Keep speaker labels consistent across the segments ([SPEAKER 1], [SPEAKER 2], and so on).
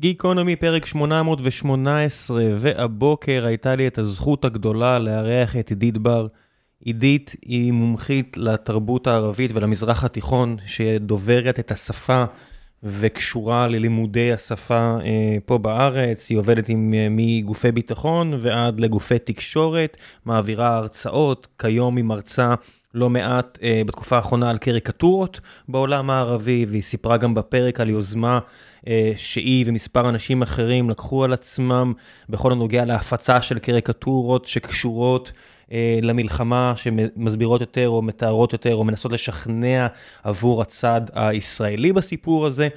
[SPEAKER 1] גיקונומי פרק 818, והבוקר הייתה לי את הזכות הגדולה לארח את עידית בר. עידית היא מומחית לתרבות הערבית ולמזרח התיכון, שדוברת את השפה וקשורה ללימודי השפה אה, פה בארץ. היא עובדת עם אה, מגופי ביטחון ועד לגופי תקשורת, מעבירה הרצאות, כיום היא מרצה לא מעט אה, בתקופה האחרונה על קריקטורות בעולם הערבי, והיא סיפרה גם בפרק על יוזמה שהיא ומספר אנשים אחרים לקחו על עצמם בכל הנוגע להפצה של קריקטורות שקשורות אה, למלחמה, שמסבירות יותר או מתארות יותר או מנסות לשכנע עבור הצד הישראלי בסיפור הזה.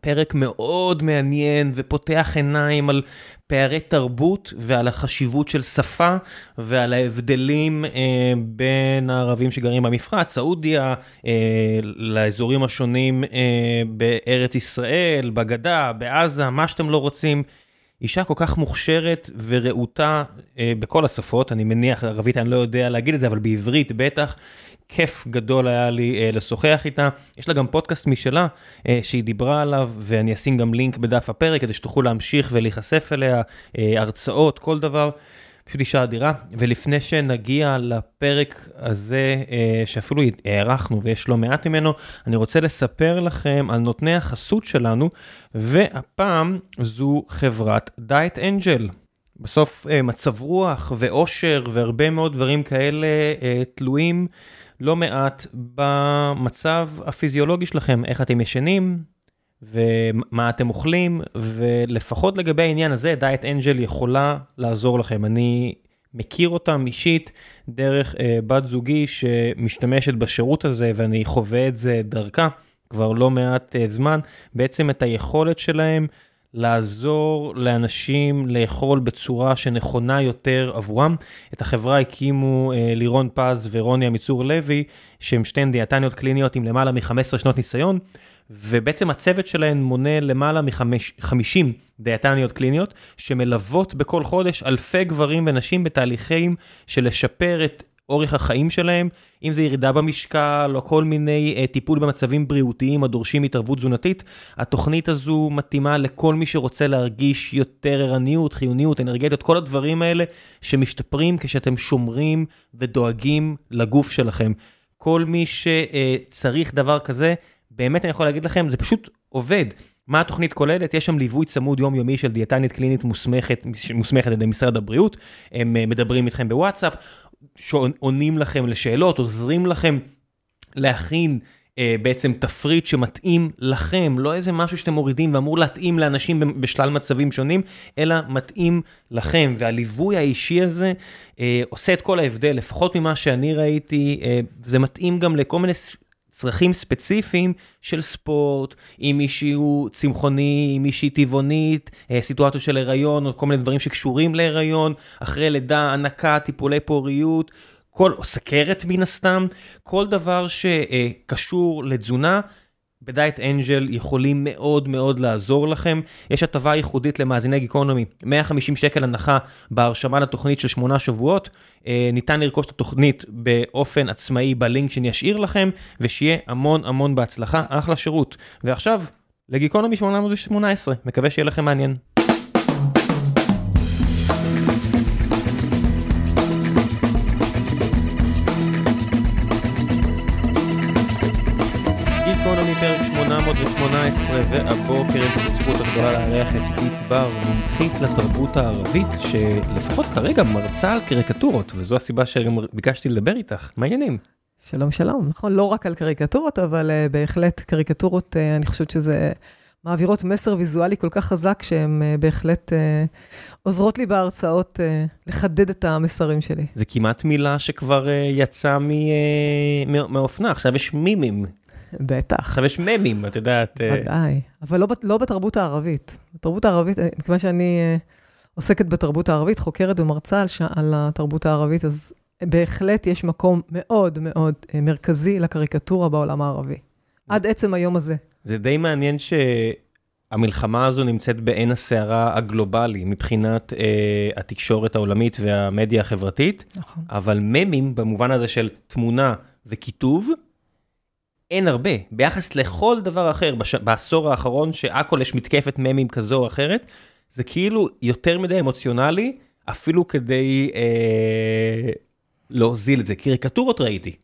[SPEAKER 1] פרק מאוד מעניין ופותח עיניים על פערי תרבות ועל החשיבות של שפה ועל ההבדלים אה, בין הערבים שגרים במפרץ, סעודיה, אה, לאזורים השונים אה, בארץ ישראל, בגדה, בעזה, מה שאתם לא רוצים. אישה כל כך מוכשרת ורהוטה אה, בכל השפות, אני מניח, ערבית אני לא יודע להגיד את זה, אבל בעברית בטח, כיף גדול היה לי אה, לשוחח איתה. יש לה גם פודקאסט משלה אה, שהיא דיברה עליו, ואני אשים גם לינק בדף הפרק כדי שתוכלו להמשיך ולהיחשף אליה, אה, הרצאות, כל דבר. פשוט אישה אדירה. ולפני שנגיע לפרק הזה, אה, שאפילו הארכנו ויש לא מעט ממנו, אני רוצה לספר לכם על נותני החסות שלנו, והפעם זו חברת דייט אנג'ל. בסוף מצב רוח ואושר והרבה מאוד דברים כאלה תלויים לא מעט במצב הפיזיולוגי שלכם, איך אתם ישנים ומה אתם אוכלים, ולפחות לגבי העניין הזה, דיאט אנג'ל יכולה לעזור לכם. אני מכיר אותם אישית דרך אה, בת זוגי שמשתמשת בשירות הזה ואני חווה את זה דרכה כבר לא מעט אה, זמן, בעצם את היכולת שלהם לעזור לאנשים לאכול בצורה שנכונה יותר עבורם. את החברה הקימו אה, לירון פז ורוני עמיצור לוי, שהם שתיהן דיאטניות קליניות עם למעלה מ-15 שנות ניסיון, ובעצם הצוות שלהן מונה למעלה מ-50 דיאטניות קליניות, שמלוות בכל חודש אלפי גברים ונשים בתהליכים של לשפר את אורך החיים שלהם, אם זה ירידה במשקל או כל מיני uh, טיפול במצבים בריאותיים הדורשים התערבות תזונתית. התוכנית הזו מתאימה לכל מי שרוצה להרגיש יותר ערניות, חיוניות, אנרגטיות, כל הדברים האלה שמשתפרים כשאתם שומרים ודואגים לגוף שלכם. כל מי שצריך uh, דבר כזה, באמת אני יכול להגיד לכם, זה פשוט עובד. מה התוכנית כוללת? יש שם ליווי צמוד יומיומי של דיאטנית קלינית מוסמכת, מוסמכת על ידי משרד הבריאות, הם uh, מדברים איתכם בוואטסאפ, שעונים לכם לשאלות, עוזרים לכם להכין אה, בעצם תפריט שמתאים לכם, לא איזה משהו שאתם מורידים ואמור להתאים לאנשים בשלל מצבים שונים, אלא מתאים לכם. והליווי האישי הזה אה, עושה את כל ההבדל, לפחות ממה שאני ראיתי, אה, זה מתאים גם לכל מיני צרכים ספציפיים של ספורט, אם מישהו צמחוני, אם מישהי טבעונית, אה, סיטואציות של הריון או כל מיני דברים שקשורים להיריון, אחרי לידה, הנקה, טיפולי פוריות, כל, סכרת מן הסתם, כל דבר שקשור לתזונה. בדייט אנג'ל יכולים מאוד מאוד לעזור לכם. יש הטבה ייחודית למאזיני גיקונומי, 150 שקל הנחה בהרשמה לתוכנית של שמונה שבועות. אה, ניתן לרכוש את התוכנית באופן עצמאי בלינק שאני אשאיר לכם, ושיהיה המון המון בהצלחה, אחלה שירות. ועכשיו, לגיקונומי 818, מקווה שיהיה לכם מעניין. והבוקר יש לנו זכות הגדולה לארח את עידית בר, מומחית לתרבות הערבית, שלפחות כרגע מרצה על קריקטורות, וזו הסיבה שביקשתי לדבר איתך. מה העניינים?
[SPEAKER 2] שלום שלום, נכון, לא רק על קריקטורות, אבל uh, בהחלט קריקטורות, uh, אני חושבת שזה מעבירות מסר ויזואלי כל כך חזק, שהן uh, בהחלט uh, עוזרות לי בהרצאות uh, לחדד את המסרים שלי.
[SPEAKER 1] זה כמעט מילה שכבר uh, יצאה מאופנה, עכשיו יש מימים.
[SPEAKER 2] בטח.
[SPEAKER 1] עכשיו יש ממים, את יודעת.
[SPEAKER 2] אה, ודאי, אבל לא, לא בתרבות הערבית. בתרבות הערבית, אה, מכיוון שאני אה, עוסקת בתרבות הערבית, חוקרת ומרצה על, ש... על התרבות הערבית, אז בהחלט יש מקום מאוד מאוד מרכזי לקריקטורה בעולם הערבי. עד עצם היום הזה.
[SPEAKER 1] זה די מעניין שהמלחמה הזו נמצאת בעין הסערה הגלובלי מבחינת אה, התקשורת העולמית והמדיה החברתית, נכון. אבל ממים במובן הזה של תמונה וכיתוב, אין הרבה, ביחס לכל דבר אחר בש... בעשור האחרון שהכל יש מתקפת ממים כזו או אחרת, זה כאילו יותר מדי אמוציונלי, אפילו כדי אה, להוזיל את זה. קריקטורות ראיתי.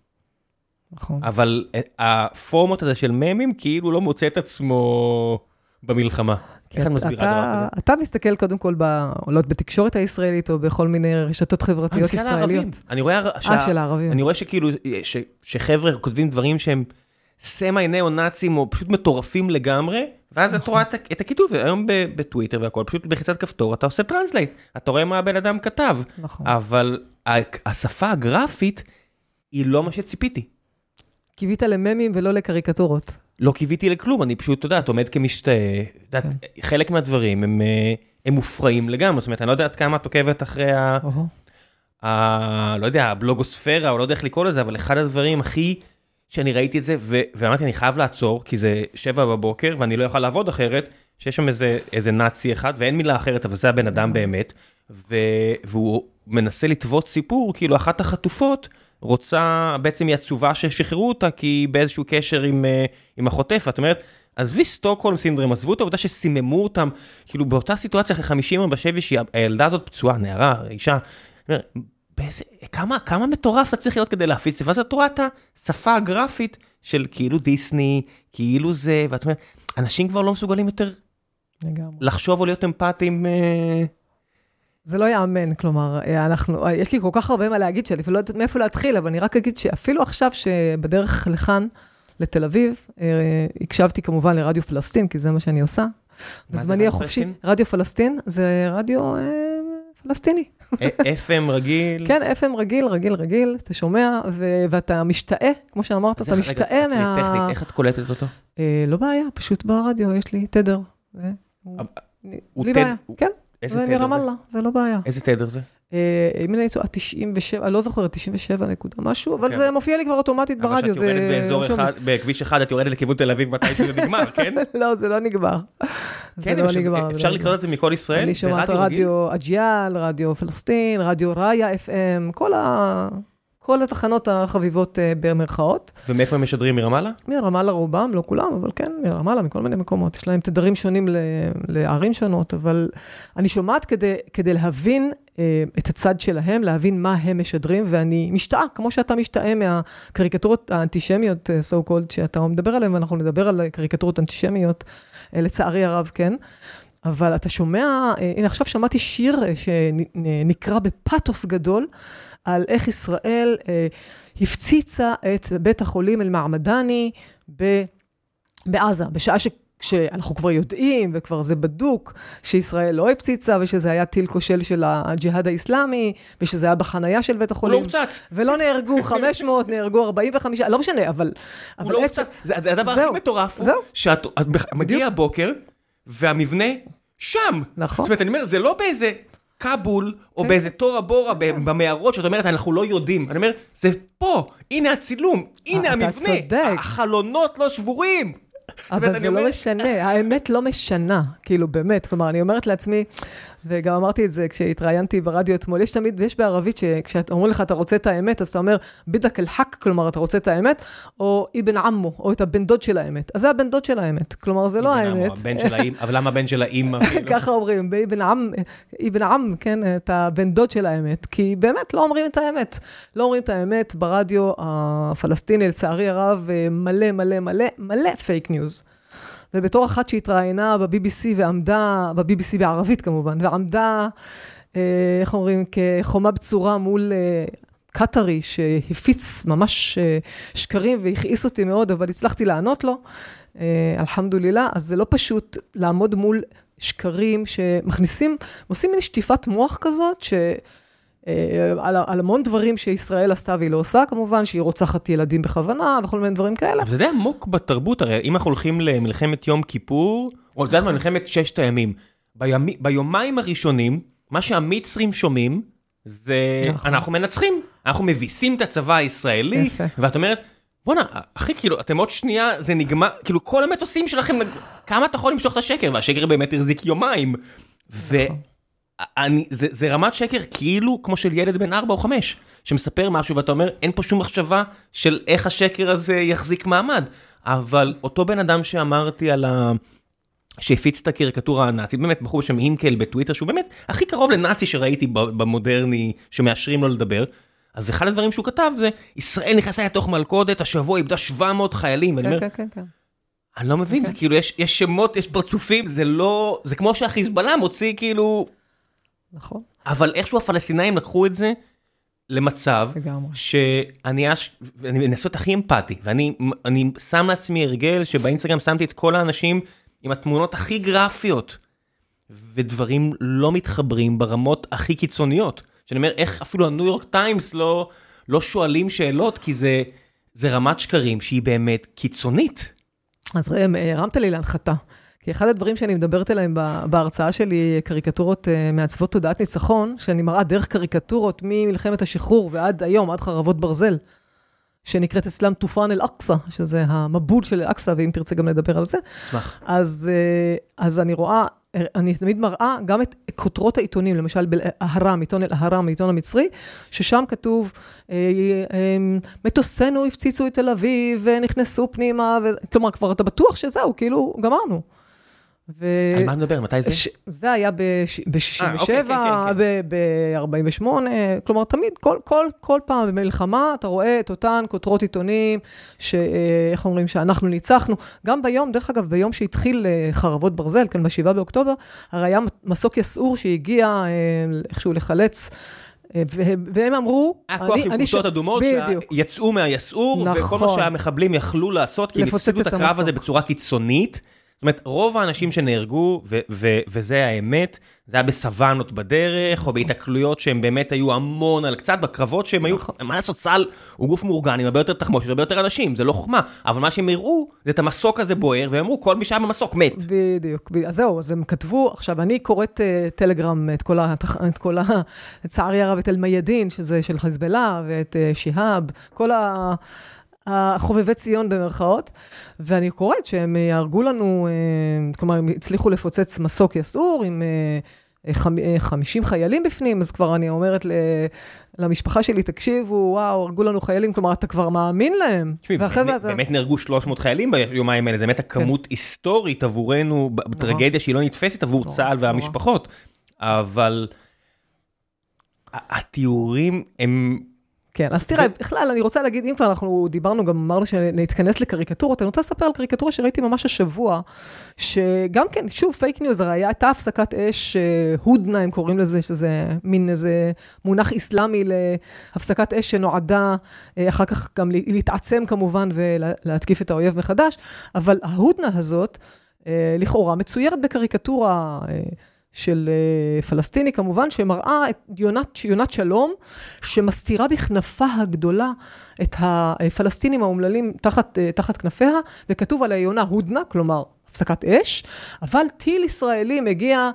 [SPEAKER 2] נכון.
[SPEAKER 1] אבל אה, הפורמט הזה של ממים כאילו לא מוצא את עצמו במלחמה. איך את מסבירה דבר כזה?
[SPEAKER 2] אתה מסתכל קודם כל, ב- יודעת, בתקשורת הישראלית או בכל מיני רשתות חברתיות
[SPEAKER 1] מסתכל על.
[SPEAKER 2] ישראליות.
[SPEAKER 1] אני
[SPEAKER 2] אה,
[SPEAKER 1] שה-
[SPEAKER 2] של הערבים.
[SPEAKER 1] אני רואה שכאילו, שחבר'ה כותבים דברים שהם סמי ניאו-נאצים או פשוט מטורפים לגמרי, ואז את רואה את הכיתוב, היום בטוויטר והכל, פשוט בלחיצת כפתור אתה עושה translate, אתה רואה מה הבן אדם כתב,
[SPEAKER 2] נכון.
[SPEAKER 1] אבל השפה הגרפית היא לא מה שציפיתי.
[SPEAKER 2] קיווית לממים ולא לקריקטורות.
[SPEAKER 1] לא קיוויתי לכלום, אני פשוט, את עומד כמשתאה, את יודעת, חלק מהדברים הם, אה, הם מופרעים לגמרי, זאת אומרת, אני לא יודע עד כמה את עוקבת אחרי ה... ה... לא יודע, הבלוגוספירה, או לא יודע איך לקרוא לזה, אבל אחד הדברים הכי שאני ראיתי את זה, ו... ואמרתי, אני חייב לעצור, כי זה שבע בבוקר, ואני לא יכול לעבוד אחרת, שיש שם איזה, איזה נאצי אחד, ואין מילה אחרת, אבל זה הבן אדם באמת, ו... והוא מנסה לטוות סיפור, כאילו אחת החטופות רוצה, בעצם היא עצובה ששחררו אותה, כי היא באיזשהו קשר עם, אה, עם החוטף, את אומרת, עזבי סטוקהולם סינדרום, עזבו את העובדה שסיממו אותם, כאילו באותה סיטואציה אחרי 50 יום בשבי, שהילדה הזאת פצועה, נערה, אישה, באיזה, כמה, כמה מטורף אתה צריך להיות כדי להפיץ את זה, ואז את רואה את השפה הגרפית של כאילו דיסני, כאילו זה, ואת אומרת, אנשים כבר לא מסוגלים יותר
[SPEAKER 2] לגמרי.
[SPEAKER 1] לחשוב או להיות אמפתיים. אה,
[SPEAKER 2] זה לא ייאמן, כלומר, אה, אנחנו, אה, יש לי כל כך הרבה מה להגיד שאני אפילו לא יודעת מאיפה להתחיל, אבל אני רק אגיד שאפילו עכשיו שבדרך לכאן, לתל אביב, הקשבתי כמובן לרדיו פלסטין, כי זה מה שאני עושה. בזמני
[SPEAKER 1] רדיו
[SPEAKER 2] החופשי,
[SPEAKER 1] פלסטין?
[SPEAKER 2] רדיו פלסטין זה רדיו פלסטיני.
[SPEAKER 1] אה, FM רגיל.
[SPEAKER 2] כן, FM רגיל, רגיל, רגיל, אתה שומע, ו- ואתה משתאה, כמו שאמרת, אתה
[SPEAKER 1] איך-
[SPEAKER 2] משתאה מה...
[SPEAKER 1] טכנית, איך את קולטת אותו?
[SPEAKER 2] אה, לא בעיה, פשוט ברדיו יש לי תדר. ו- הוא- בלי בעיה, כן,
[SPEAKER 1] איזה
[SPEAKER 2] זה
[SPEAKER 1] תדר זה?
[SPEAKER 2] מרמאללה, זה לא בעיה.
[SPEAKER 1] איזה תדר זה?
[SPEAKER 2] אה, אם אני טועה, 97, אני לא זוכרת, 97 נקודה משהו, אבל
[SPEAKER 1] כן.
[SPEAKER 2] זה מופיע לי כבר אוטומטית ברדיו.
[SPEAKER 1] אבל כשאת יורדת באזור
[SPEAKER 2] לי.
[SPEAKER 1] אחד, בכביש אחד, את יורדת לכיוון תל אביב מתי שזה נגמר, כן?
[SPEAKER 2] לא, זה לא נגמר. זה
[SPEAKER 1] כן,
[SPEAKER 2] לא
[SPEAKER 1] אפשר- אפשר
[SPEAKER 2] לא
[SPEAKER 1] לקלוט
[SPEAKER 2] נגמר.
[SPEAKER 1] את זה מכל ישראל?
[SPEAKER 2] אני שומעת? רדיו אג'יאל, רדיו פלסטין, רדיו ראיה FM, כל ה... כל התחנות החביבות אה, במרכאות.
[SPEAKER 1] ומאיפה הם משדרים מרמאללה?
[SPEAKER 2] מרמאללה רובם, לא כולם, אבל כן, מרמאללה, מכל מיני מקומות. יש להם תדרים שונים ל- לערים שונות, אבל אני שומעת כדי, כדי להבין אה, את הצד שלהם, להבין מה הם משדרים, ואני משתאה, כמו שאתה משתאה מהקריקטורות האנטישמיות, אה, so called, שאתה מדבר עליהן, ואנחנו נדבר על קריקטורות אנטישמיות, לצערי הרב, כן. אבל אתה שומע, הנה עכשיו שמעתי שיר שנקרא בפתוס גדול, על איך ישראל אה, הפציצה את בית החולים אל-מעמדני ב- בעזה, בשעה ש... שאנחנו כבר יודעים, וכבר זה בדוק, שישראל לא הפציצה, ושזה היה טיל כושל של הג'יהאד האיסלאמי, ושזה היה בחנייה של בית
[SPEAKER 1] הוא
[SPEAKER 2] החולים.
[SPEAKER 1] לא הופצץ.
[SPEAKER 2] ולא נהרגו 500, נהרגו 45, לא משנה, אבל...
[SPEAKER 1] הוא
[SPEAKER 2] אבל
[SPEAKER 1] לא הופצץ. זה זה הדבר
[SPEAKER 2] זהו,
[SPEAKER 1] הכי מטורף, הוא. שאת מגיע הבוקר, והמבנה שם.
[SPEAKER 2] נכון.
[SPEAKER 1] זאת אומרת, אני אומר, זה לא באיזה כבול, או
[SPEAKER 2] כן.
[SPEAKER 1] באיזה תורה בורה במערות, שאת אומרת, אנחנו לא יודעים. אני אומר, זה פה, הנה הצילום, הנה המבנה. החלונות לא שבורים.
[SPEAKER 2] אבל זה לא משנה, האמת לא משנה, כאילו באמת, כלומר, אני אומרת לעצמי, וגם אמרתי את זה כשהתראיינתי ברדיו אתמול, יש תמיד, יש בערבית שכשאומרים לך אתה רוצה את האמת, אז אתה אומר, بدك الحق, כלומר, אתה רוצה את האמת, או ابن عمه, או את הבן דוד של האמת. אז זה הבן דוד של האמת, כלומר, זה לא האמת.
[SPEAKER 1] הבן של האמא, אבל למה הבן של האמא? כאילו?
[SPEAKER 2] ככה אומרים, ב ابن عم, ابن عم, כן, את הבן דוד של האמת, כי באמת לא אומרים את האמת. לא אומרים את האמת ברדיו הפלסטיני, לצערי הרב, מלא, מלא, מלא, מלא fake news. ובתור אחת שהתראיינה ב-BBC ועמדה, ב-BBC בערבית כמובן, ועמדה, אה, איך אומרים, כחומה בצורה מול אה, קטרי, שהפיץ ממש אה, שקרים והכעיס אותי מאוד, אבל הצלחתי לענות לו, אלחמדולילה, אז זה לא פשוט לעמוד מול שקרים שמכניסים, עושים מין שטיפת מוח כזאת, ש... אה, על, על המון דברים שישראל עשתה והיא לא עושה כמובן, שהיא רוצחת ילדים בכוונה וכל מיני דברים כאלה.
[SPEAKER 1] אבל זה די עמוק בתרבות, הרי אם אנחנו הולכים למלחמת יום כיפור, או את יודעת מה, מלחמת ששת הימים, בימי- ביומיים הראשונים, מה שהמצרים שומעים, זה
[SPEAKER 2] נכון.
[SPEAKER 1] אנחנו מנצחים, אנחנו מביסים את הצבא הישראלי. ואת אומרת, בואנה, אחי, כאילו, אתם עוד שנייה, זה נגמר, כאילו, כל המטוסים שלכם, כמה אתה יכול למשוך את השקר, והשקר באמת החזיק יומיים. אני, זה, זה רמת שקר כאילו כמו של ילד בן 4 או 5, שמספר משהו ואתה אומר, אין פה שום מחשבה של איך השקר הזה יחזיק מעמד. אבל אותו בן אדם שאמרתי על ה... שהפיץ את הקריקטורה הנאצית, באמת בחור בשם הינקל בטוויטר, שהוא באמת הכי קרוב לנאצי שראיתי במודרני, שמאשרים לו לדבר. אז אחד הדברים שהוא כתב זה, ישראל נכנסה לתוך מלכודת, השבוע איבדה 700 חיילים,
[SPEAKER 2] כן, כן, כן, כן.
[SPEAKER 1] אני לא מבין, זה כאילו, יש יש שמות, יש פרצופים, זה לא, זה כמו שהחיזבאללה מוציא כאילו,
[SPEAKER 2] נכון,
[SPEAKER 1] אבל איכשהו הפלסטינאים לקחו את זה למצב,
[SPEAKER 2] לגמרי.
[SPEAKER 1] שאני מנסה להיות הכי אמפתי, ואני אני שם לעצמי הרגל שבאינסטגרם שמתי את כל האנשים עם התמונות הכי גרפיות, ודברים לא מתחברים ברמות הכי קיצוניות. שאני אומר, איך אפילו הניו יורק טיימס לא, לא שואלים שאלות, כי זה, זה רמת שקרים שהיא באמת קיצונית.
[SPEAKER 2] אז ראם, הרמת לי להנחתה. כי אחד הדברים שאני מדברת עליהם בהרצאה שלי, קריקטורות אה, מעצבות תודעת ניצחון, שאני מראה דרך קריקטורות ממלחמת השחרור ועד היום, עד חרבות ברזל, שנקראת אצלם טופרן אל-אקצא, שזה המבול של אל-אקצא, ואם תרצה גם לדבר על זה.
[SPEAKER 1] אשמח.
[SPEAKER 2] אז, אה, אז אני רואה, אני תמיד מראה גם את כותרות העיתונים, למשל באהרם, עיתון אל-אהרם, העיתון המצרי, ששם כתוב, אה, מטוסינו הפציצו את תל אביב ונכנסו פנימה, ו... כלומר, כבר אתה בטוח שזהו, כאילו, גמרנו. ו...
[SPEAKER 1] על מה נדבר? מתי זה?
[SPEAKER 2] ש... זה היה ב-67,
[SPEAKER 1] אה, אוקיי, כן, כן, כן.
[SPEAKER 2] ב-48, כלומר, תמיד, כל, כל, כל פעם במלחמה, אתה רואה את אותן כותרות עיתונים, שאיך אומרים, שאנחנו ניצחנו. גם ביום, דרך אגב, ביום שהתחיל אה, חרבות ברזל, כאן ב-7 באוקטובר, הרי היה מסוק יסעור שהגיע אה, איכשהו לחלץ. אה, והם, אמרו,
[SPEAKER 1] היה כוח עם חולצות אדומות
[SPEAKER 2] בדיוק.
[SPEAKER 1] שיצאו מהיסעור, וכל מה
[SPEAKER 2] נכון.
[SPEAKER 1] שהמחבלים יכלו לעשות, כי הם הפסידו את
[SPEAKER 2] את
[SPEAKER 1] הקרב הזה. בצורה קיצונית. זאת אומרת, רוב האנשים שנהרגו, וזה האמת, זה היה בסוואנות בדרך. או בהיתקלויות שהם באמת היו המון על קצת, בקרבות שהם היו,
[SPEAKER 2] נכון.
[SPEAKER 1] מה לעשות, צה"ל הוא גוף מאורגן עם הרבה יותר תחמושת, הרבה יותר אנשים, זה לא חוכמה. אבל מה שהם הראו, זה את המסוק הזה בוער, והם אמרו, כל מי שהיה במסוק מת.
[SPEAKER 2] בדיוק, אז זהו, אז הם כתבו, עכשיו, אני קוראת uh, טלגרם, את כל ה... לצערי הרב, את אל-מיאדין, שזה של חיזבאללה, ואת uh, שיהאב, כל ה... החובבי ציון במרכאות, ואני קוראת שהם יהרגו לנו, אה, כלומר, הם הצליחו לפוצץ מסוק יסעור עם אה, חמ- אה, 50 חיילים בפנים, אז כבר אני אומרת למשפחה שלי, תקשיבו, וואו, הרגו לנו חיילים, כלומר, אתה כבר מאמין להם.
[SPEAKER 1] תשמעי, באמת-
[SPEAKER 2] אתה...
[SPEAKER 1] באמת נהרגו 300 חיילים ביומיים האלה, זה באמת הכמות היסטורית עבורנו, בטרגדיה שהיא לא נתפסת עבור
[SPEAKER 2] נורא,
[SPEAKER 1] צה"ל
[SPEAKER 2] נורא.
[SPEAKER 1] והמשפחות. אבל התיאורים הם...
[SPEAKER 2] כן, אז תראה, בכלל, אני רוצה להגיד, אם כבר אנחנו דיברנו, גם אמרנו שנתכנס לקריקטורות, אני רוצה לספר על קריקטורה שראיתי ממש השבוע, שגם כן, שוב, fake news, הרי הייתה הפסקת אש, אה, הודנה, הם קוראים לזה, שזה מין איזה מונח איסלאמי להפסקת אש שנועדה אה, אחר כך גם להתעצם כמובן ולהתקיף את האויב מחדש, אבל ההודנה הזאת, אה, לכאורה מצוירת בקריקטורה של אה, פלסטיני כמובן, שמראה את יונת, יונת שלום, שמסתירה בכנפה הגדולה את הפלסטינים האומללים תחת, אה, תחת כנפיה, וכתוב על היונה הודנה, כלומר הפסקת אש, אבל טיל ישראלי מגיע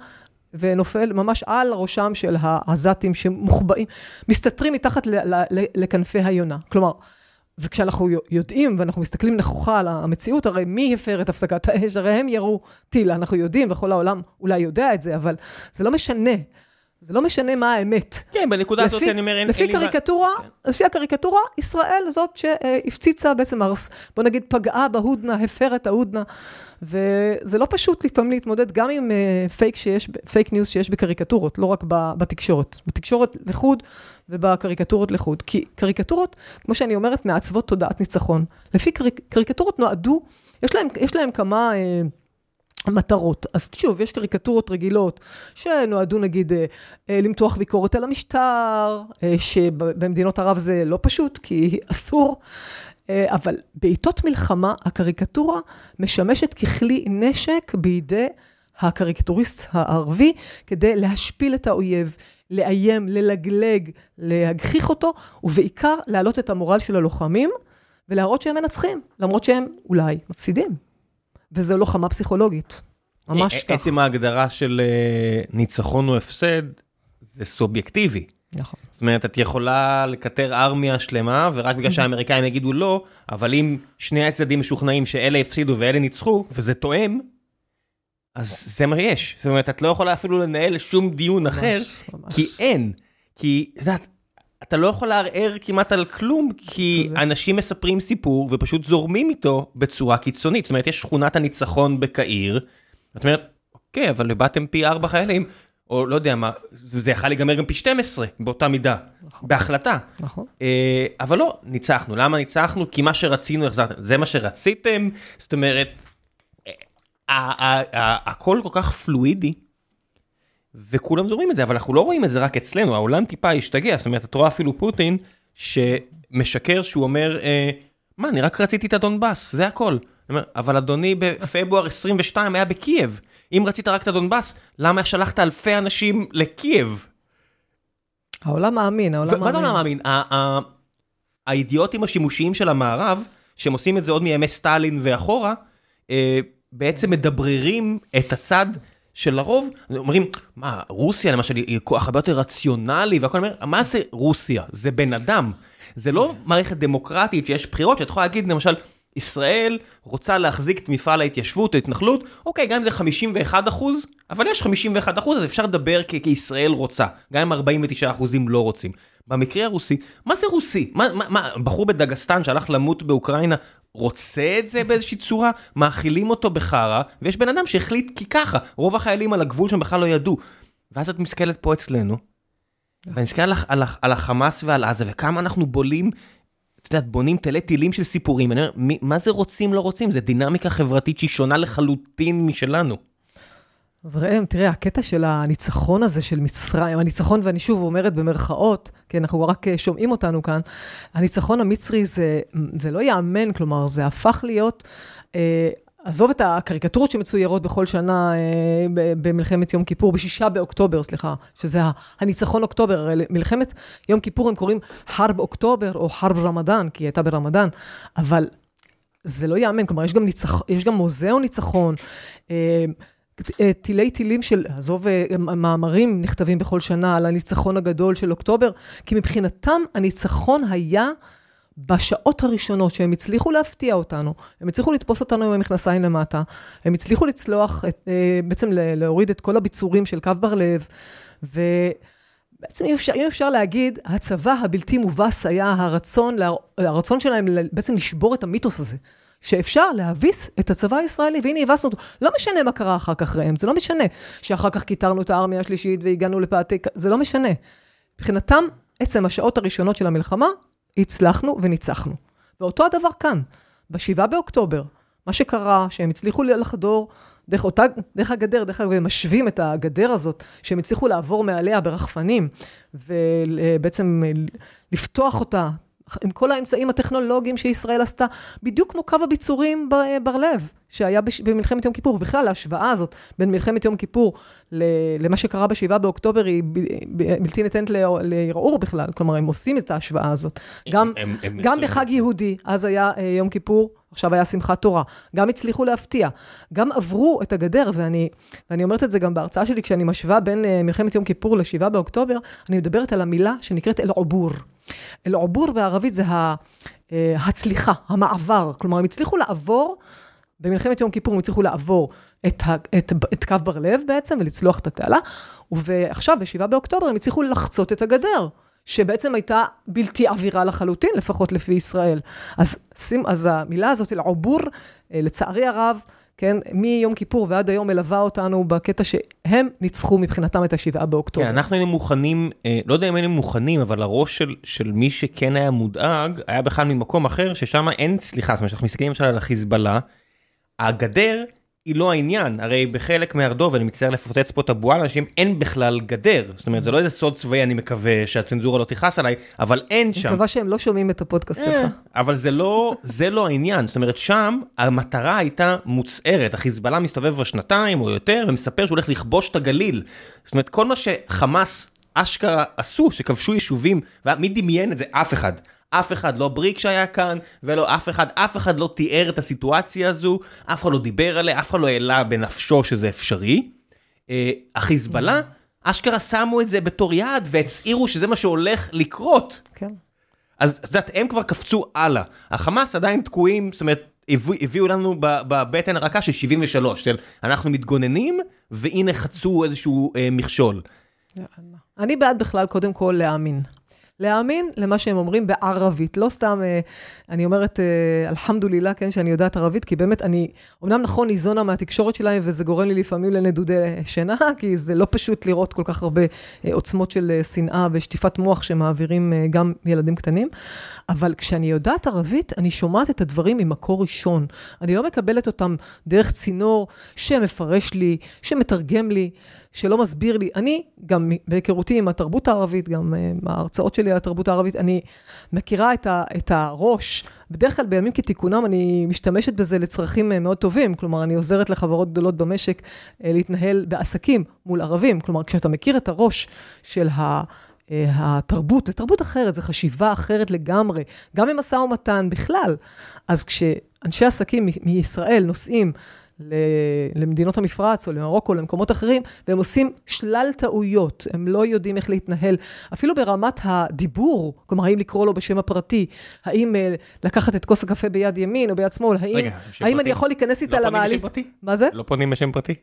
[SPEAKER 2] ונופל ממש על ראשם של העזתים שמוחבאים, מסתתרים מתחת לכנפי היונה. כלומר, וכשאנחנו יודעים ואנחנו מסתכלים נכוחה על המציאות, הרי מי הפר את הפסקת האש? הרי הם ירו טיל, אנחנו יודעים, וכל העולם אולי יודע את זה, אבל זה לא משנה. זה לא משנה מה האמת.
[SPEAKER 1] כן, בנקודה הזאת
[SPEAKER 2] לפי-
[SPEAKER 1] אני אומר, אין...
[SPEAKER 2] לפי
[SPEAKER 1] אין לי
[SPEAKER 2] קריקטורה,
[SPEAKER 1] כן.
[SPEAKER 2] לפי הקריקטורה, ישראל זאת שהפציצה בעצם, הרס- בוא נגיד, פגעה בהודנה, הפרה את ההודנה, וזה לא פשוט לפעמים להתמודד גם עם אה, פייק שיש, פייק ניוז שיש בקריקטורות, לא רק בתקשורת. בתקשורת לחוד ובקריקטורות לחוד. כי קריקטורות, כמו שאני אומרת, מעצבות תודעת ניצחון. לפי קריק, קריקטורות נועדו, יש להם, יש להם כמה... אה, מטרות. אז שוב, יש קריקטורות רגילות שנועדו נגיד אה, אה, למתוח ביקורת על המשטר, אה, שבמדינות ערב זה לא פשוט, כי אסור, אבל בעיתות מלחמה הקריקטורה משמשת ככלי נשק בידי הקריקטוריסט הערבי כדי להשפיל את האויב, לאיים, ללגלג, להגחיך אותו, ובעיקר להעלות את המורל של הלוחמים ולהראות שהם מנצחים, למרות שהם אולי מפסידים. וזו לוחמה פסיכולוגית. ממש כך.
[SPEAKER 1] עצם ההגדרה של אה, ניצחון או הפסד, זה סובייקטיבי.
[SPEAKER 2] נכון.
[SPEAKER 1] זאת אומרת, את יכולה לקטר ארמיה שלמה, ורק בגלל שהאמריקאים יגידו לא, אבל אם שני הצדדים משוכנעים שאלה הפסידו ואלה ניצחו, וזה תואם, אז זה מה יש. זאת אומרת, את לא יכולה אפילו לנהל שום דיון אחר,
[SPEAKER 2] ממש.
[SPEAKER 1] כי אין. כי, את יודעת, אתה לא יכול לערער כמעט על כלום, כי. אנשים מספרים סיפור ופשוט זורמים איתו בצורה קיצונית. זאת אומרת, יש שכונת הניצחון בקהיר, את אומרת, אוקיי, אבל איבדתם פי ארבע חיילים, או לא יודע מה, זה יכול להיגמר גם פי 12 באותה מידה,
[SPEAKER 2] נכון.
[SPEAKER 1] בהחלטה.
[SPEAKER 2] נכון.
[SPEAKER 1] אה, אבל לא, ניצחנו. למה ניצחנו? כי מה שרצינו החזרתם. זה מה שרציתם, זאת אומרת, הכל כל כך פלואידי, וכולם זורמים את זה, אבל אנחנו לא רואים את זה רק אצלנו, העולם טיפה השתגע, זאת אומרת, את רואה אפילו פוטין, שמשקר שהוא אומר, אה, מה, אני רק רציתי את הדונבאס, זה הכל. אבל אדוני, בפברואר 22 היה בקייב. אם רצית רק את הדונבאס, למה שלחת אלפי אנשים לקייב?
[SPEAKER 2] העולם מאמין, העולם מאמין.
[SPEAKER 1] מה זה עולם מאמין? האידיוטים השימושיים של המערב, שהם עושים את זה עוד מימי סטלין ואחורה, אה, בעצם מדבררים את הצד של הרוב, אומרים, מה, רוסיה למשל היא כוח הרבה יותר רציונלי, והכל אומר, מה זה רוסיה? זה בן אדם. זה לא מערכת דמוקרטית שיש בחירות, שאת יכולה להגיד, למשל, ישראל רוצה להחזיק את מפעל ההתיישבות, ההתנחלות, אוקיי, גם אם זה 51 אחוז, אבל יש 51 אחוז, אז אפשר לדבר כ- כישראל רוצה, גם אם 49 אחוזים לא רוצים. במקרה הרוסי, מה זה רוסי? מה, מה, מה, בחור בדגסטן שהלך למות באוקראינה, רוצה את זה באיזושהי צורה? מאכילים אותו בחרא, ויש בן אדם שהחליט כי ככה, רוב החיילים על הגבול שם בכלל לא ידעו. ואז את מסתכלת פה אצלנו, ואני מסתכל על, על, על החמאס ועל עזה, וכמה אנחנו בולים, את יודעת, בונים תלי טילים של סיפורים. אני אומר, מה זה רוצים לא רוצים? זה דינמיקה חברתית שהיא שונה לחלוטין משלנו.
[SPEAKER 2] אז ראם, תראה, הקטע של הניצחון הזה של מצרים, הניצחון, ואני שוב אומרת במרכאות, כי אנחנו רק אה, שומעים אותנו כאן, הניצחון המצרי זה, זה לא ייאמן, כלומר, זה הפך להיות, אה, עזוב את הקריקטורות שמצוירות בכל שנה אה, במלחמת יום כיפור, בשישה באוקטובר, סליחה, שזה הניצחון אוקטובר, הרי מלחמת יום כיפור הם קוראים חרב אוקטובר או חרב רמדאן, כי היא הייתה ברמדאן, אבל זה לא ייאמן, כלומר, יש גם, ניצח, יש גם מוזיאון ניצחון. אה, תילי תילים של, עזוב, אה, מאמרים נכתבים בכל שנה על הניצחון הגדול של אוקטובר, כי מבחינתם הניצחון היה בשעות הראשונות שהם הצליחו להפתיע אותנו, הם הצליחו לתפוס אותנו עם המכנסיים למטה, הם הצליחו לצלוח, את, אה, בעצם להוריד את כל הביצורים של קו בר לב, ובעצם אם אפשר, אם אפשר להגיד, הצבא הבלתי מובס היה הרצון, הרצון שלהם בעצם לשבור את המיתוס הזה. שאפשר להביס את הצבא הישראלי, והנה הבסנו אותו. לא משנה מה קרה אחר כך, ראם, זה לא משנה שאחר כך כיתרנו את הארמיה השלישית והגענו לפאתי, זה לא משנה. מבחינתם, עצם השעות הראשונות של המלחמה, הצלחנו וניצחנו. ואותו הדבר כאן, ב-7 באוקטובר, מה שקרה, שהם הצליחו לחדור דרך אותה, דרך הגדר, דרך אגב, הם משווים את הגדר הזאת, שהם הצליחו לעבור מעליה ברחפנים, ובעצם לפתוח אותה עם כל האמצעים הטכנולוגיים שישראל עשתה, בדיוק כמו קו הביצורים בר לב, שהיה בש- במלחמת יום כיפור. ובכלל, ההשוואה הזאת בין מלחמת יום כיפור ל- למה שקרה ב-7 באוקטובר היא ב- ב- בלתי ניתנת לער- לערעור בכלל. כלומר, הם עושים את ההשוואה הזאת. גם,
[SPEAKER 1] הם- הם-
[SPEAKER 2] גם בחג יהודי, אז היה אה, יום כיפור, עכשיו היה שמחת תורה. גם הצליחו להפתיע. גם עברו את הגדר, ואני, ואני אומרת את זה גם בהרצאה שלי, כשאני משווה בין אה, מלחמת יום כיפור ל-7 באוקטובר, אני מדברת על המילה שנקראת אל-עבור. אל-עבור בערבית זה ה- אה, הצליחה, המעבר. כלומר, הם הצליחו לעבור, במלחמת יום כיפור הם הצליחו לעבור את, ה, את, את קו בר לב בעצם, ולצלוח את התעלה, ועכשיו, ב-7 באוקטובר, הם הצליחו לחצות את הגדר. שבעצם הייתה בלתי עבירה לחלוטין, לפחות לפי ישראל. אז, שים, אז המילה הזאת, אל-עבור, אה, לצערי הרב, כן, מיום כיפור ועד היום מלווה אותנו בקטע שהם ניצחו מבחינתם את השבעה באוקטובר.
[SPEAKER 1] כן, אנחנו היינו מוכנים, אה, לא יודע אם היינו מוכנים, אבל הראש של, של מי שכן היה מודאג, היה בכלל ממקום אחר, ששם אין צליחה, זאת אומרת, אנחנו מסתכלים למשל על החיזבאללה, הגדר היא לא העניין, הרי בחלק מהרדוב, אני מצטער לפוצץ פה את הבועה לאנשים, אין בכלל גדר, זאת אומרת, זה לא איזה סוד צבאי, אני מקווה שהצנזורה לא תכעס עליי, אבל אין
[SPEAKER 2] אני
[SPEAKER 1] שם.
[SPEAKER 2] מקווה שהם לא שומעים את הפודקאסט
[SPEAKER 1] אה,
[SPEAKER 2] שלך.
[SPEAKER 1] אבל זה לא, זה לא העניין, זאת אומרת שם המטרה הייתה מוצהרת, החיזבאללה מסתובב כבר שנתיים או יותר ומספר שהוא הולך לכבוש את הגליל. זאת אומרת כל מה שחמאס אשכרה עשו, שכבשו יישובים, ומי דמיין את זה? אף אחד. אף אחד, לא בריק שהיה כאן, ולא אף אחד, אף אחד לא תיאר את הסיטואציה הזו, אף אחד לא דיבר עליה, אף אחד לא העלה בנפשו שזה אפשרי. אה, החיזבאללה, אשכרה שמו את זה בתור יעד והצהירו שזה מה שהולך לקרות.
[SPEAKER 2] כן.
[SPEAKER 1] אז את יודעת, הם כבר קפצו הלאה. החמאס עדיין תקועים, זאת אומרת, הביאו לנו בבטן הרכה של 73, של אנחנו מתגוננים, והנה חצו איזשהו מכשול.
[SPEAKER 2] אני בעד בכלל קודם כל להאמין. להאמין למה שהם אומרים בערבית. לא סתם, אה, אני אומרת, אה, אלחמדולילה, כן, שאני יודעת ערבית, כי באמת, אני, אמנם נכון, ניזונה מהתקשורת שלהם, וזה גורם לי לפעמים לנדודי שינה, כי זה לא פשוט לראות כל כך הרבה אה, עוצמות של שנאה ושטיפת מוח שמעבירים גם ילדים קטנים, אבל כשאני יודעת ערבית, אני שומעת את הדברים ממקור ראשון. אני לא מקבלת אותם דרך צינור שמפרש לי, שמתרגם לי. שלא מסביר לי. אני, גם בהיכרותי עם התרבות הערבית, גם מההרצאות שלי על התרבות הערבית, אני מכירה את, ה, את הראש. בדרך כלל בימים כתיקונם אני משתמשת בזה לצרכים אה, מאוד טובים. כלומר, אני עוזרת לחברות גדולות במשק אה, להתנהל בעסקים מול ערבים. כלומר, כשאתה מכיר את הראש של ה... אה, התרבות, זה תרבות אחרת, זו חשיבה אחרת לגמרי, גם במשא ומתן בכלל. אז כשאנשי עסקים מישראל נוסעים למדינות המפרץ או למרוקו, למקומות אחרים, והם עושים שלל טעויות, הם לא יודעים איך להתנהל, אפילו ברמת הדיבור, כלומר, האם לקרוא לו בשם הפרטי, האם uh, לקחת את כוס הקפה ביד ימין או ביד שמאל, האם, רגע, האם אני יכול להיכנס איתה לא למעלית?
[SPEAKER 1] לא פונים בשם
[SPEAKER 2] פרטי? מה זה?
[SPEAKER 1] לא פונים בשם פרטי?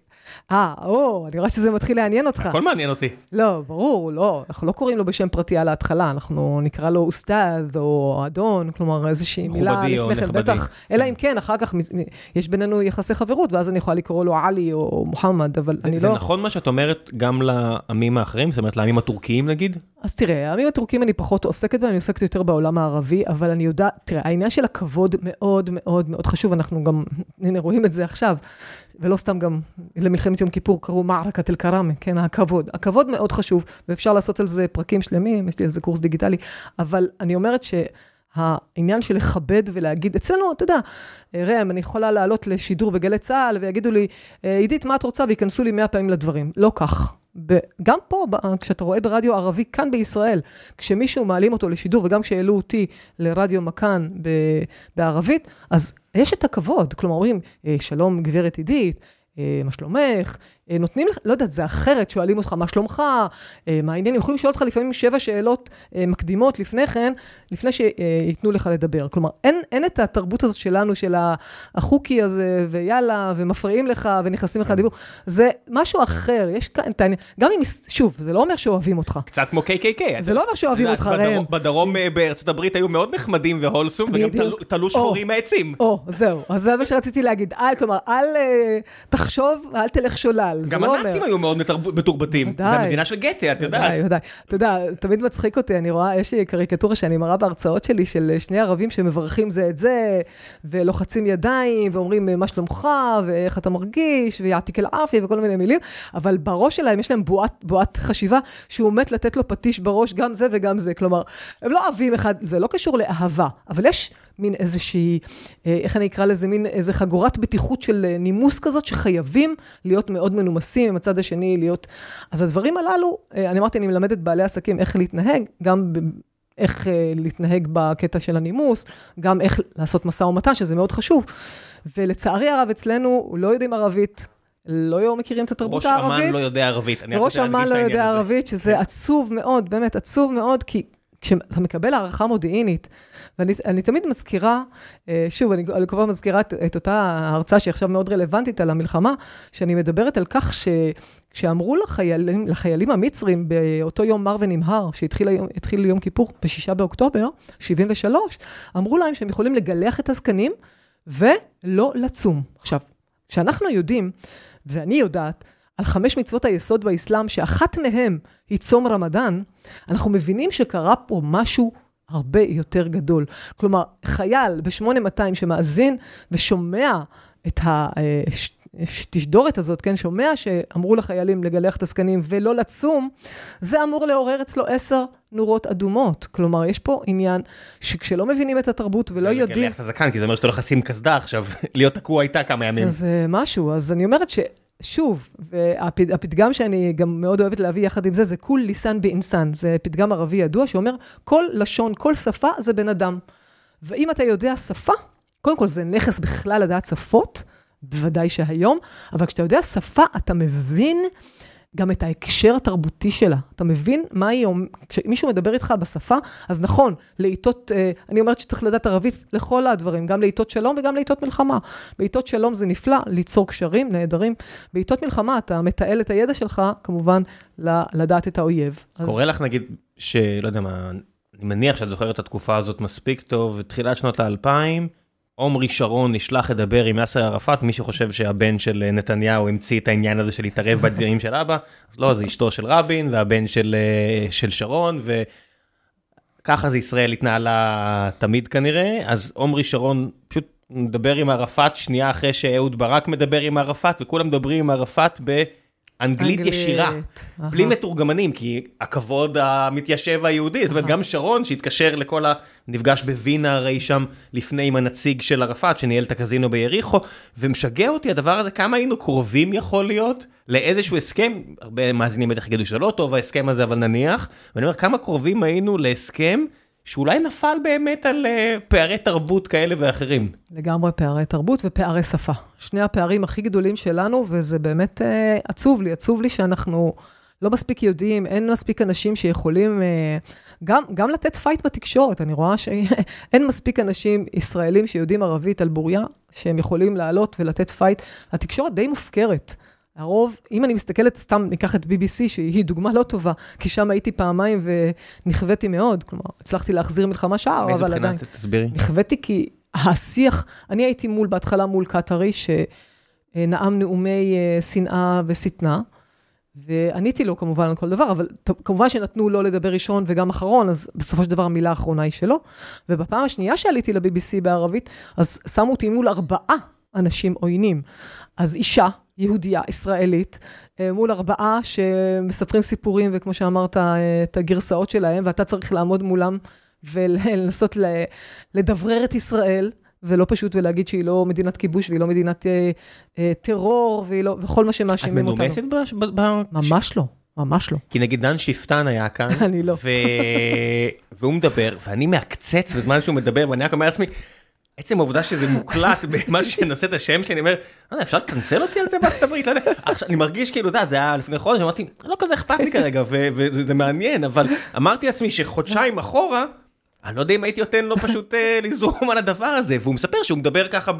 [SPEAKER 2] אה, או, אני רואה שזה מתחיל לעניין אותך.
[SPEAKER 1] הכל מעניין אותי.
[SPEAKER 2] לא, ברור, לא, אנחנו לא קוראים לו בשם פרטי על ההתחלה, אנחנו נקרא לו אוסטאד או אדון, כלומר איזושהי מילה לפני כן, בטח, אלא אם כן, אחר כך יש בינינו יחסי חברות. תרבות, ואז אני יכולה לקרוא לו עלי או מוחמד, אבל
[SPEAKER 1] זה,
[SPEAKER 2] אני
[SPEAKER 1] זה
[SPEAKER 2] לא...
[SPEAKER 1] זה נכון מה שאת אומרת גם לעמים האחרים? זאת אומרת, לעמים הטורקיים נגיד?
[SPEAKER 2] אז תראה, העמים הטורקיים אני פחות עוסקת בהם, אני עוסקת יותר בעולם הערבי, אבל אני יודעת, תראה, העניין של הכבוד מאוד מאוד מאוד חשוב, אנחנו גם, הנה, רואים את זה עכשיו, ולא סתם גם למלחמת יום כיפור קראו מערקת אל-כראמה, כן, הכבוד. הכבוד מאוד חשוב, ואפשר לעשות על זה פרקים שלמים, יש לי על זה קורס דיגיטלי, אבל אני אומרת ש... העניין של לכבד ולהגיד, אצלנו, אתה יודע, ראם, אני יכולה לעלות לשידור בגלי צה"ל ויגידו לי, אה, עידית, מה את רוצה? וייכנסו לי מאה פעמים לדברים. לא כך. גם פה, כשאתה רואה ברדיו ערבי, כאן בישראל, כשמישהו מעלים אותו לשידור, וגם כשהעלו אותי לרדיו מכאן בערבית, אז יש את הכבוד. כלומר, אומרים, אה, שלום, גברת עידית, אה, מה שלומך? אה, נותנים לך, לא יודעת, זה אחרת, שואלים אותך מה שלומך, אה, מה העניין, יכולים לשאול אותך לפעמים שבע שאלות מקדימות לפני כן, לפני שייתנו לך לדבר. כלומר, אין, אין את התרבות הזאת שלנו, של החוקי הזה, ויאללה, ומפריעים לך, ונכנסים לך לדיבור. זה משהו אחר, יש כאן את העניין. גם אם, שוב, זה לא אומר שאוהבים אותך.
[SPEAKER 1] קצת כמו KKK.
[SPEAKER 2] זה לא אומר שאוהבים אותך, ראם.
[SPEAKER 1] בדרום בארצות הברית היו מאוד נחמדים והולסום, וגם תלו שחורים מהעצים.
[SPEAKER 2] או, זהו, אז זה מה שרציתי להגיד. אל, כלומר, אל תחשוב, אל תלך שולל.
[SPEAKER 1] גם
[SPEAKER 2] לא
[SPEAKER 1] הנאצים היו מאוד מתורבתים. זה המדינה של גתה, את יודעת. ודאי,
[SPEAKER 2] ודאי. אתה יודע, תמיד מצחיק אותי, אני רואה, יש לי קריקטורה שאני מראה בהרצאות שלי של שני ערבים שמברכים זה את זה, ולוחצים ידיים, ואומרים מה שלומך, ואיך אתה מרגיש, ויעתיק אל עפי, וכל מיני מילים, אבל בראש שלהם יש להם בועת, בועת חשיבה, שהוא מת לתת לו פטיש בראש, גם זה וגם זה. כלומר, הם לא אוהבים אחד, זה לא קשור לאהבה, אבל יש מין איזושהי, אה, איך אני אקרא לזה, מין איזה חגורת בטיחות של אה, נימוס כזאת, שחייבים להיות מאוד מנומסים, עם הצד השני להיות... אז הדברים הללו, אה, אני אמרתי, אני מלמדת בעלי עסקים איך להתנהג, גם ב... איך להתנהג בקטע של הנימוס, גם איך לעשות משא ומתן, שזה מאוד חשוב. ולצערי הרב, אצלנו לא יודעים ערבית, לא מכירים את התרבות הערבית.
[SPEAKER 1] ראש אמ"ן לא יודע ערבית.
[SPEAKER 2] ראש אמ"ן לא יודע ערבית, שזה כן. עצוב מאוד, באמת עצוב מאוד, כי כשאתה מקבל הערכה מודיעינית, ואני תמיד מזכירה, אה, שוב, אני, אני כל פעם מזכירה את, את אותה הרצאה שהיא עכשיו מאוד רלוונטית על המלחמה, שאני מדברת על כך שכשאמרו לחיילים, לחיילים המצרים באותו יום מר ונמהר, שהתחיל יום כיפור ב-6 באוקטובר, 73, אמרו להם שהם יכולים לגלח את הזקנים ולא לצום. עכשיו, כשאנחנו יודעים, ואני יודעת, על חמש מצוות היסוד באסלאם, שאחת מהן היא צום רמדאן, אנחנו מבינים שקרה פה משהו הרבה יותר גדול. כלומר, חייל ב-8200 שמאזין ושומע את התשדורת הזאת, כן, שומע שאמרו לחיילים לגלח את הזקנים ולא לצום, זה אמור לעורר אצלו עשר נורות אדומות. כלומר, יש פה עניין שכשלא מבינים את התרבות ולא יודעים...
[SPEAKER 1] לגלח את הזקן, כי זה אומר שאתה הולך לשים קסדה עכשיו, להיות תקוע איתה כמה ימים.
[SPEAKER 2] אז משהו, אז אני אומרת ש... שוב, והפתגם שאני גם מאוד אוהבת להביא יחד עם זה, זה כול ליסן באינסן. זה פתגם ערבי ידוע שאומר, כל לשון, כל שפה זה בן אדם. ואם אתה יודע שפה, קודם כל זה נכס בכלל לדעת שפות, בוודאי שהיום, אבל כשאתה יודע שפה, אתה מבין גם את ההקשר התרבותי שלה. אתה מבין מה היא אומרת? כשמישהו מדבר איתך בשפה, אז נכון, לעיתות, אה, אני אומרת שצריך לדעת ערבית לכל הדברים, גם לעיתות שלום וגם לעיתות מלחמה. בעיתות שלום זה נפלא, ליצור קשרים נהדרים. בעיתות מלחמה אתה מתעל את הידע שלך, כמובן, לדעת את האויב.
[SPEAKER 1] קורה אז... לך נגיד, שלא יודע מה, אני מניח שאת זוכרת את התקופה הזאת מספיק טוב, תחילת שנות האלפיים, עומרי שרון נשלח לדבר עם יאסר ערפאת, מי שחושב שהבן של נתניהו המציא את העניין הזה של להתערב בדברים של אבא, אז לא, זה אשתו של רבין והבן של, אה, של שרון, וככה זה ישראל התנהלה תמיד כנראה, אז עומרי שרון פשוט מדבר עם ערפאת שנייה אחרי שאהוד ברק מדבר עם ערפאת, וכולם מדברים עם ערפאת ב... אנגלית ישירה, בלי מתורגמנים, כי הכבוד המתיישב היהודי, זאת אומרת, גם שרון שהתקשר לכל הנפגש בווינה הרי שם לפני עם הנציג של ערפאת, שניהל את הקזינו ביריחו, ומשגע אותי הדבר הזה, כמה היינו קרובים יכול להיות לאיזשהו הסכם, הרבה מאזינים בטח יגידו שלא טוב ההסכם הזה, אבל נניח, ואני אומר, כמה קרובים היינו להסכם שאולי נפל באמת על uh, פערי תרבות כאלה ואחרים.
[SPEAKER 2] לגמרי פערי תרבות ופערי שפה. שני הפערים הכי גדולים שלנו, וזה באמת uh, עצוב לי, עצוב לי שאנחנו לא מספיק יודעים, אין מספיק אנשים שיכולים uh, גם, גם לתת fight בתקשורת. אני רואה שאין מספיק אנשים ישראלים שיודעים ערבית על בוריה, שהם יכולים לעלות ולתת fight. התקשורת די מופקרת. הרוב, אם אני מסתכלת, סתם ניקח את BBC, שהיא דוגמה לא טובה, כי שם הייתי פעמיים ונכוויתי מאוד, כלומר, הצלחתי להחזיר מלחמה שער, אבל עדיין.
[SPEAKER 1] מאיזה בחינה? תסבירי.
[SPEAKER 2] נכוויתי כי השיח, אני הייתי מול, בהתחלה מול קטרי, שנאם נאומי אה, שנאה ושטנה, ועניתי לו כמובן על כל דבר, אבל כמובן שנתנו לו לדבר ראשון וגם אחרון, אז בסופו של דבר המילה האחרונה היא שלו. ובפעם השנייה שעליתי ל-BBC בערבית, אז שמו אותי מול ארבעה אנשים עוינים. אז אישה, יהודייה, ישראלית, אה, מול ארבעה שמספרים סיפורים, וכמו שאמרת, אה, את הגרסאות שלהם, ואתה צריך לעמוד מולם ולנסות לדברר את ישראל, ולא פשוט ולהגיד שהיא לא מדינת כיבוש והיא לא מדינת אה, אה, טרור, והיא לא, וכל מה שמאשימים אותנו.
[SPEAKER 1] את מנומסת ב... ב...
[SPEAKER 2] ממש לא. ממש לא.
[SPEAKER 1] כי נגיד דן שפטן היה כאן,
[SPEAKER 2] אני לא. ו...
[SPEAKER 1] והוא מדבר, ואני מעקצץ בזמן שהוא מדבר, ואני רק אומר לעצמי, עצם העובדה שזה מוקלט במשהו שנושא את השם שלי, אני אומר, לא יודע, אפשר לקנסל אותי על זה בארצות הברית? לא יודע. עכשיו, אני מרגיש כאילו, אתה יודע, זה היה לפני חודש, אמרתי, לא כזה אכפת לי כרגע, וזה מעניין, אבל אמרתי לעצמי שחודשיים אחורה, אני לא יודע אם הייתי נותן לו פשוט אה, לזרום על הדבר הזה, והוא מספר שהוא מדבר ככה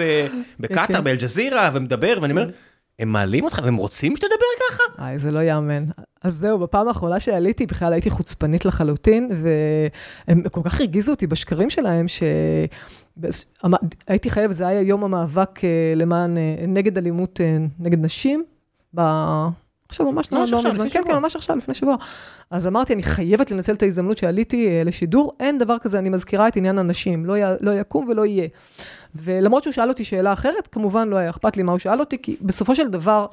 [SPEAKER 1] בקטאר, כן. באלג'זירה, ומדבר, ואני אומר, הם מעלים אותך והם רוצים שתדבר ככה?
[SPEAKER 2] איי, זה לא ייאמן. אז זהו, בפעם האחרונה שעליתי, בכלל הייתי חוצפנית לחלוטין, והם כל כך הרגיזו אותי בשקרים שלהם, ש... הייתי חייבת, זה היה יום המאבק אה, למען, אה, נגד אלימות אה, נגד נשים, ב... עכשיו ממש לא, לא מזמן, כן, כן, ממש עכשיו, לפני שבוע. אז אמרתי, אני חייבת לנצל את ההזדמנות שעליתי לשידור, אין דבר כזה, אני מזכירה את עניין הנשים, לא, י, לא יקום ולא יהיה. ולמרות שהוא שאל אותי שאלה אחרת, כמובן לא היה אכפת לי מה הוא שאל אותי, כי בסופו של דבר,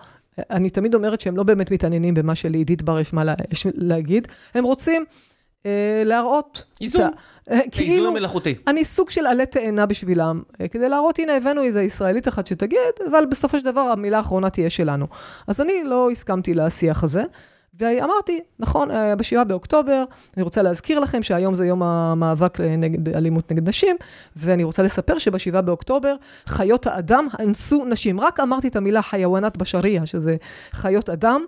[SPEAKER 2] אני תמיד אומרת שהם לא באמת מתעניינים במה שלעידית בר יש מה לה, להגיד, הם רוצים להראות.
[SPEAKER 1] איזון. אה, כאילו, מלאכותי.
[SPEAKER 2] אני סוג של עלה תאנה בשבילם, אה, כדי להראות, הנה, הבאנו איזה ישראלית אחת שתגיד, אבל בסופו של דבר המילה האחרונה תהיה שלנו. אז אני לא הסכמתי לשיח הזה. ואמרתי, נכון, אה, ב-7 באוקטובר, אני רוצה להזכיר לכם שהיום זה יום המאבק נגד אלימות נגד נשים, ואני רוצה לספר שב-7 באוקטובר חיות האדם אנסו נשים. רק אמרתי את המילה חיוואנת בשריעה, שזה חיות אדם,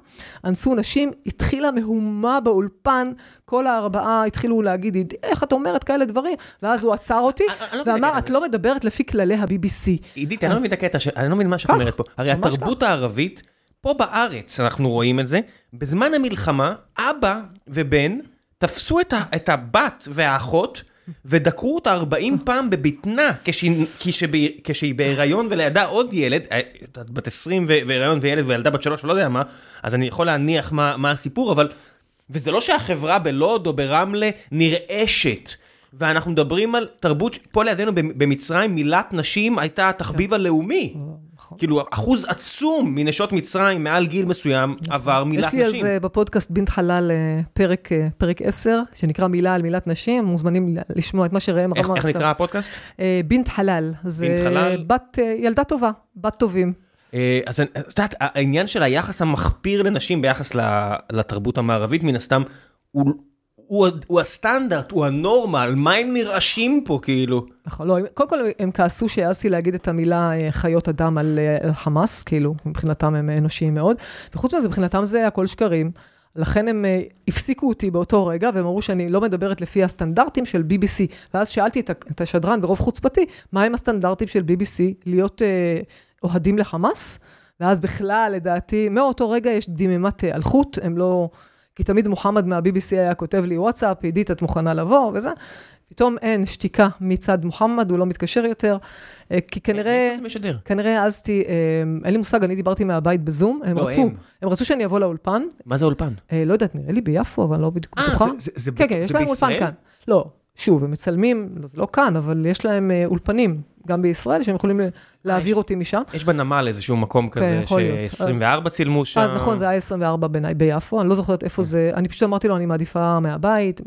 [SPEAKER 2] אנסו נשים, התחילה מהומה באולפן, כל הארבעה התחילו להגיד, איך את אומרת כאלה דברים? ואז הוא עצר אותי, לא ואמר, את לא מדברת לפי כללי ה-BBC.
[SPEAKER 1] עידית, אני לא מבין את הקטע, אני לא מבין מה שאת אומרת פה. הרי התרבות הערבית... פה בארץ אנחנו רואים את זה, בזמן המלחמה, אבא ובן תפסו את, ה, את הבת והאחות ודקרו אותה 40 פעם בבטנה כשהיא, כשהיא, כשהיא בהיריון ולידה עוד ילד, אה, בת 20 והיריון וילד וילדה בת 3 ולא יודע מה, אז אני יכול להניח מה, מה הסיפור, אבל... וזה לא שהחברה בלוד או ברמלה נרעשת. ואנחנו מדברים על תרבות, פה לידינו במצרים מילת נשים הייתה התחביב כן. הלאומי. נכון. כאילו, אחוז עצום מנשות מצרים מעל גיל מסוים נכון. עבר מילת נשים.
[SPEAKER 2] יש לי על זה בפודקאסט בינת חלל אה, פרק, אה, פרק 10, שנקרא מילה על מילת נשים, מוזמנים לשמוע את מה שראם אמר עכשיו.
[SPEAKER 1] איך נקרא הפודקאסט?
[SPEAKER 2] אה, בינת חלל. זה חלל? בת, ילדה טובה, בת טובים.
[SPEAKER 1] אז את יודעת, העניין של היחס המחפיר לנשים ביחס לתרבות המערבית, מן הסתם, הוא... הוא, הוא הסטנדרט, הוא הנורמל, מה הם נרעשים פה כאילו?
[SPEAKER 2] נכון, לא, קודם כל הם כעסו שהעזתי להגיד את המילה חיות אדם על, על חמאס, כאילו, מבחינתם הם אנושיים מאוד, וחוץ מזה, מבחינתם זה הכל שקרים. לכן הם הפסיקו אותי באותו רגע, והם אמרו שאני לא מדברת לפי הסטנדרטים של BBC. ואז שאלתי את, השדרן ברוב חוצפתי, מה הם הסטנדרטים של BBC להיות אוהדים לחמאס? ואז בכלל, לדעתי, מאותו רגע יש uh, אלחוט, הם לא... כי תמיד מוחמד מה-BBC היה כותב לי וואטסאפ, עידית, את מוכנה לבוא, וזה. פתאום אין שתיקה מצד מוחמד, הוא לא מתקשר יותר, אה, כי כנראה...
[SPEAKER 1] איפה זה משדר?
[SPEAKER 2] כנראה העזתי, אה, אין לי מושג, אני דיברתי מהבית בזום, הם
[SPEAKER 1] לא,
[SPEAKER 2] רצו,
[SPEAKER 1] הם.
[SPEAKER 2] הם רצו שאני אבוא לאולפן.
[SPEAKER 1] מה זה אולפן?
[SPEAKER 2] אה, לא יודעת, נראה לי ביפו, אבל לא בדיוק
[SPEAKER 1] אה,
[SPEAKER 2] בטוחה.
[SPEAKER 1] זה- זה- זה
[SPEAKER 2] כן, כן,
[SPEAKER 1] ב-
[SPEAKER 2] יש
[SPEAKER 1] זה
[SPEAKER 2] להם אולפן? כאן. לא, שוב, הם מצלמים, לא, זה לא כאן, אבל יש להם אה, אולפנים, גם בישראל, שהם יכולים ל- להעביר אותי משם.
[SPEAKER 1] יש בנמל איזשהו מקום כזה,
[SPEAKER 2] יכול להיות.
[SPEAKER 1] ש-24 צילמו שם.
[SPEAKER 2] אז נכון, זה היה 24 בעיניי ביפו, אני לא זוכרת איפה זה, אני פשוט אמרתי לו, אני מעדיפה מהבית.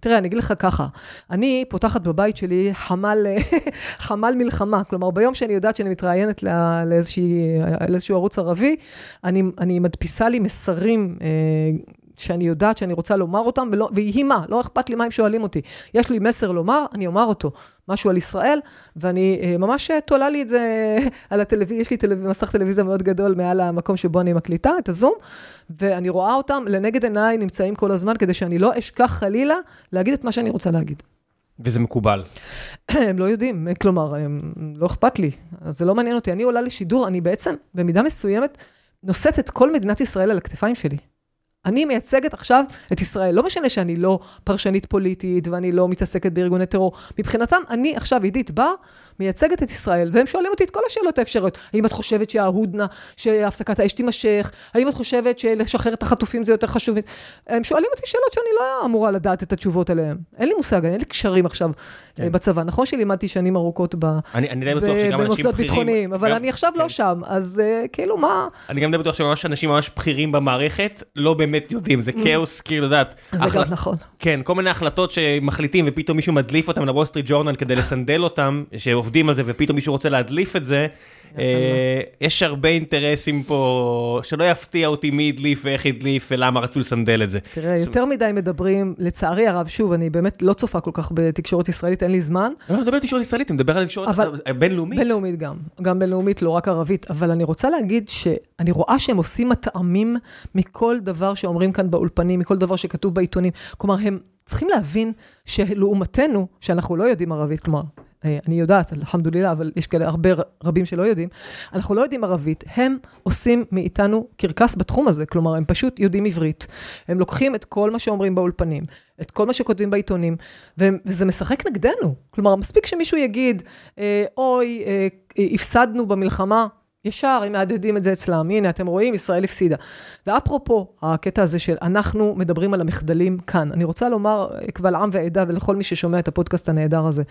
[SPEAKER 2] תראה, אני אגיד לך ככה, אני פותחת בבית שלי חמ"ל, חמ"ל מלחמה, כלומר, ביום שאני יודעת שאני מתראיינת לא- לאיזשהו ערוץ ערבי, אני, אני מדפיסה לי מסרים. שאני יודעת שאני רוצה לומר אותם, ולא, ויהי מה, לא אכפת לי מה הם שואלים אותי. יש לי מסר לומר, אני אומר אותו. משהו על ישראל, ואני אה, ממש אה, תולה לי את זה על הטלוויזיה, יש לי טלו... מסך טלוויזיה מאוד גדול מעל המקום שבו אני מקליטה, את הזום, ואני רואה אותם לנגד עיניי נמצאים כל הזמן, כדי שאני לא אשכח חלילה להגיד את מה שאני רוצה להגיד.
[SPEAKER 1] וזה מקובל.
[SPEAKER 2] הם לא יודעים, כלומר, הם, לא אכפת לי, זה לא מעניין אותי. אני עולה לשידור, אני בעצם, במידה מסוימת, נושאת את כל מדינת ישראל על הכתפיים שלי. אני מייצגת עכשיו את ישראל. לא משנה שאני לא פרשנית פוליטית ואני לא מתעסקת בארגוני טרור. מבחינתם, אני עכשיו, עידית בר, מייצגת את ישראל, והם שואלים אותי את כל השאלות האפשריות. האם את חושבת שההודנה, שהפסקת האש תימשך? האם את חושבת שלשחרר את החטופים זה יותר חשוב? הם שואלים אותי שאלות שאני לא אמורה לדעת את התשובות עליהן. אין לי מושג, אין לי קשרים עכשיו
[SPEAKER 1] כן.
[SPEAKER 2] אה, בצבא. נכון שלימדתי שנים ארוכות ב...
[SPEAKER 1] אני אני די בטוח
[SPEAKER 2] ב-
[SPEAKER 1] שגם אנשים
[SPEAKER 2] במוסדות
[SPEAKER 1] בכירים...
[SPEAKER 2] ביטחוניים, אבל
[SPEAKER 1] גם-
[SPEAKER 2] אני עכשיו לא
[SPEAKER 1] כן.
[SPEAKER 2] שם, אז אה, כאילו מה...
[SPEAKER 1] אני גם די בטוח שממש אנשים ממש בכירים במערכת לא באמת יודעים, זה כאוס, כאילו, יודעת.
[SPEAKER 2] Mm. זה
[SPEAKER 1] החלט-
[SPEAKER 2] גם נכון.
[SPEAKER 1] כן, כל מיני החלטות שמחליטים ופתאום מישהו מדליף אותם לוול סטריט ג'ורנל כדי לסנדל אותם, שעובדים על זה ופתאום מישהו רוצה להדליף את זה. אה, יש הרבה אינטרסים פה, שלא יפתיע אותי מי הדליף ואיך הדליף ולמה רצו לסנדל את זה.
[SPEAKER 2] תראה, יותר מדי מדברים, לצערי הרב, שוב, אני באמת לא צופה כל כך בתקשורת ישראלית, אין לי זמן.
[SPEAKER 1] אני לא מדבר על תקשורת ישראלית, אני מדבר על תקשורת בינלאומית.
[SPEAKER 2] בינלאומית גם, גם בינלאומית, לא רק ערבית, אבל אני רוצה להגיד שאני רואה שהם עושים מטעמים מכל דבר שאומרים כאן באולפנים, מכל דבר שכתוב בעיתונים. כלומר, הם צריכים להבין שלעומתנו, שאנחנו לא יודעים ערבית, כלומר, אני יודעת, אלחמדולילה, אבל יש כאלה הרבה רבים שלא יודעים, אנחנו לא יודעים ערבית, הם עושים מאיתנו קרקס בתחום הזה, כלומר, הם פשוט יודעים עברית. הם לוקחים את כל מה שאומרים באולפנים, את כל מה שכותבים בעיתונים, והם, וזה משחק נגדנו. כלומר, מספיק שמישהו יגיד, אה, אוי, אה, הפסדנו במלחמה, ישר הם מהדהדים את זה אצלם. הנה, אתם רואים, ישראל הפסידה. ואפרופו, הקטע הזה של אנחנו מדברים על המחדלים כאן. אני רוצה לומר אה, קבל עם ועדה ולכל מי ששומע את הפודקאסט הנהדר הזה,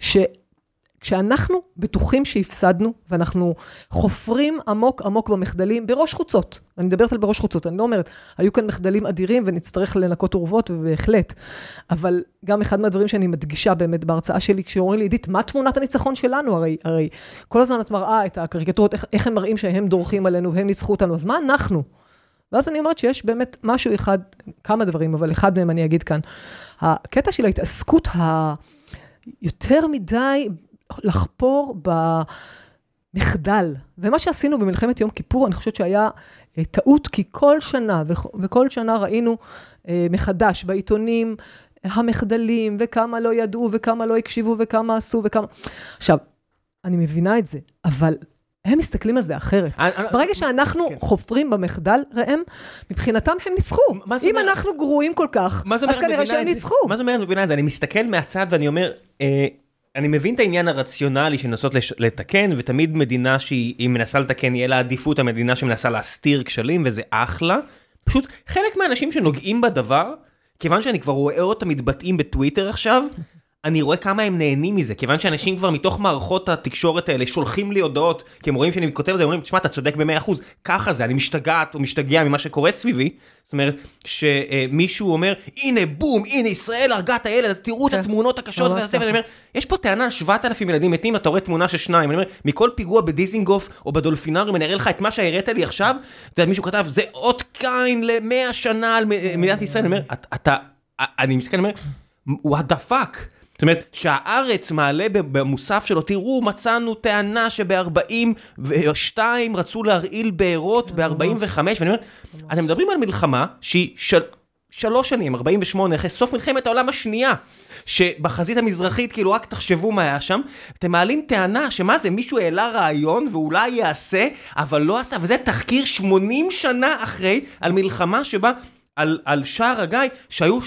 [SPEAKER 2] שכשאנחנו בטוחים שהפסדנו, ואנחנו חופרים עמוק עמוק במחדלים, בראש חוצות, אני מדברת על בראש חוצות, אני לא אומרת, היו כאן מחדלים אדירים ונצטרך לנקות אורוות, ובהחלט. אבל גם אחד מהדברים שאני מדגישה באמת בהרצאה שלי, כשאומרים לי, עידית, מה תמונת הניצחון שלנו? הרי, הרי כל הזמן את מראה את הקריקטורות, איך, איך הם מראים שהם דורכים עלינו והם ניצחו אותנו, אז מה אנחנו? ואז אני אומרת שיש באמת משהו אחד, כמה דברים, אבל אחד מהם אני אגיד כאן. הקטע של ההתעסקות היותר מדי לחפור במחדל. ומה שעשינו במלחמת יום כיפור, אני חושבת שהיה אה, טעות, כי כל שנה, וכ- וכל שנה ראינו אה, מחדש בעיתונים, המחדלים, וכמה לא ידעו, וכמה לא הקשיבו, וכמה עשו, וכמה... עכשיו, אני מבינה את זה, אבל הם מסתכלים על זה אחרת.
[SPEAKER 1] אני- אני-
[SPEAKER 2] ברגע שאנחנו
[SPEAKER 1] כן.
[SPEAKER 2] חופרים במחדל, ראם, מבחינתם הם ניצחו. אם? אנחנו גרועים כל כך, אז כנראה שהם? ניצחו.
[SPEAKER 1] מה זאת אומרת מבינה את זה? אני מסתכל מהצד ואני אומר, אה, אני מבין את העניין הרציונלי של לנסות לתקן, ותמיד מדינה שהיא מנסה לתקן, יהיה לה עדיפות המדינה שמנסה להסתיר כשלים, וזה אחלה. פשוט חלק מהאנשים שנוגעים בדבר, כיוון שאני כבר רואה אותם מתבטאים בטוויטר עכשיו, אני רואה כמה הם נהנים מזה, כיוון שאנשים כבר מתוך מערכות התקשורת האלה שולחים לי הודעות, כי הם רואים שאני כותב את זה, הם אומרים, תשמע, אתה צודק במאה אחוז, ככה זה, אני משתגעת או משתגע ממה שקורה סביבי. זאת אומרת, שמישהו אומר, הנה בום, הנה ישראל הרגה את הילד, אז תראו את
[SPEAKER 2] כן,
[SPEAKER 1] התמונות הקשות, והזה. ואני אומר, יש פה טענה על 7,000 ילדים מתים, אתה רואה תמונה של שניים, אני אומר, מכל פיגוע בדיזינגוף או בדולפינריום, אני אראה לך את מה שהראית לי עכשיו, אתה יודע, מישהו כתב, זה אות קין למאה שנה על מ- מדינת ישראל, אני אומר, "את- אתה... אני מסתכל, אני אומר, what the fuck? זאת אומרת, שהארץ מעלה במוסף שלו, תראו, מצאנו טענה שב-42 רצו להרעיל בארות ב-45, ואני אומר, אתם מדברים על מלחמה שהיא של... שלוש שנים, 48, אחרי סוף מלחמת העולם השנייה, שבחזית המזרחית, כאילו, רק תחשבו מה היה שם, אתם מעלים טענה שמה זה, מישהו העלה רעיון ואולי יעשה, אבל לא עשה, וזה תחקיר 80 שנה אחרי, על מלחמה שבה, על, על שער הגיא, שהיו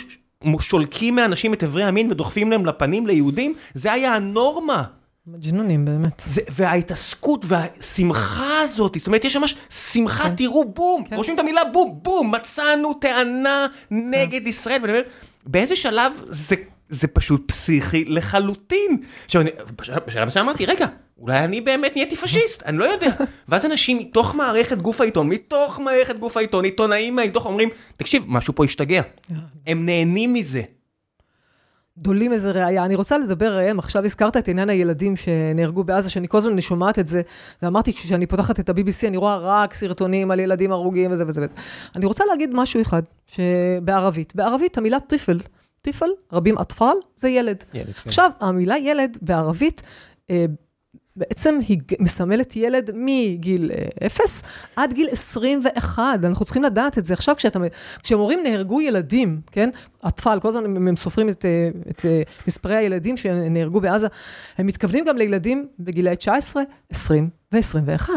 [SPEAKER 1] שולקים מאנשים את אברי המין ודוחפים להם לפנים ליהודים, זה היה הנורמה.
[SPEAKER 2] מג'נונים, באמת.
[SPEAKER 1] זה, וההתעסקות והשמחה הזאת, זאת אומרת, יש ממש שמחה, כן. תראו, בום, כן. רושמים את המילה בום, בום, מצאנו טענה נגד כן. ישראל, ואני אומר, באיזה שלב זה, זה פשוט פסיכי לחלוטין. עכשיו, אני, בשלב מסוים אמרתי, רגע, אולי אני באמת נהייתי פשיסט, אני לא יודע. ואז אנשים מתוך מערכת גוף העיתון, מתוך מערכת גוף העיתון, עיתונאים מהעיתון אומרים, תקשיב, משהו פה השתגע. הם נהנים מזה.
[SPEAKER 2] דולים איזה ראייה. אני רוצה לדבר ראם, עכשיו הזכרת את עניין הילדים שנהרגו בעזה, שאני כל הזמן שומעת את זה, ואמרתי, כשאני פותחת את ה-BBC, אני רואה רק סרטונים על ילדים הרוגים וזה וזה. אני רוצה להגיד משהו אחד, שבערבית, בערבית המילה טיפל, טיפל, רבים אטפל, זה ילד. ילד כן. עכשיו, המילה ילד בערבית, אה, בעצם היא מסמלת ילד מגיל 0 עד גיל 21, אנחנו צריכים לדעת את זה. עכשיו, כשאתה, כשהם אומרים נהרגו ילדים, כן? אטפל, כל הזמן הם סופרים את, את מספרי הילדים שנהרגו בעזה, הם מתכוונים גם לילדים בגילי 19, 20 ו-21.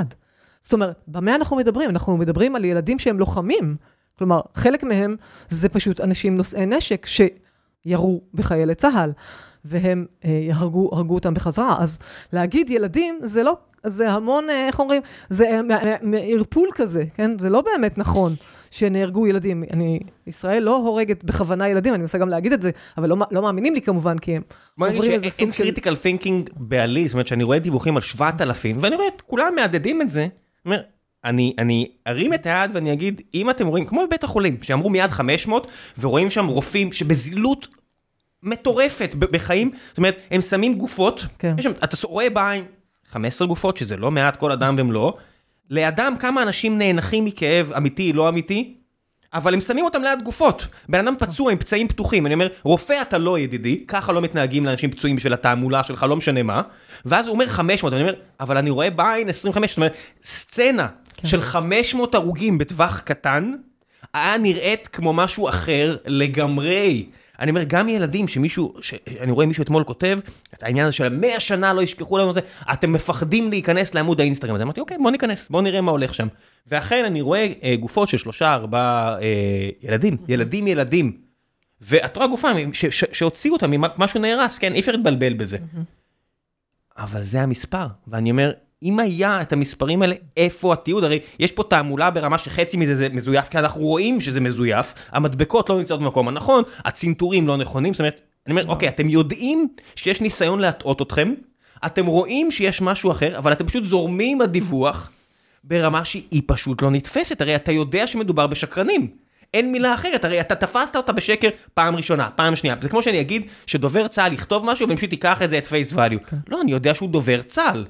[SPEAKER 2] זאת אומרת, במה אנחנו מדברים? אנחנו מדברים על ילדים שהם לוחמים. כלומר, חלק מהם זה פשוט אנשים נושאי נשק שירו בחיילי צה"ל. והם אה, הרגו, הרגו אותם בחזרה. אז להגיד ילדים, זה לא, זה המון, אה, איך אומרים, זה ערפול כזה, כן? זה לא באמת נכון שנהרגו ילדים. אני, ישראל לא הורגת בכוונה ילדים, אני מנסה גם להגיד את זה, אבל לא, לא מאמינים לי כמובן, כי הם עוברים איזה סוג
[SPEAKER 1] של... אין critical תינקינג בעלי, זאת אומרת שאני רואה דיווחים על 7,000, ואני רואה את כולם מהדהדים את זה, אומר, אני, אני ארים את היד ואני אגיד, אם אתם רואים, כמו בבית החולים, שאמרו מיד 500, ורואים שם רופאים שבזילות מטורפת בחיים, זאת אומרת, הם שמים גופות, כן. שם, אתה רואה בעין 15 גופות, שזה לא מעט כל אדם ומלואו, לידם כמה אנשים נאנחים מכאב אמיתי, לא אמיתי, אבל הם שמים אותם ליד גופות. בן אדם פצוע עם פצעים פתוחים, אני אומר, רופא אתה לא ידידי, ככה לא מתנהגים לאנשים פצועים בשביל התעמולה שלך, לא משנה מה. ואז הוא אומר 500, ואני אומר, אבל אני רואה בעין 25, זאת אומרת, סצנה כן. של 500 הרוגים בטווח קטן, היה נראית כמו משהו אחר לגמרי. אני אומר, גם ילדים שמישהו, אני רואה מישהו אתמול כותב, את העניין הזה של המאה שנה לא ישכחו לנו את זה, אתם מפחדים להיכנס לעמוד האינסטגרם. אז אמרתי, אוקיי, בוא ניכנס, בוא נראה מה הולך שם. ואכן אני רואה אה, גופות של שלושה, ארבעה אה, ילדים, ילדים ילדים. ואת רואה גופה שהוציאו אותה ממשהו נהרס, כן, אי אפשר להתבלבל בזה. אבל זה המספר, ואני אומר, אם היה את המספרים האלה, איפה התיעוד? הרי יש פה תעמולה ברמה שחצי מזה זה מזויף, כי אנחנו רואים שזה מזויף, המדבקות לא נמצאות במקום הנכון, הצנתורים לא נכונים, זאת אומרת, אני אומר, אוקיי, אתם יודעים שיש ניסיון להטעות אתכם, אתם רואים שיש משהו אחר, אבל אתם פשוט זורמים הדיווח ברמה שהיא פשוט לא נתפסת, הרי אתה יודע שמדובר בשקרנים. אין מילה אחרת, הרי אתה תפסת אותה בשקר פעם ראשונה, פעם שנייה. זה כמו שאני אגיד שדובר צה"ל יכתוב משהו ופשוט ייקח את זה at face value. לא, אני יודע שהוא דובר צה"ל.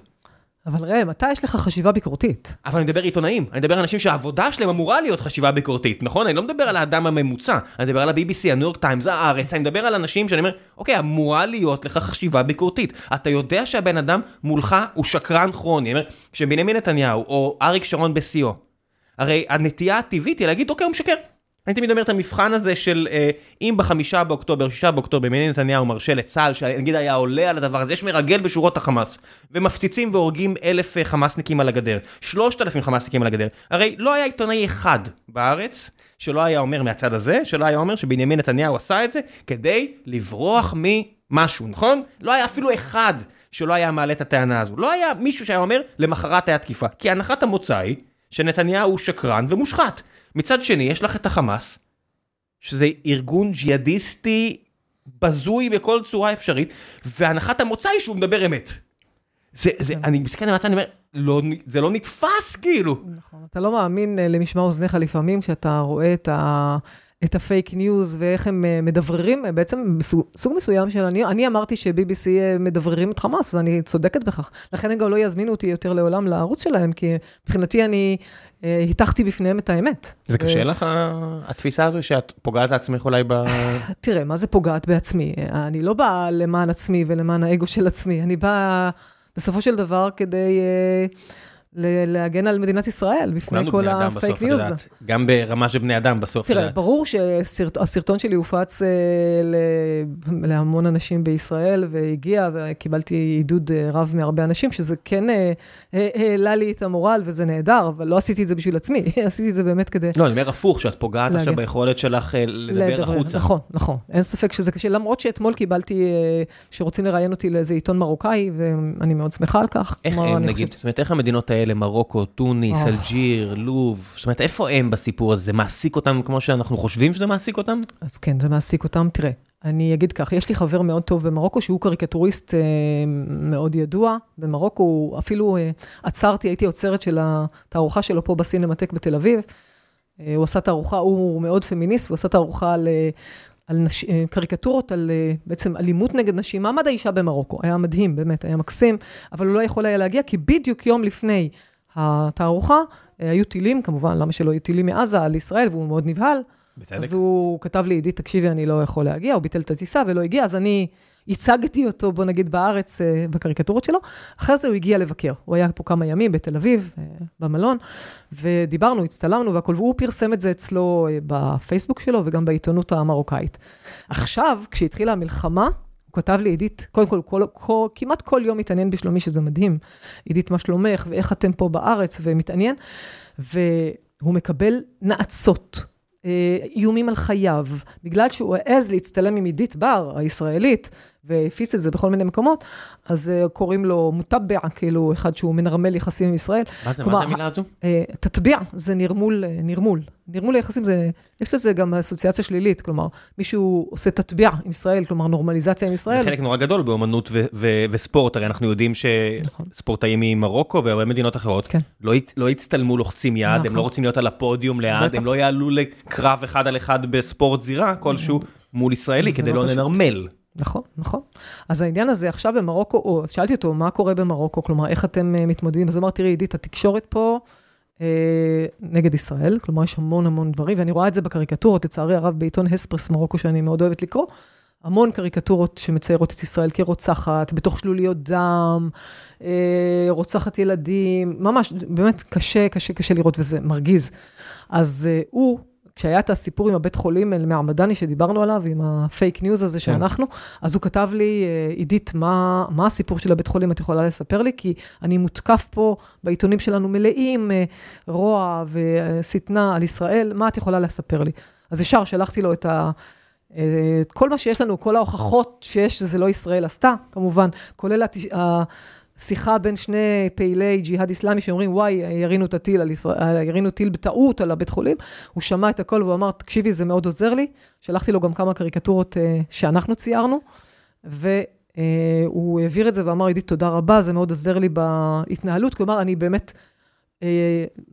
[SPEAKER 2] אבל ראם, מתי יש לך חשיבה ביקורתית?
[SPEAKER 1] אבל אני מדבר עיתונאים, אני מדבר על אנשים שהעבודה שלהם אמורה להיות חשיבה ביקורתית, נכון? אני לא מדבר על האדם הממוצע, אני מדבר על ה-BBC, הניו יורק טיימס, הארץ, אני מדבר על אנשים שאני אומר, אוקיי, אמורה להיות לך חשיבה ביקורתית. אתה יודע שהבן אדם מולך הוא שקרן כרוני, אני אומר, כשבנימין נתניהו או אריק שרון בשיאו, הרי הנטייה הטבעית היא להגיד, אוקיי, הוא משקר. אני תמיד אומר את המבחן הזה של אה, אם בחמישה באוקטובר, שישה באוקטובר, בנימין נתניהו מרשה לצה"ל, שנגיד היה עולה על הדבר הזה, יש מרגל בשורות החמאס, ומפציצים והורגים אלף אה, חמאסניקים על הגדר, שלושת אלפים חמאסניקים על הגדר, הרי לא היה עיתונאי אחד בארץ, שלא היה אומר מהצד הזה, שלא היה אומר שבנימין נתניהו עשה את זה, כדי לברוח ממשהו, נכון? לא היה אפילו אחד שלא היה מעלה את הטענה הזו, לא היה מישהו שהיה אומר, למחרת היה תקיפה, כי הנחת המוצא היא שנתניהו שקרן ומושחת. מצד שני, יש לך את החמאס, שזה ארגון ג'יהאדיסטי בזוי בכל צורה אפשרית, והנחת המוצא היא שהוא מדבר אמת. זה, זה, כן. אני מסתכל על המצב, אני אומר, לא, זה לא נתפס כאילו.
[SPEAKER 2] נכון, אתה לא מאמין אה, למשמע אוזניך לפעמים כשאתה רואה את, ה, את הפייק ניוז ואיך הם אה, מדבררים, בעצם סוג, סוג מסוים של, אני, אני אמרתי ש-BBC מדבררים את חמאס, ואני צודקת בכך. לכן הם גם לא יזמינו אותי יותר לעולם לערוץ שלהם, כי מבחינתי אני אה, הטחתי בפניהם את האמת.
[SPEAKER 1] זה קשה לך, התפיסה הזו שאת פוגעת לעצמך אולי ב...
[SPEAKER 2] תראה, מה זה פוגעת בעצמי? אני לא באה למען עצמי ולמען האגו של עצמי, אני באה בסופו של דבר כדי... Uh, להגן על מדינת ישראל בפני כל הפייק ניוז.
[SPEAKER 1] גם ברמה של בני אדם בסוף.
[SPEAKER 2] תראה, ברור שהסרטון שלי הופץ אה, להמון אנשים בישראל, והגיע, וקיבלתי עידוד אה, רב מהרבה אנשים, שזה כן אה, העלה לי את המורל, וזה נהדר, אבל לא עשיתי את זה בשביל עצמי, עשיתי את זה באמת כדי...
[SPEAKER 1] לא, אני אומר הפוך, שאת פוגעת עכשיו ביכולת שלך לדבר החוצה.
[SPEAKER 2] נכון, נכון, אין ספק שזה קשה, למרות שאתמול קיבלתי שרוצים לראיין אותי לאיזה עיתון מרוקאי, ואני מאוד שמחה על כך.
[SPEAKER 1] איך הם, נגיד, זאת אומרת, איך המדינות האלה... האלה, מרוקו, טוניס, oh. אלג'יר, לוב, זאת אומרת, איפה הם בסיפור הזה? זה מעסיק אותם כמו שאנחנו חושבים שזה מעסיק אותם?
[SPEAKER 2] אז כן, זה מעסיק אותם. תראה, אני אגיד כך, יש לי חבר מאוד טוב במרוקו, שהוא קריקטוריסט אה, מאוד ידוע. במרוקו, אפילו אה, עצרתי, הייתי עוצרת של התערוכה שלו פה בסינמטק בתל אביב. אה, הוא עשה תערוכה, הוא מאוד פמיניסט, הוא עשה תערוכה על... אה, על נש... אה, קריקטורות, על אה, בעצם אלימות נגד נשים, מעמד האישה במרוקו. היה מדהים, באמת, היה מקסים, אבל הוא לא יכול היה להגיע, כי בדיוק יום לפני התערוכה אה, היו טילים, כמובן, למה שלא יהיו טילים מעזה על ישראל, והוא מאוד נבהל. בצדק. אז הוא כתב לי, עידית, תקשיבי, אני לא יכול להגיע, הוא ביטל את הטיסה ולא הגיע, אז אני הצגתי אותו, בוא נגיד, בארץ, אה, בקריקטורות שלו. אחרי זה הוא הגיע לבקר. הוא היה פה כמה ימים בתל אביב, אה, במלון, ודיברנו, הצטלמנו והכול, והוא פרסם את זה אצלו אה, בפייסבוק שלו וגם בעיתונות המרוקאית. עכשיו, כשהתחילה המלחמה, הוא כתב לי, עידית, קודם כל, כל, כל, כמעט כל יום מתעניין בשלומי, שזה מדהים. עידית, מה שלומך, ואיך אתם פה בארץ, ומתעניין. והוא מקבל נאצות. איומים על חייו, בגלל שהוא העז להצטלם עם עידית בר, הישראלית, והפיץ את זה בכל מיני מקומות, אז uh, קוראים לו מוטבע, כאילו אחד שהוא מנרמל יחסים עם ישראל.
[SPEAKER 1] מה זה, כלומר, מה זה המילה הזו? Uh,
[SPEAKER 2] תטביע, זה נרמול, uh, נרמול. נרמול היחסים, זה, יש לזה גם אסוציאציה שלילית, כלומר, מישהו עושה תטביע עם ישראל, כלומר, נורמליזציה עם ישראל.
[SPEAKER 1] זה חלק נורא גדול באמנות ו- ו- וספורט, הרי אנחנו יודעים שספורטאים נכון. ממרוקו והרבה מדינות אחרות, כן. לא, לא יצטלמו לוחצים יד, נכון. הם לא נכון. רוצים להיות על הפודיום ליד, הם לא יעלו לקרב אחד על אחד בספורט זירה כלשהו מול ישראלי, כדי לא לנרמל.
[SPEAKER 2] נכון, נכון. אז העניין הזה עכשיו במרוקו, או שאלתי אותו, מה קורה במרוקו? כלומר, איך אתם uh, מתמודדים? אז הוא אמר, תראי, עידית, התקשורת פה uh, נגד ישראל, כלומר, יש המון המון דברים, ואני רואה את זה בקריקטורות, לצערי הרב, בעיתון הספרס מרוקו, שאני מאוד אוהבת לקרוא, המון קריקטורות שמציירות את ישראל כרוצחת, בתוך שלוליות דם, uh, רוצחת ילדים, ממש, באמת קשה, קשה, קשה לראות, וזה מרגיז. אז uh, הוא... כשהיה את הסיפור עם הבית חולים מעמדני שדיברנו עליו, עם הפייק ניוז הזה כן. שאנחנו, אז הוא כתב לי, אה, עידית, מה, מה הסיפור של הבית חולים, את יכולה לספר לי? כי אני מותקף פה בעיתונים שלנו מלאים אה, רוע ושטנה על ישראל, מה את יכולה לספר לי? אז ישר שלחתי לו את ה... אה, כל מה שיש לנו, כל ההוכחות שיש שזה לא ישראל עשתה, כמובן, כולל שיחה בין שני פעילי ג'יהאד איסלאמי שאומרים, וואי, ירינו את הטיל, על ישראל, ירינו טיל בטעות על הבית חולים. הוא שמע את הכל והוא אמר, תקשיבי, זה מאוד עוזר לי. שלחתי לו גם כמה קריקטורות uh, שאנחנו ציירנו, והוא uh, העביר את זה ואמר, עידית, תודה רבה, זה מאוד עוזר לי בהתנהלות. כלומר, אני באמת אה,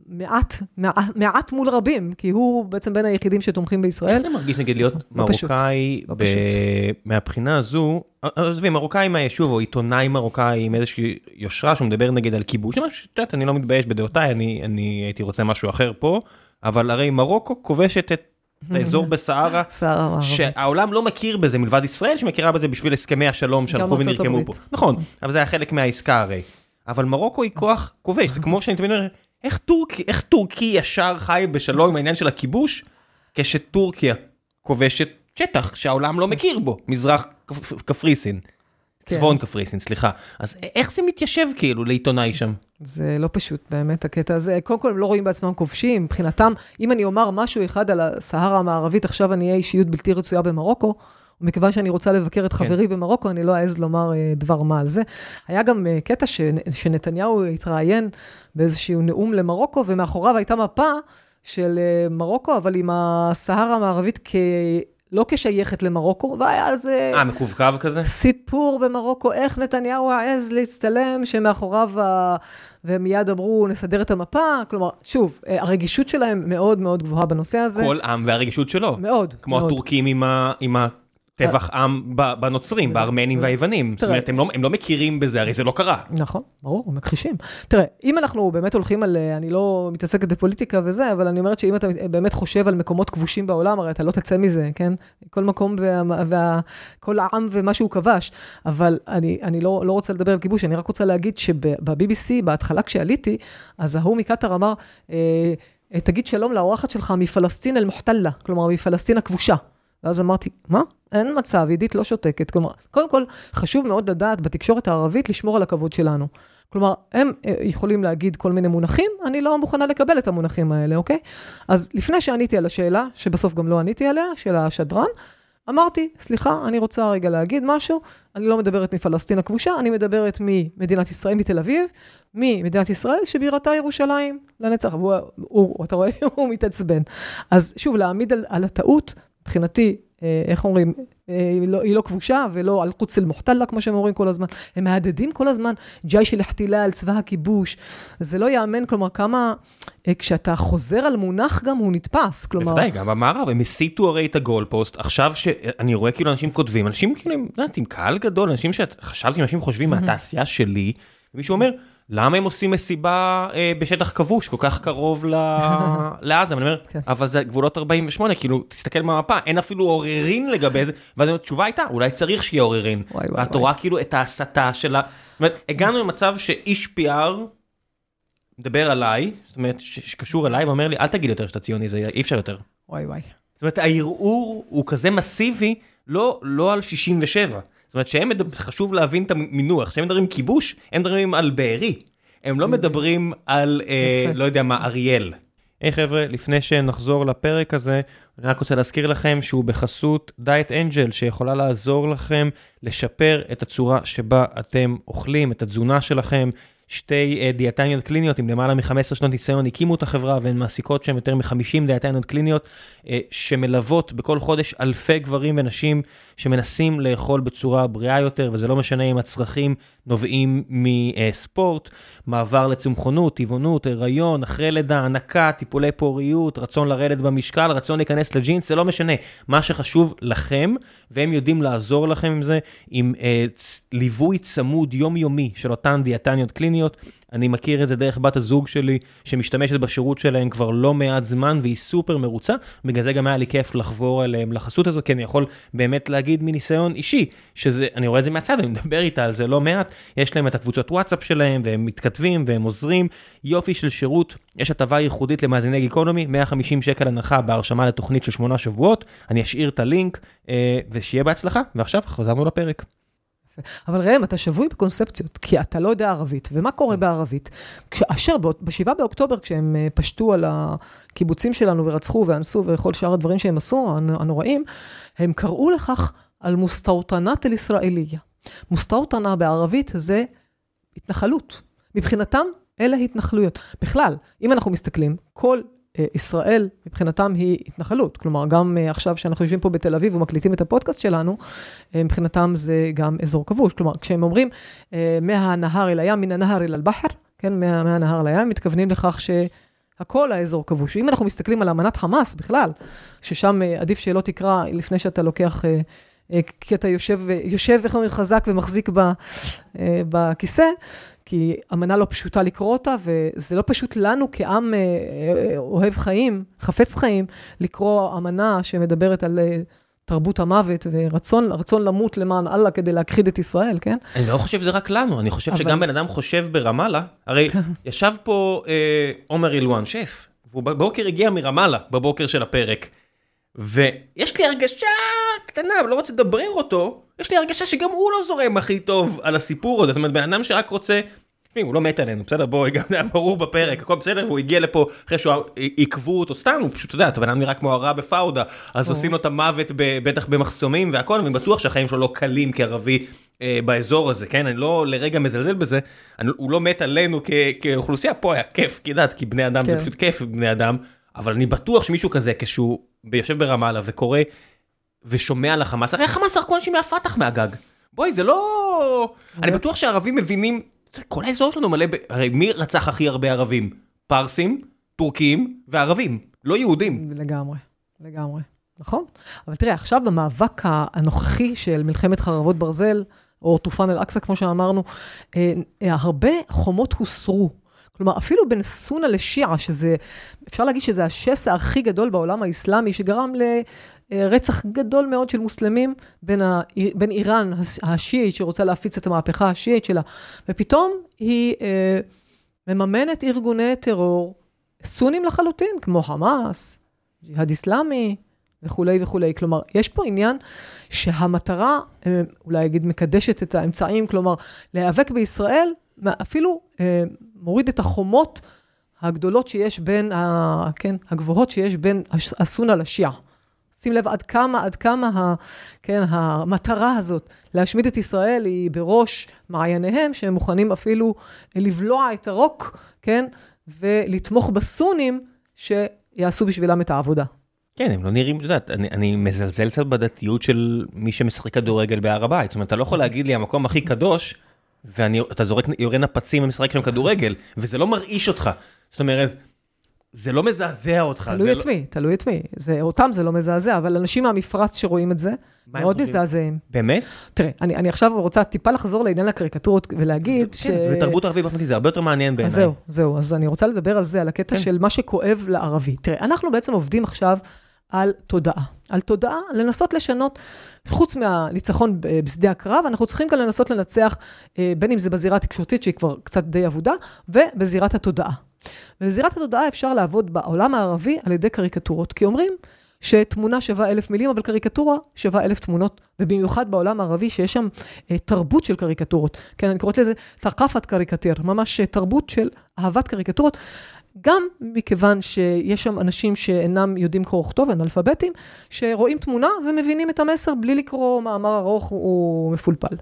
[SPEAKER 2] מעט, מעט, מעט מול רבים, כי הוא בעצם בין היחידים שתומכים בישראל. איך
[SPEAKER 1] זה מרגיש נגיד להיות לא מרוקאי לא ב... מהבחינה הזו, עזבי, מרוקאי מהיישוב או עיתונאי מרוקאי עם איזושהי יושרה שהוא מדבר נגיד על כיבוש, את יודעת, אני לא מתבייש בדעותיי, אני, אני הייתי רוצה משהו אחר פה, אבל הרי מרוקו כובשת את האזור בסהרה, שהעולם לא מכיר בזה מלבד ישראל שמכירה בזה בשביל הסכמי השלום שהלכו ונרקמו פה. נכון, אבל זה היה חלק מהעסקה הרי. אבל מרוקו היא כוח כובש, זה כמו שאני תמיד אומר, איך טורקי, איך טורקי ישר חי בשלום עם העניין של הכיבוש, כשטורקיה כובשת שטח שהעולם לא מכיר בו, מזרח קפריסין. כן. צפון קפריסין, סליחה. אז איך זה מתיישב כאילו לעיתונאי שם?
[SPEAKER 2] זה לא פשוט באמת הקטע הזה. קודם כל הם לא רואים בעצמם כובשים, מבחינתם, אם אני אומר משהו אחד על הסהרה המערבית, עכשיו אני אהיה אישיות בלתי רצויה במרוקו, ומכיוון שאני רוצה לבקר את כן. חברי במרוקו, אני לא אעז לומר uh, דבר מה על זה. היה גם uh, קטע ש, שנתניהו התראיין באיזשהו נאום למרוקו, ומאחוריו הייתה מפה של uh, מרוקו, אבל עם הסהרה המערבית כ... לא כשייכת למרוקו, והיה על זה...
[SPEAKER 1] אה, מקווקו כזה?
[SPEAKER 2] סיפור במרוקו, איך נתניהו העז להצטלם, שמאחוריו, ה... ומיד אמרו, נסדר את המפה. כלומר, שוב, אה, הרגישות שלהם מאוד מאוד גבוהה בנושא הזה.
[SPEAKER 1] כל עם והרגישות שלו.
[SPEAKER 2] מאוד,
[SPEAKER 1] כמו
[SPEAKER 2] מאוד.
[SPEAKER 1] הטורקים עם ה... עם. טבח עם בנוצרים, בארמנים והיוונים. זאת. אומרת, הם לא, הם לא מכירים בזה, הרי זה לא קרה.
[SPEAKER 2] נכון, ברור, מכחישים. תראה, אם אנחנו באמת הולכים על, אה, אני לא מתעסקת בפוליטיקה וזה, אבל אני אומרת שאם אתה באמת חושב על מקומות כבושים בעולם, הרי אתה לא תצא מזה, כן? כל מקום וה, וה, כל העם ומה שהוא כבש. אבל אני, לא, לא רוצה לדבר על כיבוש, אני רק רוצה להגיד שב-BBC, בהתחלה כשעליתי, אז ההוא מקטר אמר, אה, אה, תגיד שלום לאורחת שלך מפלסטין אל-מוחתלה, כלומר מפלסטין הכבושה. ואז אמרתי, מה? אין מצב, עידית לא שותקת. כלומר, קודם כל, חשוב מאוד לדעת בתקשורת הערבית לשמור על הכבוד שלנו. כלומר, הם אה, יכולים להגיד כל מיני מונחים, אני לא מוכנה לקבל את המונחים האלה, אוקיי? אז לפני שעניתי על השאלה, שבסוף גם לא עניתי עליה, של השדרן, אמרתי, סליחה, אני רוצה רגע להגיד משהו, אני לא מדברת מפלסטין הכבושה, אני מדברת ממדינת ישראל, מתל אביב, ממדינת ישראל שבירתה ירושלים לנצח. והוא, הוא, אתה רואה, הוא מתעצבן. אז שוב, להעמיד על, על הטעות, מבחינתי, איך אומרים, אה, היא לא, היא לא כבושה ולא על קודס אל-מוחתלה, כמו שהם אומרים כל הזמן. הם מהדהדים כל הזמן, ג'י של החתילה על צבא הכיבוש. זה לא ייאמן, כלומר, כמה, אה, כשאתה חוזר על מונח גם, הוא נתפס. כלומר,
[SPEAKER 1] בוודאי, גם במערב, הם הסיטו הרי את הגול פוסט, עכשיו שאני רואה כאילו אנשים כותבים, אנשים כאילו, את יודעת, עם קהל גדול, אנשים שחשבתי, אנשים חושבים מהתעשייה שלי, ומישהו אומר, למה הם עושים מסיבה אה, בשטח כבוש, כל כך קרוב ל... לעזה? ואני אומר,
[SPEAKER 2] כן.
[SPEAKER 1] אבל זה גבולות 48, כאילו, תסתכל במפה, אין אפילו עוררין לגבי זה, ואז התשובה הייתה, אולי צריך שיהיה עוררין.
[SPEAKER 2] וואי, וואי.
[SPEAKER 1] רואה כאילו את ההסתה שלה, זאת אומרת, הגענו למצב שאיש PR מדבר עליי, זאת אומרת, שקשור אליי, ואומר לי, אל תגיד יותר שאתה ציוני, זה אי אפשר יותר.
[SPEAKER 2] וואי וואי.
[SPEAKER 1] זאת אומרת, הערעור הוא כזה מסיבי, לא, לא על 67. זאת אומרת, שהם מדבר, חשוב להבין את המינוח, כשהם מדברים כיבוש, הם מדברים על בארי. הם לא מדברים על, אה. לא יודע מה, אריאל. היי חבר'ה, לפני שנחזור לפרק הזה, אני רק רוצה להזכיר לכם שהוא בחסות דיאט אנג'ל, שיכולה לעזור לכם לשפר את הצורה שבה אתם אוכלים, את התזונה שלכם. שתי אה, דיאטניות קליניות עם למעלה מ-15 שנות ניסיון הקימו את החברה והן מעסיקות שם יותר מ-50 דיאטניות קליניות אה, שמלוות בכל חודש אלפי גברים ונשים שמנסים לאכול בצורה בריאה יותר וזה לא משנה אם הצרכים נובעים מספורט, מעבר לצמחונות, טבעונות, הריון, אחרי לידה, הנקה, טיפולי פוריות, רצון לרדת במשקל, רצון להיכנס לג'ינס, זה לא משנה. מה שחשוב לכם, והם יודעים לעזור לכם עם זה, עם אה, ליווי צמוד יומיומי של אותן דיאטניות קליניות. אני מכיר את זה דרך בת הזוג שלי, שמשתמשת בשירות שלהם כבר לא מעט זמן, והיא סופר מרוצה. בגלל זה גם היה לי כיף לחבור אליהם לחסות הזו, כי אני יכול באמת להגיד מניסיון אישי, שזה, אני רואה את זה מהצד, אני מדבר איתה על זה לא מעט. יש להם את הקבוצות וואטסאפ שלהם, והם מתכתבים והם עוזרים. יופי של שירות, יש הטבה ייחודית למאזיני גיקונומי, 150 שקל הנחה בהרשמה לתוכנית של שמונה שבועות. אני אשאיר את הלינק, אה, ושיהיה בהצלחה. ועכשיו חזרנו לפרק.
[SPEAKER 2] אבל ראם, אתה שבוי בקונספציות, כי אתה לא יודע ערבית. ומה קורה בערבית? כאשר ב-7 באוקטובר, כשהם אה, פשטו על הקיבוצים שלנו ורצחו ואנסו וכל שאר הדברים שהם עשו, הנ- הנוראים, הם קראו לכך על מוסטאוטנת אל-ישראליה. מוסטאוטנה בערבית זה התנחלות. מבחינתם, אלה התנחלויות. בכלל, אם אנחנו מסתכלים, כל ישראל מבחינתם היא התנחלות. כלומר, גם אה, עכשיו שאנחנו יושבים פה בתל אביב ומקליטים את הפודקאסט שלנו, אה, מבחינתם זה גם אזור כבוש. כלומר, כשהם אומרים אה, מהנהר אל הים, מן הנהר אל אל-בחר, כן, מה, מהנהר לים, הם מתכוונים לכך שהכל האזור כבוש. אם אנחנו מסתכלים על אמנת חמאס בכלל, ששם עדיף שלא תקרא לפני שאתה לוקח... כי אתה יושב, יושב, איך אומרים, חזק ומחזיק ב, בכיסא, כי אמנה לא פשוטה לקרוא אותה, וזה לא פשוט לנו כעם אה, אה, אוהב חיים, חפץ חיים, לקרוא אמנה שמדברת על אה, תרבות המוות ורצון רצון למות למען אללה כדי להכחיד את ישראל, כן?
[SPEAKER 1] אני לא חושב שזה רק לנו, אני חושב
[SPEAKER 2] אבל-
[SPEAKER 1] שגם בן אדם חושב ברמאללה, הרי ישב פה אה, עומר אילואן, שף, והוא בבוקר הגיע מרמאללה, בבוקר של הפרק, ויש לי הרגשה קטנה, אבל לא רוצה לדברר אותו, יש לי הרגשה שגם הוא לא זורם הכי טוב על הסיפור הזה, זאת אומרת, בן אדם שרק רוצה... תשמעי, הוא לא מת עלינו, בסדר? בואי, גם זה היה ברור בפרק, הכל בסדר, והוא הגיע לפה אחרי שהוא עיכבו אותו סתם, הוא פשוט, אתה יודע, אתה בן אדם נראה כמו הרע בפאודה, אז עושים לו את המוות בטח במחסומים והכל, אני בטוח שהחיים שלו לא קלים כערבי אה, באזור הזה, כן? אני לא לרגע מזלזל בזה, אני, הוא לא מת עלינו כ, כאוכלוסייה, פה היה כיף, כי יודעת, כי בני אדם זה
[SPEAKER 2] כן.
[SPEAKER 1] פשוט כיף בני אדם, אבל אני בטוח שמישהו כזה, כשהוא יושב ברמאללה וקורא ושומע על החמאס, הרי החמאס זרקו אנשים מהפתח מהגג. בואי, זה לא... אני בטוח שהערבים מבינים, כל האזור שלנו מלא, ב... הרי מי רצח הכי הרבה ערבים? פרסים, טורקים וערבים, לא יהודים.
[SPEAKER 2] לגמרי, לגמרי. נכון. אבל תראה, עכשיו במאבק הנוכחי של מלחמת חרבות ברזל, או טופן אל-אקצא, כמו שאמרנו, אה, אה, הרבה חומות הוסרו. כלומר, אפילו בין סונה לשיעה, שזה, אפשר להגיד שזה השסע הכי גדול בעולם האסלאמי, שגרם לרצח גדול מאוד של מוסלמים בין, ה, בין איראן השיעית, שרוצה להפיץ את המהפכה השיעית שלה, ופתאום היא אה, מממנת ארגוני טרור סונים לחלוטין, כמו חמאס, ג'יהאד אסלאמי, וכולי וכולי. כלומר, יש פה עניין שהמטרה, אה, אולי אגיד, מקדשת את האמצעים, כלומר, להיאבק בישראל, אפילו אה, מוריד את החומות הגדולות שיש בין, ה, כן, הגבוהות שיש בין הסונה לשיעה. שים לב עד כמה, עד כמה ה, כן, המטרה הזאת להשמיד את ישראל היא בראש מעייניהם, שהם מוכנים אפילו לבלוע את הרוק, כן, ולתמוך בסונים שיעשו בשבילם את העבודה.
[SPEAKER 1] כן, הם לא נראים, את יודעת, אני, אני מזלזל קצת בדתיות של מי שמשחק כדורגל בהר הבית. זאת אומרת, אתה לא יכול להגיד לי המקום הכי קדוש, ואתה זורק, יורה נפצים ומשחק שם כדורגל, וזה לא מרעיש אותך. זאת אומרת, זה לא מזעזע אותך.
[SPEAKER 2] תלוי את
[SPEAKER 1] לא...
[SPEAKER 2] מי, תלוי את מי. זה, אותם זה לא מזעזע, אבל אנשים מהמפרץ שרואים את זה, מאוד מזדעזעים.
[SPEAKER 1] באמת?
[SPEAKER 2] תראה, אני, אני עכשיו רוצה טיפה לחזור לעניין הקריקטורות ולהגיד
[SPEAKER 1] כן, ש... ותרבות ערבית באופן זה הרבה יותר מעניין בעיניי.
[SPEAKER 2] זהו, זהו, אז אני רוצה לדבר על זה, על הקטע כן. של מה שכואב לערבי. תראה, אנחנו בעצם עובדים עכשיו על תודעה. על תודעה, לנסות לשנות, חוץ מהניצחון בשדה הקרב, אנחנו צריכים כאן לנסות לנצח, אה, בין אם זה בזירה התקשורתית, שהיא כבר קצת די אבודה, ובזירת התודעה. ובזירת התודעה אפשר לעבוד בעולם הערבי על ידי קריקטורות, כי אומרים שתמונה שווה אלף מילים, אבל קריקטורה שווה אלף תמונות, ובמיוחד בעולם הערבי, שיש שם אה, תרבות של קריקטורות. כן, אני קוראת לזה תקפת קריקטיר, ממש אה, תרבות של אהבת קריקטורות. גם מכיוון שיש שם אנשים שאינם יודעים קרוא וכתוב, אנאלפביתים, שרואים תמונה ומבינים את המסר בלי לקרוא מאמר ארוך ומפולפל.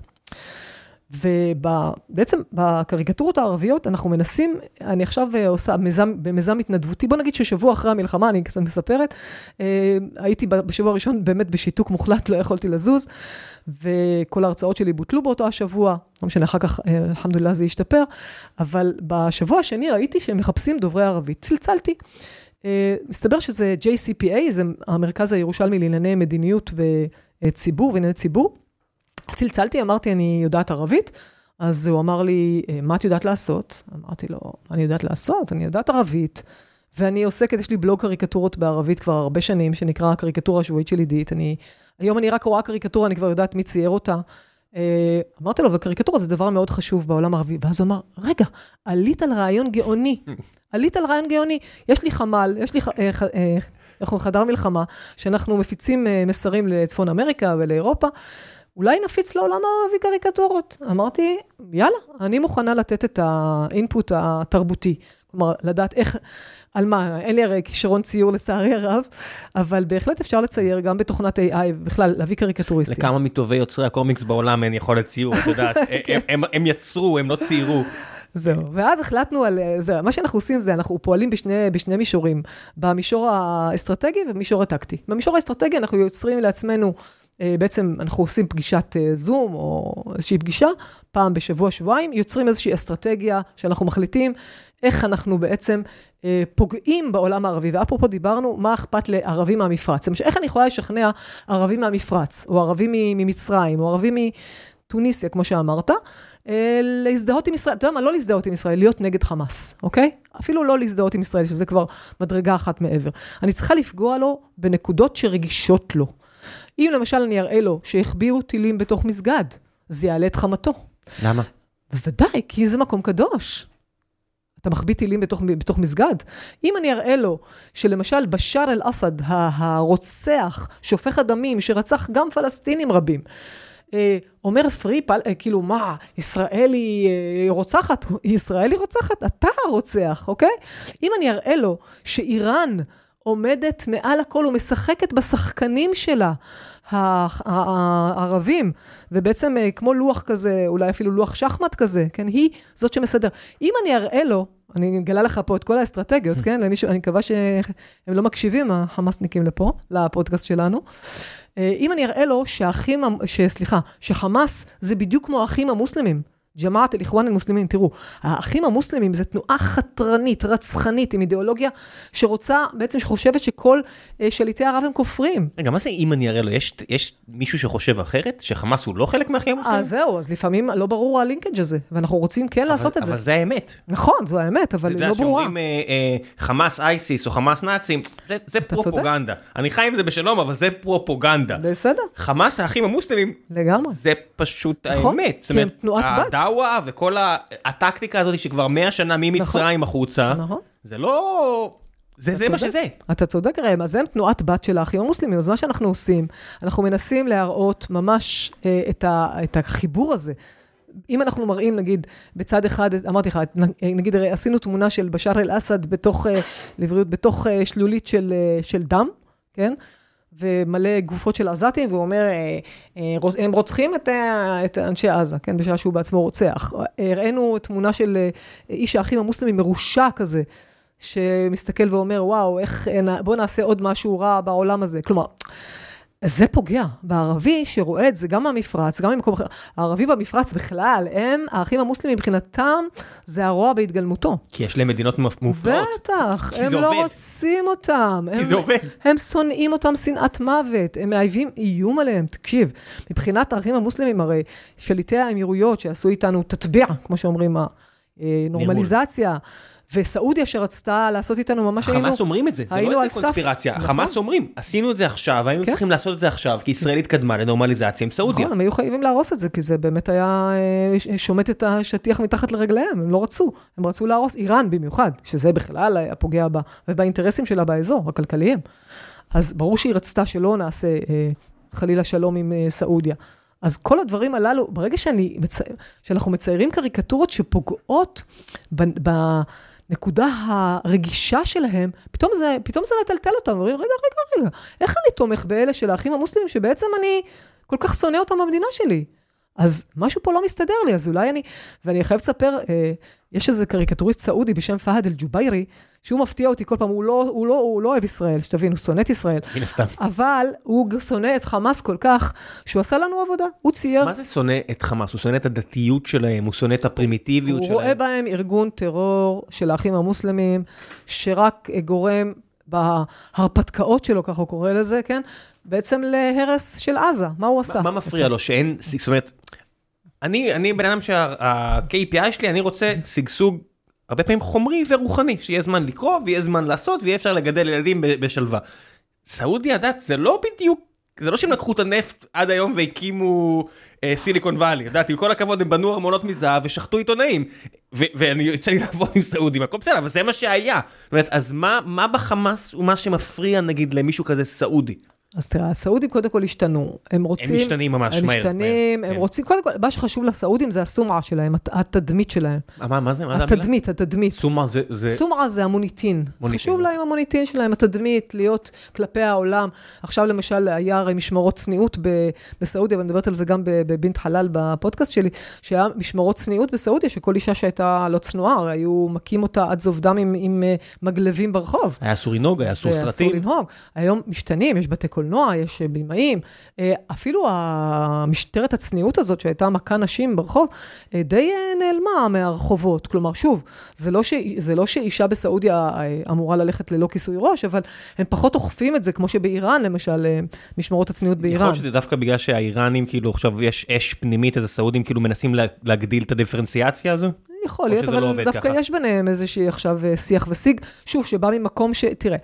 [SPEAKER 2] ובעצם בקריקטורות הערביות אנחנו מנסים, אני עכשיו אה, עושה מיזם, במיזם התנדבותי, בוא נגיד ששבוע אחרי המלחמה, אני קצת מספרת, אה, הייתי בשבוע הראשון באמת בשיתוק מוחלט, לא יכולתי לזוז, וכל ההרצאות שלי בוטלו באותו השבוע, לא משנה, אחר כך, אה, אלחמדולillah, זה השתפר, אבל בשבוע השני ראיתי שהם מחפשים דוברי ערבית, צלצלתי. מסתבר שזה JCPA, זה המרכז הירושלמי לענייני מדיניות וציבור וענייני ציבור. צלצלתי, אמרתי, אני יודעת ערבית, אז הוא אמר לי, אה, מה את יודעת לעשות? אמרתי לו, מה אני יודעת לעשות? אני יודעת ערבית, ואני עוסקת, יש לי בלוג קריקטורות בערבית כבר הרבה שנים, שנקרא הקריקטורה השבועית של עידית. אני, היום אני רק רואה קריקטורה, אני כבר יודעת מי צייר אותה. אה, אמרתי לו, וקריקטורה זה דבר מאוד חשוב בעולם הערבי. ואז הוא אמר, רגע, עלית על רעיון גאוני. עלית על רעיון גאוני. יש לי חמ"ל, יש לי אנחנו חדר מלחמה, שאנחנו מפיצים מסרים לצפון אמריקה ולאירופה. אולי נפיץ לעולם הערבי קריקטורות. אמרתי, יאללה, אני מוכנה לתת את האינפוט התרבותי. כלומר, לדעת איך, על מה, אין לי הרי כישרון ציור לצערי הרב, אבל בהחלט אפשר לצייר גם בתוכנת AI, בכלל, להביא קריקטוריסטים.
[SPEAKER 1] לכמה מטובי יוצרי הקומיקס בעולם אין יכולת ציור, את יודעת, כן. הם, הם, הם יצרו, הם לא ציירו.
[SPEAKER 2] זהו, ואז החלטנו על זה, מה שאנחנו עושים זה, אנחנו פועלים בשני, בשני מישורים, במישור האסטרטגי ובמישור הטקטי. במישור האסטרטגי אנחנו יוצרים לעצמנו בעצם אנחנו עושים פגישת אה, זום או איזושהי פגישה, פעם בשבוע, שבועיים, יוצרים איזושהי אסטרטגיה שאנחנו מחליטים איך אנחנו בעצם אה, פוגעים בעולם הערבי. ואפרופו דיברנו, מה אכפת לערבים מהמפרץ? למשל, איך אני יכולה לשכנע ערבים מהמפרץ, או ערבים ממצרים, או ערבים מתוניסיה, כמו שאמרת, להזדהות עם ישראל, אתה יודע מה, לא להזדהות עם ישראל, להיות נגד חמאס, אוקיי? אפילו לא להזדהות עם ישראל, שזה כבר מדרגה אחת מעבר. אני צריכה לפגוע לו בנקודות שרגישות לו. אם למשל אני אראה לו שהחביאו טילים בתוך מסגד, זה יעלה את חמתו.
[SPEAKER 1] למה?
[SPEAKER 2] בוודאי, כי זה מקום קדוש. אתה מחביא טילים בתוך, בתוך מסגד. אם אני אראה לו שלמשל בשאר אל-אסד, הרוצח, שופך הדמים, שרצח גם פלסטינים רבים, אה, אומר פרי, פל, אה, כאילו, מה, ישראל היא אה, רוצחת? ישראל היא רוצחת? אתה הרוצח, אוקיי? אם אני אראה לו שאיראן עומדת מעל הכל ומשחקת בשחקנים שלה, הערבים, ובעצם אה, כמו לוח כזה, אולי אפילו לוח שחמט כזה, כן? היא זאת שמסדר. אם אני אראה לו, אני אגלה לך פה את כל האסטרטגיות, כן? למישהו, אני מקווה שהם לא מקשיבים, החמאסניקים לפה, לפודקאסט שלנו. אה, אם אני אראה לו שהאחים, סליחה, שחמאס זה בדיוק כמו האחים המוסלמים. ג'מאעת אל-איחואן אל-מוסלמים, תראו, האחים המוסלמים זה תנועה חתרנית, רצחנית, עם אידיאולוגיה שרוצה, בעצם שחושבת שכל אה, שליטי ערב הם כופרים.
[SPEAKER 1] רגע, מה זה אם אני אראה לו? יש, יש מישהו שחושב אחרת? שחמאס הוא לא חלק מהאחים המוסלמים?
[SPEAKER 2] אז זהו, אז לפעמים לא ברור הלינקג' הזה, ואנחנו רוצים כן אבל, לעשות את
[SPEAKER 1] אבל
[SPEAKER 2] זה.
[SPEAKER 1] אבל זה האמת.
[SPEAKER 2] נכון, זו האמת, אבל היא לא ברורה.
[SPEAKER 1] שאומרים אה, אה, חמאס אייסיס או חמאס נאצים, זה, זה פרופוגנדה. צודק. אני חי עם זה בשלום, אבל זה פרופוגנדה.
[SPEAKER 2] בסדר.
[SPEAKER 1] חמאס האחים המוסלמים,
[SPEAKER 2] לגמרי.
[SPEAKER 1] זה פשוט נכון, האמת.
[SPEAKER 2] כי הם תנועת בת.
[SPEAKER 1] הדאווה וכל הטקטיקה הזאת שכבר 100 שנה ממצרים נכון, החוצה, נכון. זה לא... זה, זה מה שזה.
[SPEAKER 2] אתה צודק, ראם, אז הם תנועת בת של האחים המוסלמים, אז מה שאנחנו עושים, אנחנו מנסים להראות ממש אה, את, ה, את החיבור הזה. אם אנחנו מראים, נגיד, בצד אחד, אמרתי לך, נגיד, עשינו תמונה של בשאר אל-אסד בתוך, אה, לבריאות, בתוך אה, שלולית של, אה, של דם, כן? ומלא גופות של עזתים, והוא אומר, אה, אה, הם רוצחים את, אה, את אנשי עזה, כן, בשעה שהוא בעצמו רוצח. הראינו תמונה של איש האחים המוסלמים מרושע כזה, שמסתכל ואומר, וואו, איך, בוא נעשה עוד משהו רע בעולם הזה. כלומר, זה פוגע בערבי שרואה את זה גם מהמפרץ, גם ממקום אחר. הערבי במפרץ בכלל, הם, האחים המוסלמים מבחינתם, זה הרוע בהתגלמותו.
[SPEAKER 1] כי יש להם מדינות מופלאות.
[SPEAKER 2] בטח, הם לא עובד. רוצים אותם.
[SPEAKER 1] כי הם, זה עובד.
[SPEAKER 2] הם שונאים אותם שנאת מוות, הם מאייבים איום עליהם. תקשיב, מבחינת האחים המוסלמים, הרי שליטי האמירויות שעשו איתנו תטביע, כמו שאומרים, הנורמליזציה. וסעודיה שרצתה לעשות איתנו, ממש היינו...
[SPEAKER 1] חמאס אומרים את זה, זה לא איזה קונספירציה. נכון. חמאס אומרים, עשינו את זה עכשיו, היינו כן. צריכים לעשות את זה עכשיו, כי ישראל התקדמה לנורמליזציה עם סעודיה.
[SPEAKER 2] נכון, הם היו חייבים להרוס את זה, כי זה באמת היה אה, שומט את השטיח מתחת לרגליהם, הם לא רצו. הם רצו להרוס, איראן במיוחד, שזה בכלל היה פוגע בה, ובאינטרסים שלה באזור, הכלכליים. אז ברור שהיא רצתה שלא נעשה אה, חלילה שלום עם אה, סעודיה. אז כל הדברים הללו, ברגע שאני, שאנחנו מציירים קריקטורות שפוגעות ב, ב, הנקודה הרגישה שלהם, פתאום זה, פתאום זה מטלטל אותם, אומרים, רגע, רגע, רגע, איך אני תומך באלה של האחים המוסלמים, שבעצם אני כל כך שונא אותם במדינה שלי? אז משהו פה לא מסתדר לי, אז אולי אני... ואני חייב לספר, אה, יש איזה קריקטוריסט סעודי בשם פהד אל-ג'וביירי, שהוא מפתיע אותי כל פעם, הוא לא, הוא, לא, הוא לא אוהב ישראל, שתבין, הוא שונא את ישראל.
[SPEAKER 1] מן הסתם.
[SPEAKER 2] אבל הוא שונא את חמאס כל כך, שהוא עשה לנו עבודה, הוא צייר...
[SPEAKER 1] מה זה שונא את חמאס? הוא שונא את הדתיות שלהם, הוא שונא את הפרימיטיביות
[SPEAKER 2] הוא
[SPEAKER 1] שלהם?
[SPEAKER 2] הוא רואה בהם ארגון טרור של האחים המוסלמים, שרק גורם בהרפתקאות שלו, ככה הוא קורא לזה, כן? בעצם להרס של עזה, מה הוא עשה?
[SPEAKER 1] מה מפריע לו? שאין, זאת אומרת, אני, אני בן אדם שה-KPI שלי, אני רוצה שגשוג הרבה פעמים חומרי ורוחני, שיהיה זמן לקרוא ויהיה זמן לעשות ויהיה אפשר לגדל ילדים בשלווה. סעודיה, יודעת, זה לא בדיוק, זה לא שהם לקחו את הנפט עד היום והקימו סיליקון וואלי, יודעת, עם כל הכבוד הם בנו ארמונות מזהב ושחטו עיתונאים. ואני יוצא לי לעבוד עם סעודים, הכל בסדר, אבל זה מה שהיה. זאת אומרת, אז מה בחמאס הוא מה שמפריע נגיד למישהו כזה סעודי?
[SPEAKER 2] אז תראה, הסעודים קודם כל השתנו. הם רוצים...
[SPEAKER 1] הם משתנים ממש
[SPEAKER 2] הם
[SPEAKER 1] מהר.
[SPEAKER 2] הם משתנים, מהר, הם כן. רוצים, קודם כל, מה שחשוב לסעודים זה הסומעה שלהם, התדמית שלהם.
[SPEAKER 1] מה, מה זה? מה
[SPEAKER 2] זה התדמית, התדמית.
[SPEAKER 1] סומעה זה... זה...
[SPEAKER 2] סומעה זה המוניטין. מוניטין. חשוב להם המוניטין שלהם, התדמית, להיות כלפי העולם. עכשיו למשל, היה הרי משמרות צניעות בסעודיה, ואני מדברת על זה גם בבינת חלל בפודקאסט שלי, שהיה משמרות צניעות בסעודיה, שכל אישה שהייתה לא צנועה, הרי היו מכים אותה עד זוב דם עם, עם אה, מגלבים ברחוב.
[SPEAKER 1] היה אסור לנהוג, היה אסור סרטים.
[SPEAKER 2] קולנוע, יש במאים, אה, אפילו המשטרת הצניעות הזאת שהייתה מכה נשים ברחוב, אה, די אה, נעלמה מהרחובות. כלומר, שוב, זה לא, ש... זה לא שאישה בסעודיה אמורה ללכת ללא כיסוי ראש, אבל הם פחות אוכפים את זה, כמו שבאיראן, למשל, משמרות הצניעות באיראן. יכול
[SPEAKER 1] להיות שזה דווקא בגלל שהאיראנים, כאילו, עכשיו יש אש פנימית, אז הסעודים כאילו מנסים להגדיל את הדיפרנציאציה הזו?
[SPEAKER 2] יכול להיות, אבל לא דווקא ככה. יש ביניהם איזושהי עכשיו שיח ושיג, שוב, שבא ממקום ש... תראה,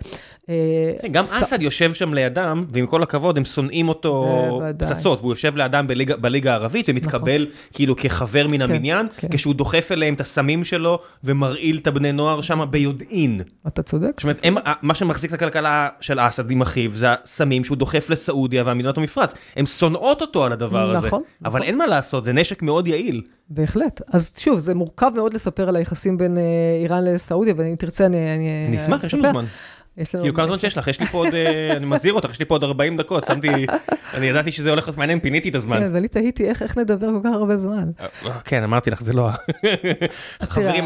[SPEAKER 1] אה, כן, גם אסד יושב שם לידם, ועם כל הכבוד, הם שונאים אותו פצצות, והוא יושב לידם בליגה הערבית, ומתקבל נכון. כאילו כחבר מן כן, המניין, כן. כשהוא דוחף אליהם את הסמים שלו, ומרעיל את הבני נוער שם ביודעין.
[SPEAKER 2] אתה צודק.
[SPEAKER 1] זאת אומרת, מה שמחזיק את הכלכלה של אסד עם אחיו, זה הסמים שהוא דוחף לסעודיה והמדינות המפרץ. הם שונאות אותו על הדבר הזה. נכון. אבל אין מה לעשות, זה נשק מאוד יעיל.
[SPEAKER 2] בהחלט. אז שוב, זה מורכב מאוד לספר על היחסים בין אה, איראן לסעודיה, ואם תרצה, אני...
[SPEAKER 1] אני אשמח, יש לנו זמן. כאילו כמה זמן שיש לך, יש לי פה עוד, אה, אני מזהיר אותך, יש לי פה עוד 40 דקות, שמתי, אני ידעתי שזה הולך להיות מעניין, פיניתי את הזמן.
[SPEAKER 2] כן, ואני תהיתי איך נדבר כל כך הרבה זמן.
[SPEAKER 1] אה, כן, אמרתי לך, זה לא... חברים,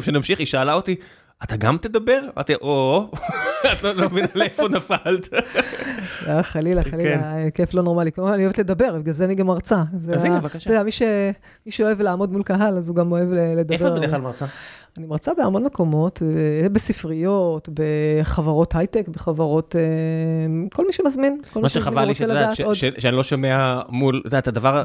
[SPEAKER 1] כשנמשיך, היא שאלה אותי, אתה גם תדבר? אמרתי, או, את לא לא מבינה לאיפה נפלת.
[SPEAKER 2] אה, חלילה,
[SPEAKER 1] כן.
[SPEAKER 2] חלילה, אה, כיף לא נורמלי. כמובן, אני אוהבת לדבר, בגלל זה אני גם מרצה.
[SPEAKER 1] אז הנה, בבקשה.
[SPEAKER 2] אתה יודע, מי שאוהב לעמוד מול קהל, אז הוא גם אוהב לדבר.
[SPEAKER 1] איפה את בדרך. כלל מרצה?
[SPEAKER 2] אני מרצה בהמון מקומות, אה, בספריות, בחברות הייטק, בחברות, כל מי שמזמין, כל מי
[SPEAKER 1] שחבל לי שאני לא שומע מול, את יודעת, הדבר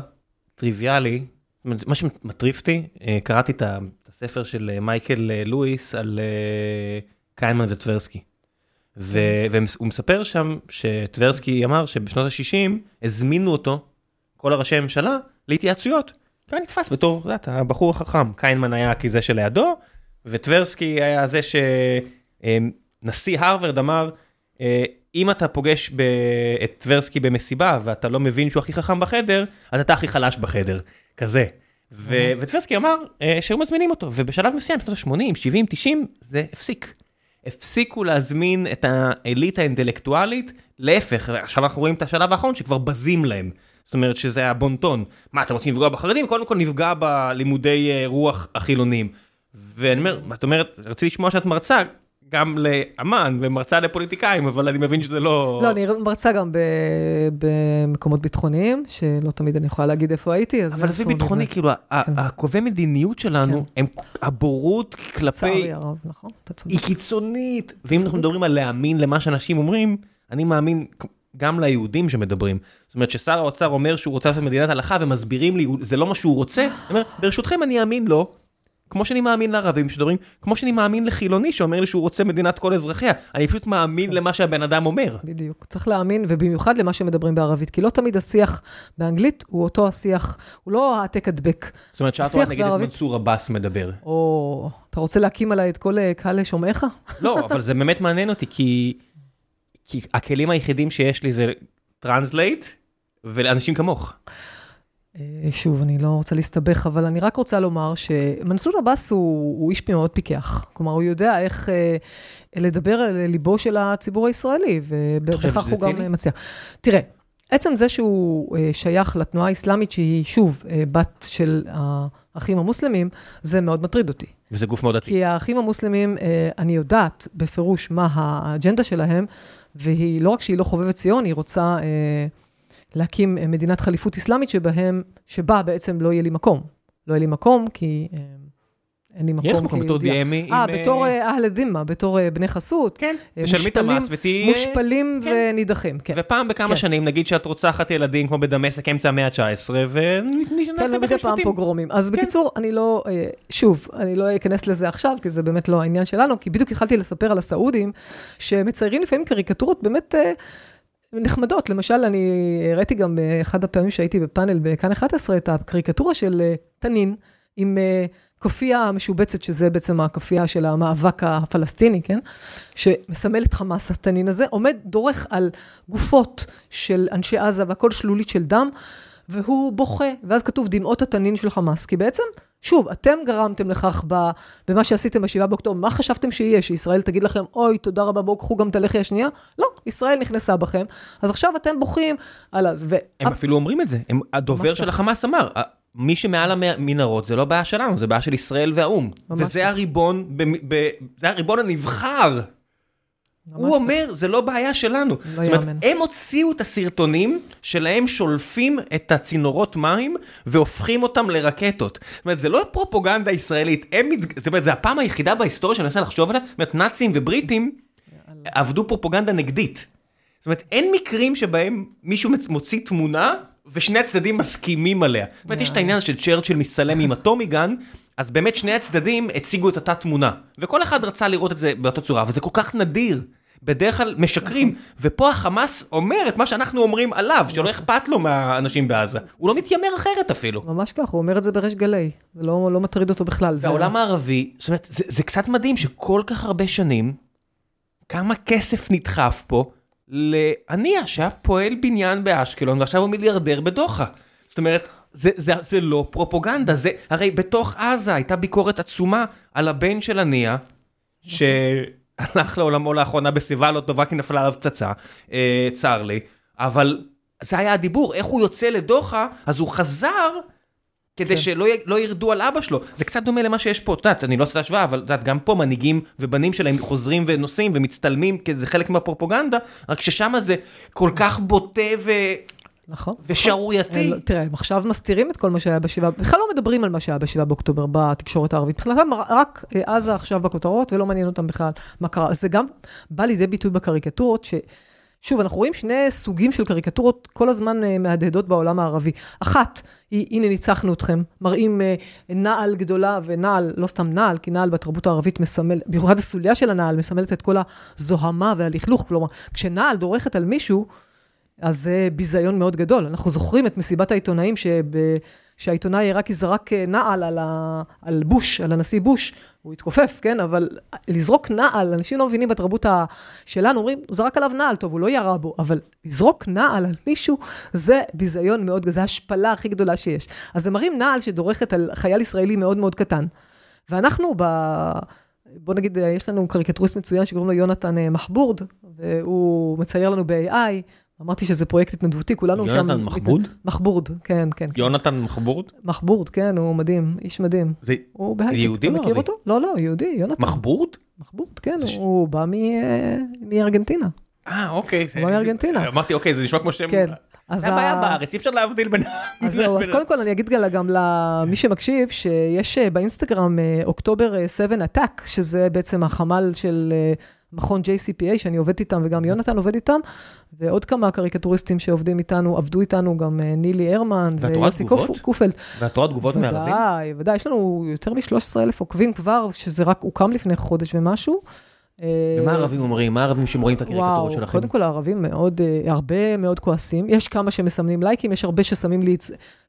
[SPEAKER 1] הטריוויאלי, מה שמטריף אותי, קראתי את ה- את הספר של אה, מייקל אה, לואיס על אה, קיינמן וטברסקי. והוא מספר שם שטברסקי אמר שבשנות ה-60 הזמינו אותו, כל הראשי הממשלה, להתייעצויות. הוא היה נתפס בתור, את יודעת, הבחור החכם. קיינמן היה כזה שלידו, וטברסקי היה זה שנשיא הרווארד אמר, אם אתה פוגש ב- את טברסקי במסיבה ואתה לא מבין שהוא הכי חכם בחדר, אז אתה הכי חלש בחדר, כזה. וטברסקי אמר אה, שהיו מזמינים אותו, ובשלב מסוים, בשנות ה-80, 70, 90, זה הפסיק. הפסיקו להזמין את האליטה האינטלקטואלית, להפך, עכשיו אנחנו רואים את השלב האחרון שכבר בזים להם. זאת אומרת שזה הבונטון. מה, אתם רוצים לפגוע בחרדים? קודם כל נפגע בלימודי אה, רוח החילונים. ואני אומר, את אומרת, רציתי לשמוע שאת מרצה גם לאמן ומרצה לפוליטיקאים, אבל אני מבין שזה לא...
[SPEAKER 2] לא, אני מרצה גם ב- במקומות ביטחוניים, שלא תמיד אני יכולה להגיד איפה הייתי, אז...
[SPEAKER 1] אבל זה ביטחוני, כאילו,
[SPEAKER 2] כן.
[SPEAKER 1] הקובעי מדיניות שלנו, הם הבורות כלפי...
[SPEAKER 2] לצערי הרב, נכון, אתה צודק.
[SPEAKER 1] היא קיצונית. ואם אנחנו מדברים על להאמין למה שאנשים אומרים, אני מאמין גם ליהודים שמדברים. זאת אומרת ששר האוצר אומר שהוא רוצה לעשות מדינת הלכה ומסבירים לי, זה לא מה שהוא רוצה, אני אומר, ברשותכם אני אאמין לו, כמו שאני מאמין לערבים שדברים, כמו שאני מאמין לחילוני שאומר לי שהוא רוצה מדינת כל אזרחיה. אני פשוט מאמין למה שהבן אדם אומר.
[SPEAKER 2] בדיוק. צריך להאמין, ובמיוחד למה שמדברים בערבית, כי לא תמיד השיח באנגלית הוא אותו השיח, הוא לא העתק הדבק.
[SPEAKER 1] זאת אומרת שאת רואה נגיד את
[SPEAKER 2] בערבית-
[SPEAKER 1] מנסור עבאס מדבר.
[SPEAKER 2] או, אתה רוצה להקים עליי את כל אה, קהל שומעיך?
[SPEAKER 1] לא, אבל זה באמת מעניין אותי, כי, כי הכלים היחידים שיש לי זה translate, ולאנשים כמוך.
[SPEAKER 2] אה, שוב, אני לא רוצה להסתבך, אבל אני רק רוצה לומר שמנסור עבאס הוא, הוא איש מאוד פיקח. כלומר, הוא יודע איך אה, לדבר על ליבו של הציבור הישראלי, ובכך הוא גם
[SPEAKER 1] ציני?
[SPEAKER 2] מצליח. תראה, עצם זה שהוא אה, שייך לתנועה האסלאמית, שהיא שוב אה, בת של האחים המוסלמים, זה מאוד מטריד אותי.
[SPEAKER 1] וזה גוף מאוד עתיק.
[SPEAKER 2] כי האחים המוסלמים, אה, אני יודעת בפירוש מה האג'נדה שלהם, והיא לא רק שהיא לא חובבת ציון, היא רוצה אה, להקים אה, מדינת חליפות אסלאמית שבהם, שבה בעצם לא יהיה לי מקום. לא יהיה לי מקום כי אה, אין לי מקום
[SPEAKER 1] יהיה לך מקום בתור
[SPEAKER 2] כיהודייה.
[SPEAKER 1] דיאמי.
[SPEAKER 2] אה, בתור אה, אהל דימה, בתור בני חסות.
[SPEAKER 1] כן, תשלמי את המס ותהיי...
[SPEAKER 2] מושפלים
[SPEAKER 1] כן.
[SPEAKER 2] ונידחים, כן.
[SPEAKER 1] ופעם בכמה
[SPEAKER 2] כן.
[SPEAKER 1] שנים, נגיד שאת רוצחת ילדים כמו בדמשק אמצע המאה ה-19,
[SPEAKER 2] כן,
[SPEAKER 1] ונעשה
[SPEAKER 2] ומדי
[SPEAKER 1] בכם
[SPEAKER 2] פעם. פוגרומים. אז
[SPEAKER 1] כן.
[SPEAKER 2] בקיצור, אני לא, שוב, אני לא אכנס לזה עכשיו, כי זה באמת לא העניין שלנו, כי בדיוק התחלתי לספר על הסעודים, שמציירים לפעמים קריקטורות באמת נחמדות. למשל, אני הראיתי גם באחד הפעמים שהייתי בפאנל בכאן 11, את הקריקטורה של אה, תנין, עם אה, כופיה משובצת, שזה בעצם הכופיה של המאבק הפלסטיני, כן? שמסמל את חמאס התנין הזה, עומד, דורך על גופות של אנשי עזה והכל שלולית של דם, והוא בוכה, ואז כתוב דמעות התנין של חמאס, כי בעצם, שוב, אתם גרמתם לכך ב, במה שעשיתם ב-7 באוקטובר, מה חשבתם שיהיה? שישראל תגיד לכם, אוי, תודה רבה, בואו קחו גם את הלחי השנייה? לא, ישראל נכנסה בכם, אז עכשיו אתם בוכים על אז. ו...
[SPEAKER 1] הם אפילו אומרים את זה, הם- הדובר של. החמאס אמר, "ה- מי שמעל המנהרות זה לא בעיה שלנו, זה בעיה של ישראל והאו"ם. וזה. הריבון, ב- ב- זה הריבון הנבחר. הוא אומר, זה לא בעיה שלנו.
[SPEAKER 2] לא
[SPEAKER 1] זאת אומרת,
[SPEAKER 2] יאמן.
[SPEAKER 1] הם הוציאו את הסרטונים שלהם שולפים את הצינורות מים והופכים אותם לרקטות. זאת אומרת, זה לא פרופוגנדה ישראלית, הם. זאת אומרת, זה הפעם היחידה בהיסטוריה שאני מנסה לחשוב עליה, זאת אומרת, נאצים ובריטים עבדו פרופוגנדה נגדית. זאת אומרת, אין מקרים שבהם מישהו מוציא תמונה ושני הצדדים מסכימים עליה. זאת אומרת, יש את העניין של צ'רצ'יל מצטלם עם הטומיגן, אז באמת שני הצדדים הציגו את אותה תמונה. וכל אחד רצה לראות את זה באותה צורה, אבל זה כל כך נדיר. בדרך כלל משקרים, ופה החמאס אומר את מה שאנחנו אומרים עליו, שלא אכפת לו מהאנשים בעזה. הוא לא מתיימר אחרת אפילו.
[SPEAKER 2] ממש כך, הוא אומר את זה בריש גלי, זה לא, לא מטריד אותו בכלל.
[SPEAKER 1] והעולם הערבי, זאת אומרת, זה, זה קצת מדהים שכל כך הרבה שנים, כמה כסף נדחף פה להניע שהיה פועל בניין באשקלון ועכשיו הוא מיליארדר בדוחה. זאת אומרת, זה, זה, זה לא פרופוגנדה, זה, הרי בתוך עזה הייתה ביקורת עצומה על הבן של הנייה, ש... הלך לעולמו לאחרונה בשיבה לא טובה כי נפלה עליו פצצה, אה, צר לי, אבל זה היה הדיבור, איך הוא יוצא לדוחה, אז הוא חזר כדי
[SPEAKER 2] כן.
[SPEAKER 1] שלא י- לא ירדו על אבא שלו. זה קצת דומה למה שיש פה, את יודעת, אני לא עושה את ההשוואה, אבל את יודעת, גם פה מנהיגים ובנים שלהם חוזרים ונוסעים ומצטלמים, כי זה חלק מהפרופוגנדה, רק ששם זה כל כך בוטה ו...
[SPEAKER 2] נכון.
[SPEAKER 1] ושערורייתי.
[SPEAKER 2] לא, תראה, הם עכשיו מסתירים את כל מה שהיה בשבעה, בכלל לא מדברים על מה שהיה בשבעה באוקטובר בתקשורת הערבית. מבחינתם רק אה, עזה עכשיו בכותרות, ולא מעניין אותם בכלל מה קרה. זה גם בא לידי ביטוי בקריקטורות, ש... שוב, אנחנו רואים שני סוגים של קריקטורות כל הזמן אה, מהדהדות בעולם הערבי. אחת, היא, הנה ניצחנו אתכם, מראים אה, נעל גדולה, ונעל, לא סתם נעל, כי נעל בתרבות הערבית מסמל, במיוחד הסוליה של הנעל, מסמלת את כל הזוהמה והלכלוך. כלומר, כשנעל דורכת על מישהו, אז זה ביזיון מאוד גדול. אנחנו זוכרים את מסיבת העיתונאים שב... שהעיתונאי רק יזרק אה, נעל על, ה... על בוש, על הנשיא בוש, הוא התכופף, כן? אבל לזרוק נעל, אנשים לא מבינים בתרבות. שלנו, אומרים, הוא זרק עליו נעל, טוב, הוא לא ירה בו, אבל לזרוק נעל על מישהו, זה ביזיון מאוד, זה ההשפלה הכי גדולה שיש. אז הם מראים נעל שדורכת על חייל ישראלי מאוד מאוד קטן. ואנחנו ב... בוא נגיד, יש לנו קריקטוריסט מצוין שקוראים לו יונתן אה, מחבורד, והוא מצייר לנו ב-AI, אמרתי שזה פרויקט התנדבותי, כולנו שם...
[SPEAKER 1] יונתן מחבוד?
[SPEAKER 2] מחבורד, כן, כן.
[SPEAKER 1] יונתן מחבורד?
[SPEAKER 2] מחבורד, כן, הוא מדהים, איש מדהים.
[SPEAKER 1] זה
[SPEAKER 2] הוא בהייטק,
[SPEAKER 1] יהודי
[SPEAKER 2] אתה מכיר
[SPEAKER 1] ערבי?
[SPEAKER 2] אותו? לא, לא, יהודי, יונתן.
[SPEAKER 1] מחבורד?
[SPEAKER 2] מחבורד, כן,
[SPEAKER 1] ש-
[SPEAKER 2] הוא בא מ- אה, מארגנטינה.
[SPEAKER 1] אה, אוקיי.
[SPEAKER 2] הוא בא מארגנטינה.
[SPEAKER 1] אמרתי, אוקיי, זה נשמע כמו שם...
[SPEAKER 2] כן. אז
[SPEAKER 1] זה הבעיה בארץ, אי אפשר להבדיל בין...
[SPEAKER 2] אז זהו, אז קודם כל אני אגיד גם- למי שמקשיב, שיש אה, באינסטגרם אה, אוקטובר אה, 7 Attack, שזה בעצם החמ"ל של מכון JCPA, שאני עובדת איתם, וגם יונתן עובד איתם, ועוד כמה קריקטוריסטים שעובדים איתנו, עבדו איתנו, גם אה, נילי הרמן, ויוסי קופלד.
[SPEAKER 1] ואת רואה תגובות מערבים?
[SPEAKER 2] ודאי, ודאי, יש לנו יותר מ-13 אלף עוקבים כבר, שזה רק הוקם לפני חודש ומשהו. אה,
[SPEAKER 1] ומה הערבים אומרים? מה הערבים שרואים את הקריקטורות שלכם?
[SPEAKER 2] קודם כל הערבים מאוד, אה, הרבה מאוד כועסים. יש כמה שמסמנים לייקים, יש הרבה ששמים לי,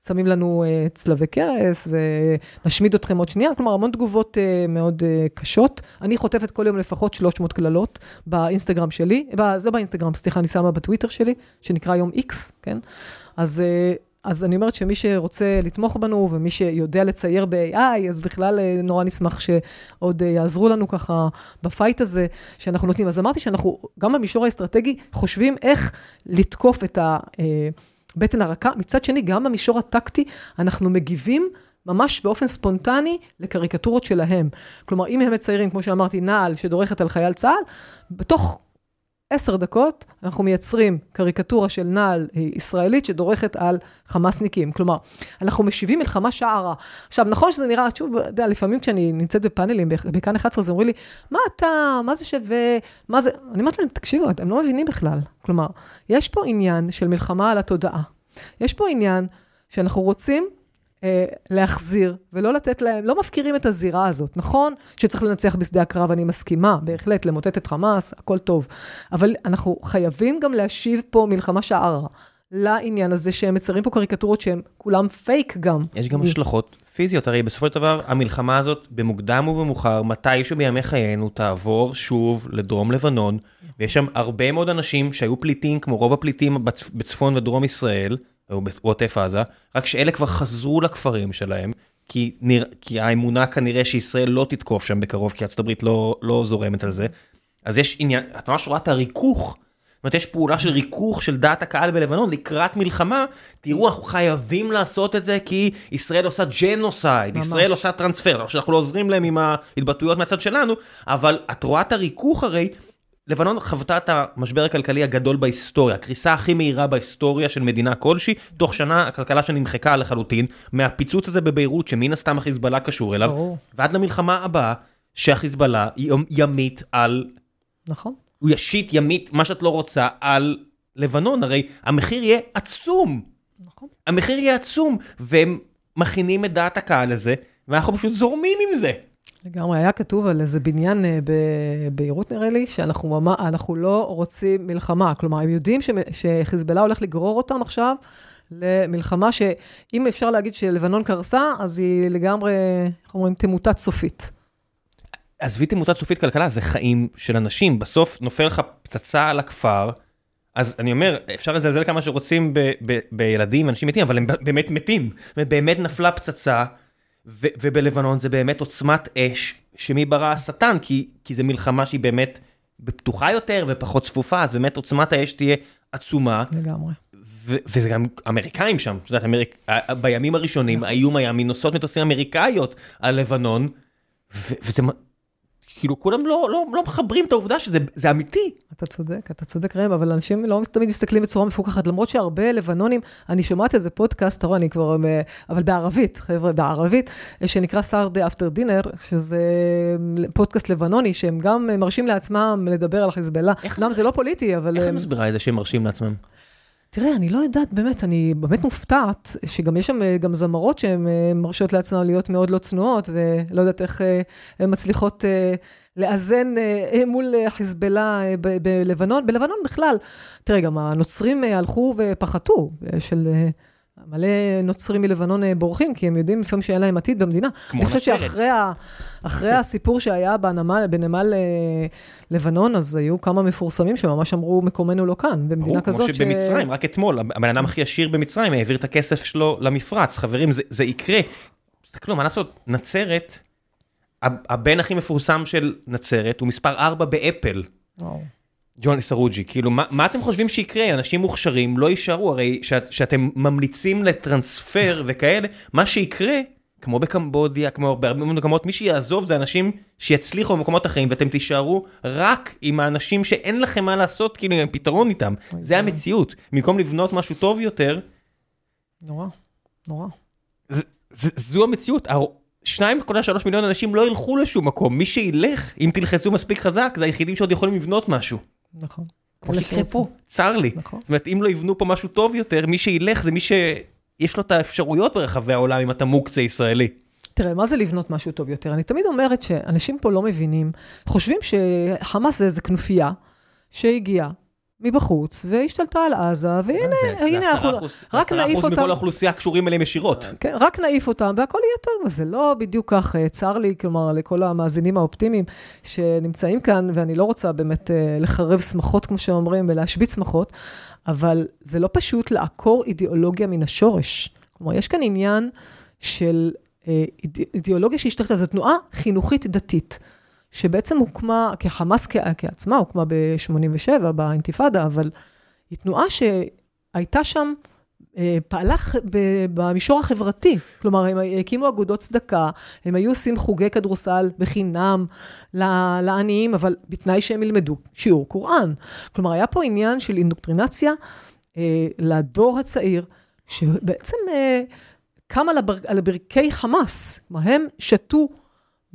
[SPEAKER 2] שמים לנו אה, צלבי קרס, ונשמיד אתכם עוד שנייה. כלומר, המון תגובות מאוד קשות. אני חוטפת כל יום לפחות 300 קללות באינסטגרם שלי, לא באינסטגרם, סליחה, אני שמה בטוויטר שלי, שנקרא היום X, כן? אז... אה, אז אני אומרת שמי שרוצה לתמוך בנו ומי שיודע לצייר ב-AI, אז בכלל אה, נורא נשמח שעוד אה, יעזרו לנו ככה בפייט הזה שאנחנו נותנים. אז אמרתי שאנחנו, גם במישור האסטרטגי, חושבים איך לתקוף את הבטן הרכה. מצד שני, גם במישור הטקטי, אנחנו מגיבים ממש באופן ספונטני לקריקטורות שלהם. כלומר, אם הם מציירים, כמו שאמרתי, נעל שדורכת על חייל צה"ל, בתוך עשר דקות אנחנו מייצרים קריקטורה של נעל אה, ישראלית שדורכת על חמאסניקים. כלומר, אנחנו משיבים מלחמה שערה. עכשיו, נכון שזה נראה, שוב, אתה יודע, לפעמים כשאני נמצאת בפאנלים בכ- בכאן 11, אז אומרים לי, מה אתה, מה זה שווה, מה זה... אני אומרת להם, תקשיבו, אתם לא מבינים בכלל. כלומר, יש פה עניין של מלחמה על התודעה. יש פה עניין שאנחנו רוצים להחזיר ולא לתת להם, לא מפקירים את הזירה הזאת. נכון שצריך לנצח בשדה הקרב, אני מסכימה, בהחלט, למוטט את חמאס, הכל טוב. אבל אנחנו חייבים גם להשיב פה מלחמה שערה לעניין הזה שהם מציירים פה קריקטורות שהן כולם פייק גם.
[SPEAKER 1] יש גם השלכות פיזיות, הרי בסופו של דבר המלחמה הזאת במוקדם ובמאוחר, מתישהו בימי חיינו תעבור שוב לדרום לבנון, ויש שם הרבה מאוד אנשים שהיו פליטים כמו רוב הפליטים בצ- בצפון ודרום ישראל, או בעוטף עזה, רק שאלה כבר חזרו לכפרים שלהם, כי, נרא... כי האמונה כנראה שישראל לא תתקוף שם בקרוב, כי ארצות הברית לא, לא זורמת על זה. אז יש עניין, את ממש רואה את הריכוך זאת אומרת, יש פעולה של ריכוך של דעת הקהל בלבנון לקראת מלחמה, תראו, אנחנו חייבים לעשות את זה כי ישראל עושה ג'נוסייד,
[SPEAKER 2] ממש.
[SPEAKER 1] ישראל עושה טרנספר, לא שאנחנו לא עוזרים להם עם ההתבטאויות מהצד שלנו, אבל את רואה את הריכוך הרי, לבנון חוותה את המשבר הכלכלי הגדול בהיסטוריה, הקריסה הכי מהירה בהיסטוריה של מדינה כלשהי, תוך שנה הכלכלה שנמחקה לחלוטין, מהפיצוץ הזה בביירות שמן הסתם החיזבאללה קשור אליו,
[SPEAKER 2] ברור.
[SPEAKER 1] ועד למלחמה הבאה שהחיזבאללה ימית על
[SPEAKER 2] נכון.
[SPEAKER 1] הוא ישית ימית מה שאת לא רוצה על לבנון, הרי המחיר יהיה עצום.
[SPEAKER 2] נכון.
[SPEAKER 1] המחיר יהיה עצום, והם מכינים את דעת הקהל לזה, ואנחנו פשוט זורמים עם זה.
[SPEAKER 2] לגמרי, היה כתוב על איזה בניין אה, בביירות נראה לי, שאנחנו ממש, לא רוצים מלחמה. כלומר, הם יודעים שחיזבאללה הולך לגרור אותם עכשיו למלחמה שאם אפשר להגיד שלבנון קרסה, אז היא לגמרי, איך אומרים, תמוטט סופית.
[SPEAKER 1] עזבי תמותת סופית כלכלה, זה חיים של אנשים. בסוף נופל לך פצצה על הכפר, אז אני אומר, אפשר לזלזל כמה שרוצים ב- ב- בילדים, אנשים מתים, אבל הם באמת מתים. באמת נפלה פצצה, ובלבנון זה באמת עוצמת אש, שמי ברא השטן, כי, כי זו מלחמה שהיא באמת פתוחה יותר ופחות צפופה, אז באמת עוצמת האש תהיה עצומה.
[SPEAKER 2] לגמרי.
[SPEAKER 1] ו- וזה גם אמריקאים שם, את יודעת, אמריק... בימים הראשונים האיום היה מנוסעות מטוסים אמריקאיות על לבנון, ו- וזה כאילו כולם לא, לא, לא מחברים את העובדה שזה זה אמיתי.
[SPEAKER 2] אתה צודק, אתה צודק ראם, אבל אנשים לא תמיד מסתכלים בצורה מפוקחת, למרות שהרבה לבנונים, אני שומעת איזה פודקאסט, אתה רואה, אני כבר, אה, אבל בערבית, חבר'ה, בערבית, אה, שנקרא סארדה אפטר דינר, שזה פודקאסט לבנוני, שהם גם מרשים לעצמם לדבר על חיזבאללה. אומנם זה לא פוליטי, אבל...
[SPEAKER 1] איך
[SPEAKER 2] הם-
[SPEAKER 1] מסבירה את זה שהם מרשים לעצמם?
[SPEAKER 2] תראה, אני לא יודעת, באמת, אני באמת מופתעת, שגם יש שם אה, גם זמרות שהן אה, מרשות לעצמן להיות מאוד לא צנועות, ולא יודעת איך אה, הן מצליחות לאזן מול חיזבאללה בלבנון. בלבנון בכלל, תראה, גם הנוצרים הלכו ופחתו, של... מלא נוצרים מלבנון אה, בורחים, כי הם יודעים לפעמים שאין להם עתיד במדינה.
[SPEAKER 1] כמו
[SPEAKER 2] אני חושבת
[SPEAKER 1] נצרת.
[SPEAKER 2] שאחרי ה, הסיפור שהיה בנמל, בנמל אה, לבנון, אז היו כמה מפורסמים שממש אמרו, מקומנו לא כאן, במדינה
[SPEAKER 1] ברור,
[SPEAKER 2] כזאת
[SPEAKER 1] כמו שבמצרים, רק אתמול, הבן אדם הכי עשיר במצרים העביר את הכסף שלו למפרץ. חברים, זה, זה יקרה. תסתכלו, מה לעשות? נצרת, הבן הכי מפורסם של נצרת הוא מספר 4 באפל.
[SPEAKER 2] וואו.
[SPEAKER 1] ג'וני סרוג'י, כאילו, מה, מה אתם חושבים שיקרה? אנשים מוכשרים לא יישארו, הרי שאת, שאתם ממליצים לטרנספר וכאלה, מה שיקרה, כמו בקמבודיה, כמו בהרבה מאוד מקומות, מי שיעזוב זה אנשים שיצליחו במקומות אחרים, ואתם תישארו רק עם האנשים שאין לכם מה לעשות, כאילו, עם פתרון איתם. זה. המציאות. במקום לבנות משהו טוב יותר,
[SPEAKER 2] נורא, נורא.
[SPEAKER 1] ז, ז, זו המציאות. ה- 2.3 מיליון אנשים לא ילכו לשום מקום. מי שילך, אם תלחצו מספיק חזק, זה היחידים שעוד יכולים לבנות משהו.
[SPEAKER 2] נכון.
[SPEAKER 1] כמו שיקרה. פה, צר לי.
[SPEAKER 2] נכון.
[SPEAKER 1] זאת אומרת, אם לא יבנו פה משהו טוב יותר, מי שילך זה מי שיש לו את האפשרויות ברחבי העולם אם אתה מוקצה ישראלי.
[SPEAKER 2] תראה, מה זה לבנות משהו טוב יותר? אני תמיד אומרת שאנשים פה לא מבינים, חושבים שחמאס זה איזה כנופיה שהגיעה מבחוץ והשתלטה על עזה, והנה, הנה אנחנו, רק נעיף
[SPEAKER 1] מכל
[SPEAKER 2] אותם.
[SPEAKER 1] האוכלוסייה קשורים אליהם ישירות.
[SPEAKER 2] כן, רק נעיף אותם והכל יהיה טוב, אז זה לא בדיוק כך, אה, צר לי, כלומר, לכל המאזינים האופטימיים שנמצאים כאן, ואני לא רוצה באמת אה, לחרב שמחות, כמו שאומרים, ולהשבית שמחות, אבל זה לא פשוט לעקור אידיאולוגיה מן השורש. כלומר, יש כאן עניין של אה, איד- אידיאולוגיה שהשתלטה, זו תנועה חינוכית דתית. שבעצם הוקמה, כחמאס כעצמה, הוקמה ב-87, באינתיפאדה, אבל היא תנועה שהייתה שם אה, פעלה במישור החברתי. כלומר, הם הקימו אגודות צדקה, הם היו עושים חוגי כדורסל בחינם לעניים, אבל בתנאי שהם ילמדו שיעור קוראן. כלומר, היה פה עניין של אינדוקטרינציה אה, לדור הצעיר, שבעצם אה, קם על, הבר, על ברכי חמאס. כלומר, הם שתו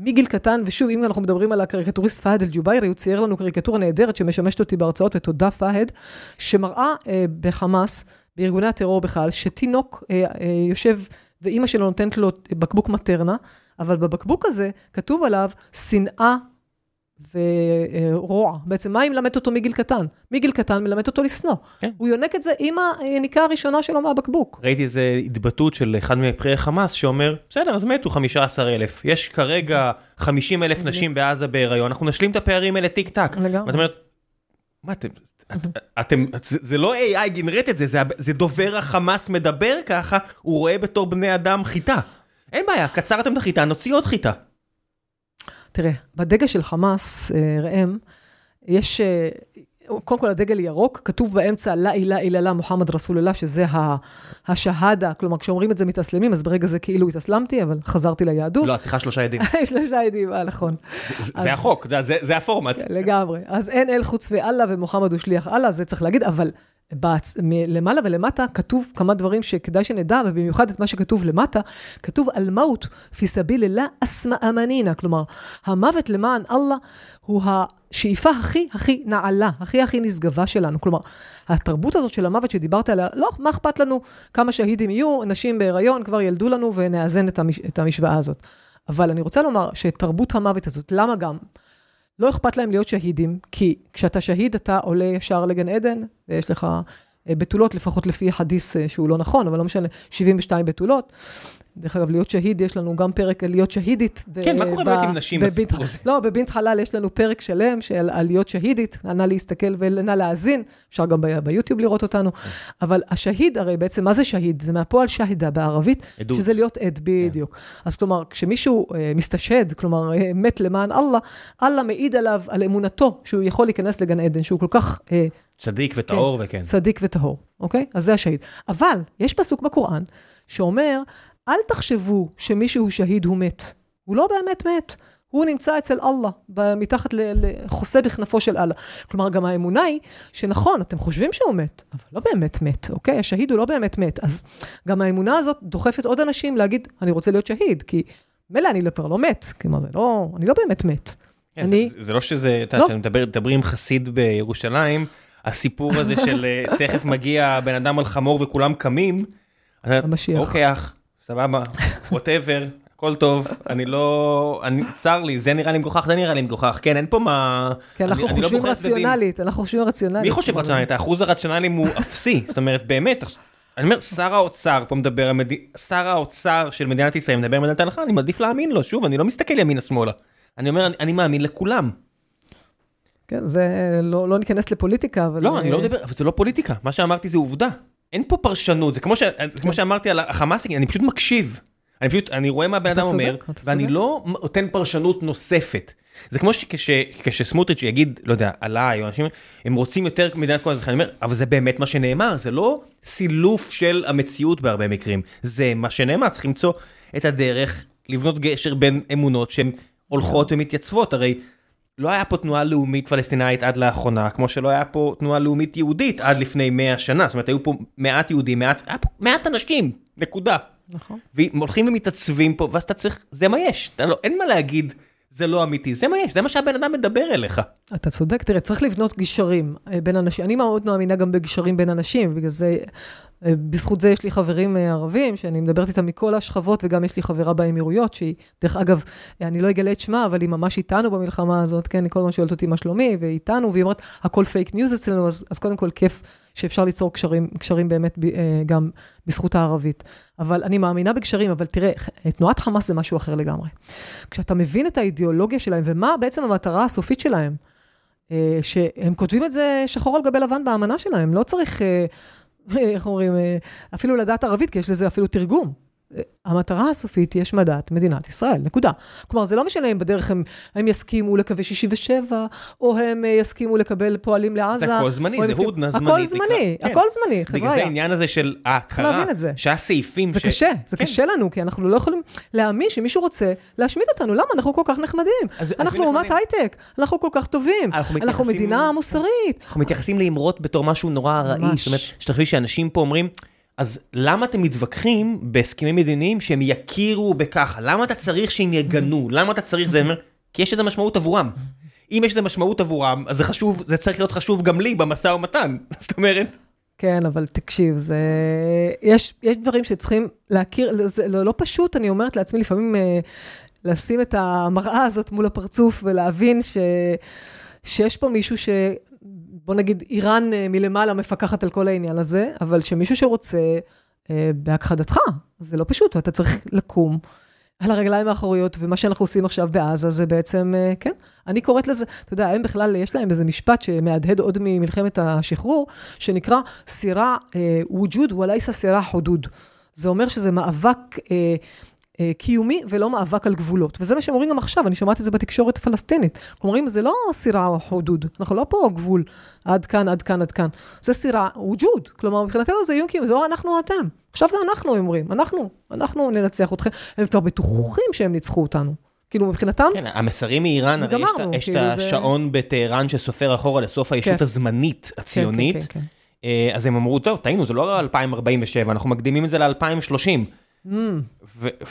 [SPEAKER 2] מגיל קטן, ושוב, אם אנחנו מדברים על הקריקטוריסט פהד אל-ג'וביירי, הוא צייר לנו קריקטורה נהדרת שמשמשת אותי בהרצאות, ותודה פהד, שמראה אה, בחמאס, בארגוני הטרור בכלל, שתינוק אה, אה, יושב, ואימא שלו נותנת לו בקבוק מטרנה, אבל בבקבוק הזה כתוב עליו שנאה ורוע. בעצם מה היא מלמדת אותו מגיל קטן? מגיל קטן מלמדת אותו לשנוא.
[SPEAKER 1] כן.
[SPEAKER 2] הוא יונק את זה עם היניקה הראשונה שלו מהבקבוק.
[SPEAKER 1] ראיתי איזה התבטאות של אחד מבכירי חמאס שאומר, בסדר, אז מתו 15 אלף. יש כרגע 50 אלף נשים בעזה בהיריון, אנחנו נשלים את הפערים האלה טיק טק.
[SPEAKER 2] לגמרי.
[SPEAKER 1] ואת אומרת, מה אתם, את- אתם, זה זה לא AI גנרט את זה, זה, זה דובר החמאס מדבר ככה, הוא רואה בתור בני אדם חיטה. אין בעיה, קצרתם את החיטה, נוציא עוד חיטה.
[SPEAKER 2] תראה, בדגל של חמאס, אה, ראם, יש, אה, קודם כל הדגל ירוק, כתוב באמצע לה אילה איללה מוחמד רסוללה, שזה השהדה, כלומר כשאומרים את זה מתאסלמים, אז ברגע זה כאילו התאסלמתי, אבל חזרתי ליהדות.
[SPEAKER 1] לא, את צריכה שלושה עדים.
[SPEAKER 2] שלושה עדים, אה, נכון.
[SPEAKER 1] זה-
[SPEAKER 2] אז-
[SPEAKER 1] זה החוק, זה הפורמט.
[SPEAKER 2] לגמרי. אז אין אל חוץ מאללה ומוחמד הוא שליח אללה, זה צריך להגיד, אבל בצ... למעלה ולמטה כתוב כמה דברים שכדאי שנדע, ובמיוחד את מה שכתוב למטה, כתוב על מות פי סביל אללה אסמא אמנינה, כלומר, המוות למען אללה הוא השאיפה הכי הכי נעלה, הכי הכי נשגבה שלנו. כלומר, התרבות הזאת של המוות שדיברת עליה, לא, מה אכפת לנו כמה שהידים יהיו, נשים בהיריון כבר ילדו לנו ונאזן את, המש... את המשוואה הזאת. אבל אני רוצה לומר שתרבות המוות הזאת, למה גם? לא אכפת להם להיות שהידים, כי כשאתה שהיד אתה עולה ישר לגן עדן, ויש לך אה, בתולות, לפחות לפי חדיס אה, שהוא לא נכון, אבל לא משנה, 72 בתולות. דרך אגב, להיות שהיד, יש לנו גם פרק על להיות שהידית.
[SPEAKER 1] כן, מה קורה באמת עם נשים הזה?
[SPEAKER 2] לא, בבינת חלל יש לנו פרק שלם של על להיות שהידית, נא להסתכל ונא להאזין, אפשר גם ביוטיוב לראות אותנו. אבל השהיד, הרי בעצם, מה זה שהיד? זה מהפועל שהידה בערבית,
[SPEAKER 1] עדות.
[SPEAKER 2] שזה להיות עד, בדיוק. אז כלומר, כשמישהו אה, מסתשהד, כלומר, אה, מת למען אללה, אללה מעיד עליו, על אמונתו, שהוא יכול להיכנס לגן עדן, שהוא כל כך... אה,
[SPEAKER 1] צדיק וטהור
[SPEAKER 2] כן,
[SPEAKER 1] וכן.
[SPEAKER 2] צדיק וטהור, אוקיי? אז זה השהיד. אבל יש פסוק בקוראן שאומר, אל תחשבו שמישהו שהיד הוא מת. הוא לא באמת מת. הוא נמצא אצל אללה, מתחת, ל- ל- חוסה בכנפו של אללה. כלומר, גם האמונה היא שנכון, אתם חושבים שהוא מת, אבל לא באמת מת, אוקיי? השהיד הוא לא באמת מת. אז גם האמונה הזאת דוחפת עוד אנשים להגיד, אני רוצה להיות שהיד, כי מילא אני כבר לא מת, כלומר, לא, אני לא באמת מת.
[SPEAKER 1] כן,
[SPEAKER 2] אני-
[SPEAKER 1] זה, זה לא שזה, אתה
[SPEAKER 2] לא.
[SPEAKER 1] יודע, כשמדבר- מדברים עם חסיד בירושלים, הסיפור הזה של אה, תכף מגיע בן אדם על חמור וכולם קמים.
[SPEAKER 2] המשיח.
[SPEAKER 1] אוקיי אח, סבבה, ווטאבר, הכל טוב, אני לא, אני, צר לי, זה נראה לי מגוחך, זה נראה לי מגוחך, כן, אין פה מה...
[SPEAKER 2] כי אנחנו
[SPEAKER 1] אני- אני לא
[SPEAKER 2] חושבים
[SPEAKER 1] בוחר צדדים.
[SPEAKER 2] רציונלית, אנחנו חושבים רציונלית.
[SPEAKER 1] מי חושב רציונלית? האחוז הרציונליים הוא אפסי, זאת אומרת, באמת, אני אומר, שר האוצר פה מדבר, שר האוצר של מדינת ישראל מדבר על מדינת ההלכה, אני מעדיף להאמין לו, שוב, אני לא מסתכל ימינה-שמאלה. אני אומר, אני- אני מאמין לכולם.
[SPEAKER 2] כן, זה, לא, לא ניכנס לפוליטיקה, אבל...
[SPEAKER 1] לא, אני לא מדבר, אבל זה לא פוליטיקה, מה שאמרתי זה עובדה. אין פה פרשנות, זה כמו ש- זה כמו שאמרתי על החמאסניקים, אני פשוט מקשיב. אני פשוט, אני רואה מה בן
[SPEAKER 2] אתה
[SPEAKER 1] אדם אומר, ואני. לא נותן פרשנות נוספת. זה כמו שכשסמוטריץ' יגיד, לא יודע, עליי, או אנשים, הם רוצים יותר מדינת כל הזמן, אני אומר, אבל זה באמת מה שנאמר, זה לא סילוף של המציאות בהרבה מקרים, זה מה שנאמר, צריך למצוא את הדרך לבנות גשר בין אמונות שהן הולכות ומתייצבות, הרי לא היה פה תנועה לאומית פלסטינאית עד לאחרונה, כמו שלא היה פה תנועה לאומית יהודית עד לפני 100 שנה, זאת אומרת, היו פה מעט יהודים, מעט, היה פה מעט אנשים, נקודה.
[SPEAKER 2] נכון.
[SPEAKER 1] והם הולכים ומתעצבים פה, ואז אתה צריך, זה מה יש, אתה לא, אין מה להגיד, זה לא אמיתי, זה מה יש, זה מה שהבן אדם מדבר אליך.
[SPEAKER 2] אתה צודק, תראה, צריך לבנות גשרים אה, בין אנשים. אני מאוד מאמינה גם בגשרים בין אנשים, בגלל זה, בזכות זה יש לי חברים אה, ערבים, שאני מדברת איתם מכל השכבות, וגם יש לי חברה באמירויות, שהיא, דרך אגב, אה, אני לא אגלה את שמה, אבל היא ממש איתנו במלחמה הזאת, כן, היא כל הזמן שואלת אותי מה שלומי, והיא איתנו, והיא אומרת, הכל פייק ניוז אצלנו, אז, אז קודם כל כיף שאפשר ליצור קשרים, קשרים באמת ב, אה, גם בזכות הערבית. אבל אני מאמינה בגשרים, אבל תראה, אה, תנועת חמאס זה משהו אחר לגמרי. כשאתה מבין את האידיאולוגיה שלהם, ומה בעצם המטרה הסופית שלהם, אה, שהם כותבים את זה שחור על גבי לבן באמנה שלהם, לא צריך, אה, איך אומרים, אה, אפילו לדעת ערבית, כי יש לזה אפילו תרגום. המטרה הסופית היא השמדת מדינת ישראל, נקודה. כלומר, זה לא משנה אם בדרך הם, הם יסכימו לקווי 67, או הם אה, יסכימו לקבל פועלים לעזה.
[SPEAKER 1] זה הכל זמני, זה
[SPEAKER 2] יסכימו-
[SPEAKER 1] הודנה
[SPEAKER 2] הכל
[SPEAKER 1] זמנית.
[SPEAKER 2] זמני,
[SPEAKER 1] כן.
[SPEAKER 2] הכל זמני,
[SPEAKER 1] בגלל זה. העניין הזה של
[SPEAKER 2] להבין את זה.
[SPEAKER 1] ש...
[SPEAKER 2] קשה, זה
[SPEAKER 1] כן.
[SPEAKER 2] קשה לנו, כי אנחנו לא יכולים להאמין שמישהו רוצה להשמיד אותנו. למה? אנחנו כל כך נחמדים.
[SPEAKER 1] אז-
[SPEAKER 2] אנחנו אומת? הייטק, אנחנו כל כך טובים.
[SPEAKER 1] אנחנו
[SPEAKER 2] אנחנו
[SPEAKER 1] מתייחסים-
[SPEAKER 2] מדינה מוסרית.
[SPEAKER 1] אנחנו מתייחסים לאמרות בתור משהו נורא ארעי. זאת אומרת, שתחשבי שאנשים פה אומרים, אז למה אתם מתווכחים בהסכמים מדיניים שהם יכירו בככה? למה אתה צריך שהם יגנו? למה אתה צריך זה? כי יש לזה משמעות עבורם. אם יש לזה משמעות עבורם, אז זה חשוב, זה צריך להיות חשוב גם לי במשא ומתן. זאת אומרת,
[SPEAKER 2] כן, אבל תקשיב, זה... יש, יש דברים שצריכים להכיר, זה לא, לא פשוט, אני אומרת לעצמי לפעמים אה, לשים את המראה הזאת מול הפרצוף ולהבין ש... שיש פה מישהו ש... בוא נגיד, איראן אה, מלמעלה מפקחת על כל העניין הזה, אבל שמישהו שרוצה אה, בהכחדתך, זה לא פשוט, אתה צריך לקום. על הרגליים האחוריות, ומה שאנחנו עושים עכשיו בעזה זה בעצם, אה, כן, אני קוראת לזה, אתה יודע, הם בכלל, יש להם איזה משפט שמהדהד עוד ממלחמת השחרור, שנקרא סירה אה, ווג'וד ולייסה סירה חודוד. זה אומר שזה מאבק אה, קיומי ולא מאבק על גבולות. וזה מה שהם אומרים גם עכשיו, אני שומעת את זה בתקשורת הפלסטינית. אומרים, זה לא סירה או חודוד, אנחנו לא פה גבול עד כאן, עד כאן, עד כאן. זה סירה ווג'וד. כלומר, מבחינתנו זה איום קיומי, זה או אנחנו או אתם. עכשיו זה אנחנו, הם אומרים, אנחנו, אנחנו ננצח אתכם. הם כבר בטוחים שהם ניצחו אותנו. כאילו, מבחינתם,
[SPEAKER 1] כן, המסרים מאיראן, הרי
[SPEAKER 2] גמרנו,
[SPEAKER 1] יש את
[SPEAKER 2] כאילו, זה-
[SPEAKER 1] השעון בטהרן שסופר אחורה לסוף הישות
[SPEAKER 2] כן.
[SPEAKER 1] הזמנית הציונית.
[SPEAKER 2] כן, כן, כן,
[SPEAKER 1] אה, אז הם אמרו, טוב, טעינו, זה לא 2047, אנחנו מקדימים את זה ל-2030.
[SPEAKER 2] כן.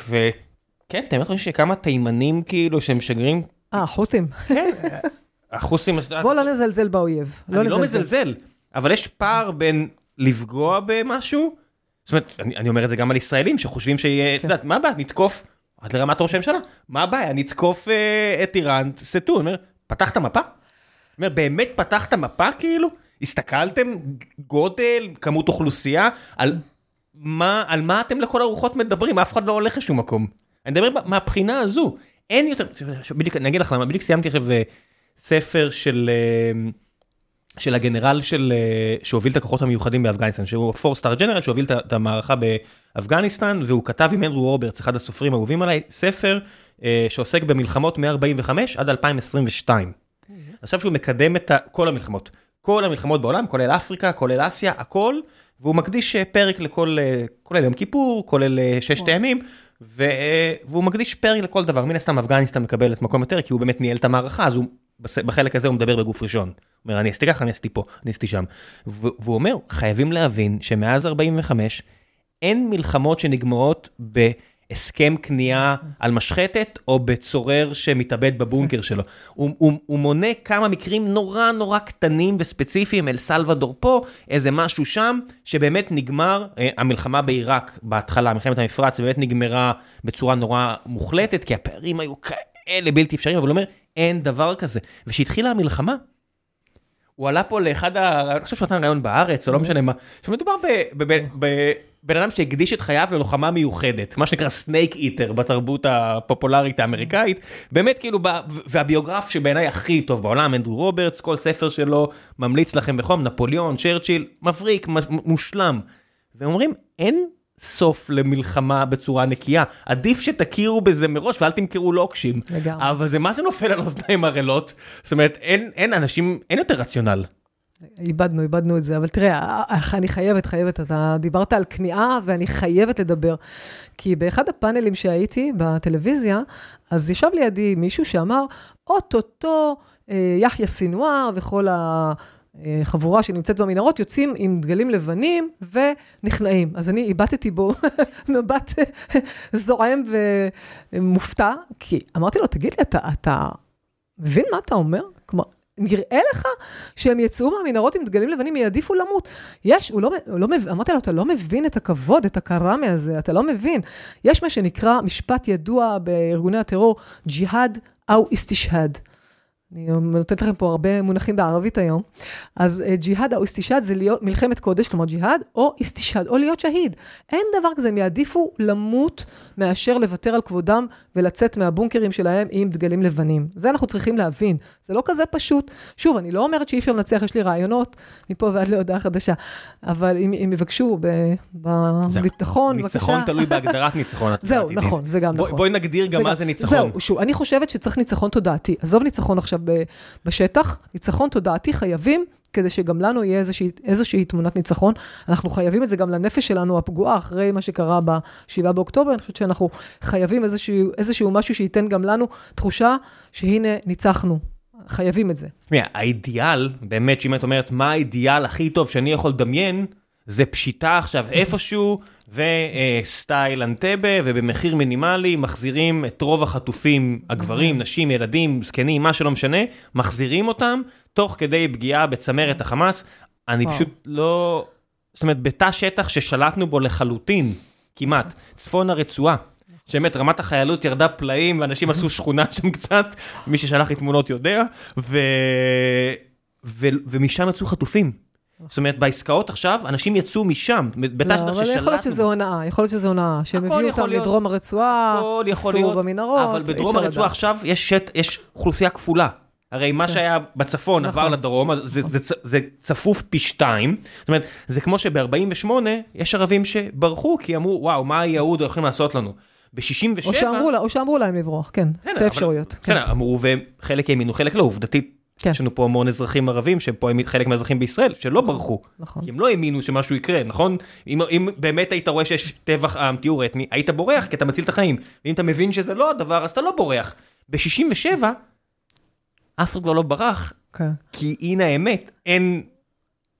[SPEAKER 1] וכן, אתה באמת חושב שכמה תימנים כאילו שהם משגרים,
[SPEAKER 2] אה, חות'ים.
[SPEAKER 1] החוסים,
[SPEAKER 2] בוא לא נזלזל באויב.
[SPEAKER 1] אני לא מזלזל, אבל יש פער בין לפגוע במשהו, זאת אומרת, אני, אומר את זה גם על ישראלים שחושבים שיהיה, את
[SPEAKER 2] כן.
[SPEAKER 1] יודעת, מה הבעיה, נתקוף, עד לרמת ראש הממשלה, מה הבעיה, נתקוף אה, את איראן, סטו, אני אומר, פתחת מפה? אומר, באמת פתחת מפה כאילו? הסתכלתם גודל, כמות אוכלוסייה, על מה, על מה אתם לכל הרוחות מדברים? אף אחד לא הולך לשום מקום. אני מדבר מהבחינה הזו. אין יותר, בדיוק, אני אגיד לך למה, בדיוק סיימתי עכשיו אה, ספר של, אה, של הגנרל של, אה, שהוביל את הכוחות המיוחדים באפגניסטן, שהוא פורסטאר ג'נרל שהוביל את המערכה באפגניסטן, והוא כתב עם אנדרו רוברטס, אחד הסופרים האהובים עליי, ספר שעוסק במלחמות מ-45 עד 2022. עכשיו שהוא מקדם את כל המלחמות, כל המלחמות בעולם, כולל אפריקה, כולל אסיה, הכל, והוא מקדיש פרק לכל, כולל יום כיפור, כולל ששת הימים. והוא מקדיש פרק לכל דבר, מן הסתם אפגניסטן מקבלת מקום יותר, כי הוא באמת ניהל את המערכה, אז הוא, בחלק הזה הוא מדבר בגוף ראשון. הוא אומר, אני עשיתי ככה, אני עשיתי פה, אני עשיתי שם. והוא אומר, חייבים להבין שמאז 45, אין מלחמות שנגמרות ב... הסכם כניעה על משחטת או בצורר שמתאבד בבונקר שלו. הוא, הוא, הוא מונה כמה מקרים נורא נורא קטנים וספציפיים, אל סלוודור פה, איזה משהו שם, שבאמת נגמר, אה, המלחמה בעיראק בהתחלה, מלחמת המפרץ, באמת נגמרה בצורה נורא מוחלטת, כי הפערים היו כאלה בלתי אפשריים, אבל הוא אומר, אין דבר כזה. וכשהתחילה המלחמה, הוא עלה פה לאחד ה... אני חושב שהוא נתן ריאיון בארץ, או לא משנה מה, שמדובר בבן אדם שהקדיש את חייו ללוחמה מיוחדת, מה שנקרא snake eater בתרבות הפופולרית האמריקאית, באמת כאילו, והביוגרף שבעיניי הכי טוב בעולם, אנדרו רוברטס, כל ספר שלו ממליץ לכם בחום, נפוליאון, צ'רצ'יל, מבריק, מושלם. והם אומרים, אין סוף למלחמה בצורה נקייה. עדיף שתכירו בזה מראש ואל תמכרו לוקשים. לגמרי. אבל זה מה זה נופל על אוזניים ערלות? זאת אומרת, אין, אין אנשים, אין יותר רציונל.
[SPEAKER 2] איבדנו, איבדנו את זה, אבל תראה, אני חייבת, חייבת, אתה דיברת על כניעה ואני חייבת לדבר. כי באחד הפאנלים שהייתי בטלוויזיה, אז ישב לידי מישהו שאמר, אוטוטו אה, יחיא סינואר וכל ה... חבורה שנמצאת במנהרות, יוצאים עם דגלים לבנים ונכנעים. אז אני איבדתי בו מבט זועם ומופתע, כי אמרתי לו, תגיד לי, אתה, אתה מבין מה אתה אומר? נראה לך שהם יצאו מהמנהרות עם דגלים לבנים, יעדיפו למות. יש, הוא לא, הוא לא מבין, אמרתי לו, אתה לא מבין את הכבוד, את הקראמי הזה, אתה לא מבין. יש מה שנקרא משפט ידוע בארגוני הטרור, ג'יהאד או איסטישהד. אני נותנת לכם פה הרבה מונחים בערבית היום. אז אה, ג'יהאד או איסטישאד זה להיות מלחמת קודש, כלומר ג'יהאד, או איסטישאד, או להיות שהיד. אין דבר כזה, הם יעדיפו למות מאשר לוותר על כבודם ולצאת מהבונקרים שלהם עם דגלים לבנים. זה אנחנו צריכים להבין. זה לא כזה פשוט. שוב, אני לא אומרת שאי אפשר לנצח, יש לי רעיונות מפה ועד להודעה חדשה. אבל אם, אם יבקשו בביטחון,
[SPEAKER 1] בבקשה. ניצחון תלוי בהגדרת ניצחון.
[SPEAKER 2] זהו, נכון, זה גם נכון.
[SPEAKER 1] בואי נגדיר גם מה זה ניצחון.
[SPEAKER 2] זהו, שוב, אני חושבת שצריך ניצחון תודעתי. עזוב ניצחון עכשיו בשטח, ניצחון תודעתי חייבים. כדי שגם לנו יהיה איזושהי, איזושהי תמונת ניצחון. אנחנו חייבים את זה גם לנפש שלנו הפגועה אחרי מה שקרה ב-7 באוקטובר. אני חושבת שאנחנו חייבים איזשהו, איזשהו משהו שייתן גם לנו תחושה שהנה, ניצחנו. חייבים את זה.
[SPEAKER 1] תשמעי, האידיאל, באמת, שאם את אומרת, מה האידיאל הכי טוב שאני יכול לדמיין, זה פשיטה עכשיו איפשהו, וסטייל אנטבה, ובמחיר מינימלי מחזירים את רוב החטופים, הגברים, נשים, ילדים, זקנים, מה שלא משנה, מחזירים אותם, תוך כדי פגיעה בצמרת החמאס. אני פשוט לא... זאת אומרת, בתא שטח ששלטנו בו לחלוטין, כמעט, צפון הרצועה. שבאמת רמת החיילות ירדה פלאים ואנשים עשו שכונה שם קצת, מי ששלח לי תמונות יודע, ו... ו... ומשם יצאו חטופים. זאת אומרת, בעסקאות עכשיו, אנשים יצאו משם, בתא שטח
[SPEAKER 2] ששלטנו. אבל יכול להיות שזה הונאה, יכול להיות שזה הונאה, שהם הביאו אותם לדרום הרצועה, עשו במנהרות,
[SPEAKER 1] אבל בדרום הרצועה עכשיו יש אוכלוסייה כפולה. הרי מה כן. שהיה בצפון עבר נכון. לדרום, זה צפוף פי שתיים. זאת אומרת, זה כמו שב-48 יש ערבים שברחו, כי אמרו, וואו, מה היהוד הולכים לעשות לנו? ב-67...
[SPEAKER 2] או שאמרו להם לברוח, כן, שתי אפשרויות.
[SPEAKER 1] כן. בסדר, אמרו וחלק האמינו, חלק לא, עובדתית. כן. יש לנו פה המון אזרחים ערבים שפה הם חלק מהאזרחים בישראל שלא נכון, ברחו. נכון. כי הם לא האמינו שמשהו יקרה, נכון? אם, אם באמת היית רואה שיש טבח עם, טיהור אתני, היית בורח כי אתה מציל את החיים. ואם אתה מבין שזה לא הדבר, אז אתה לא בורח. ב-67, אף אחד כבר לא ברח, כן. כי הנה האמת, אין...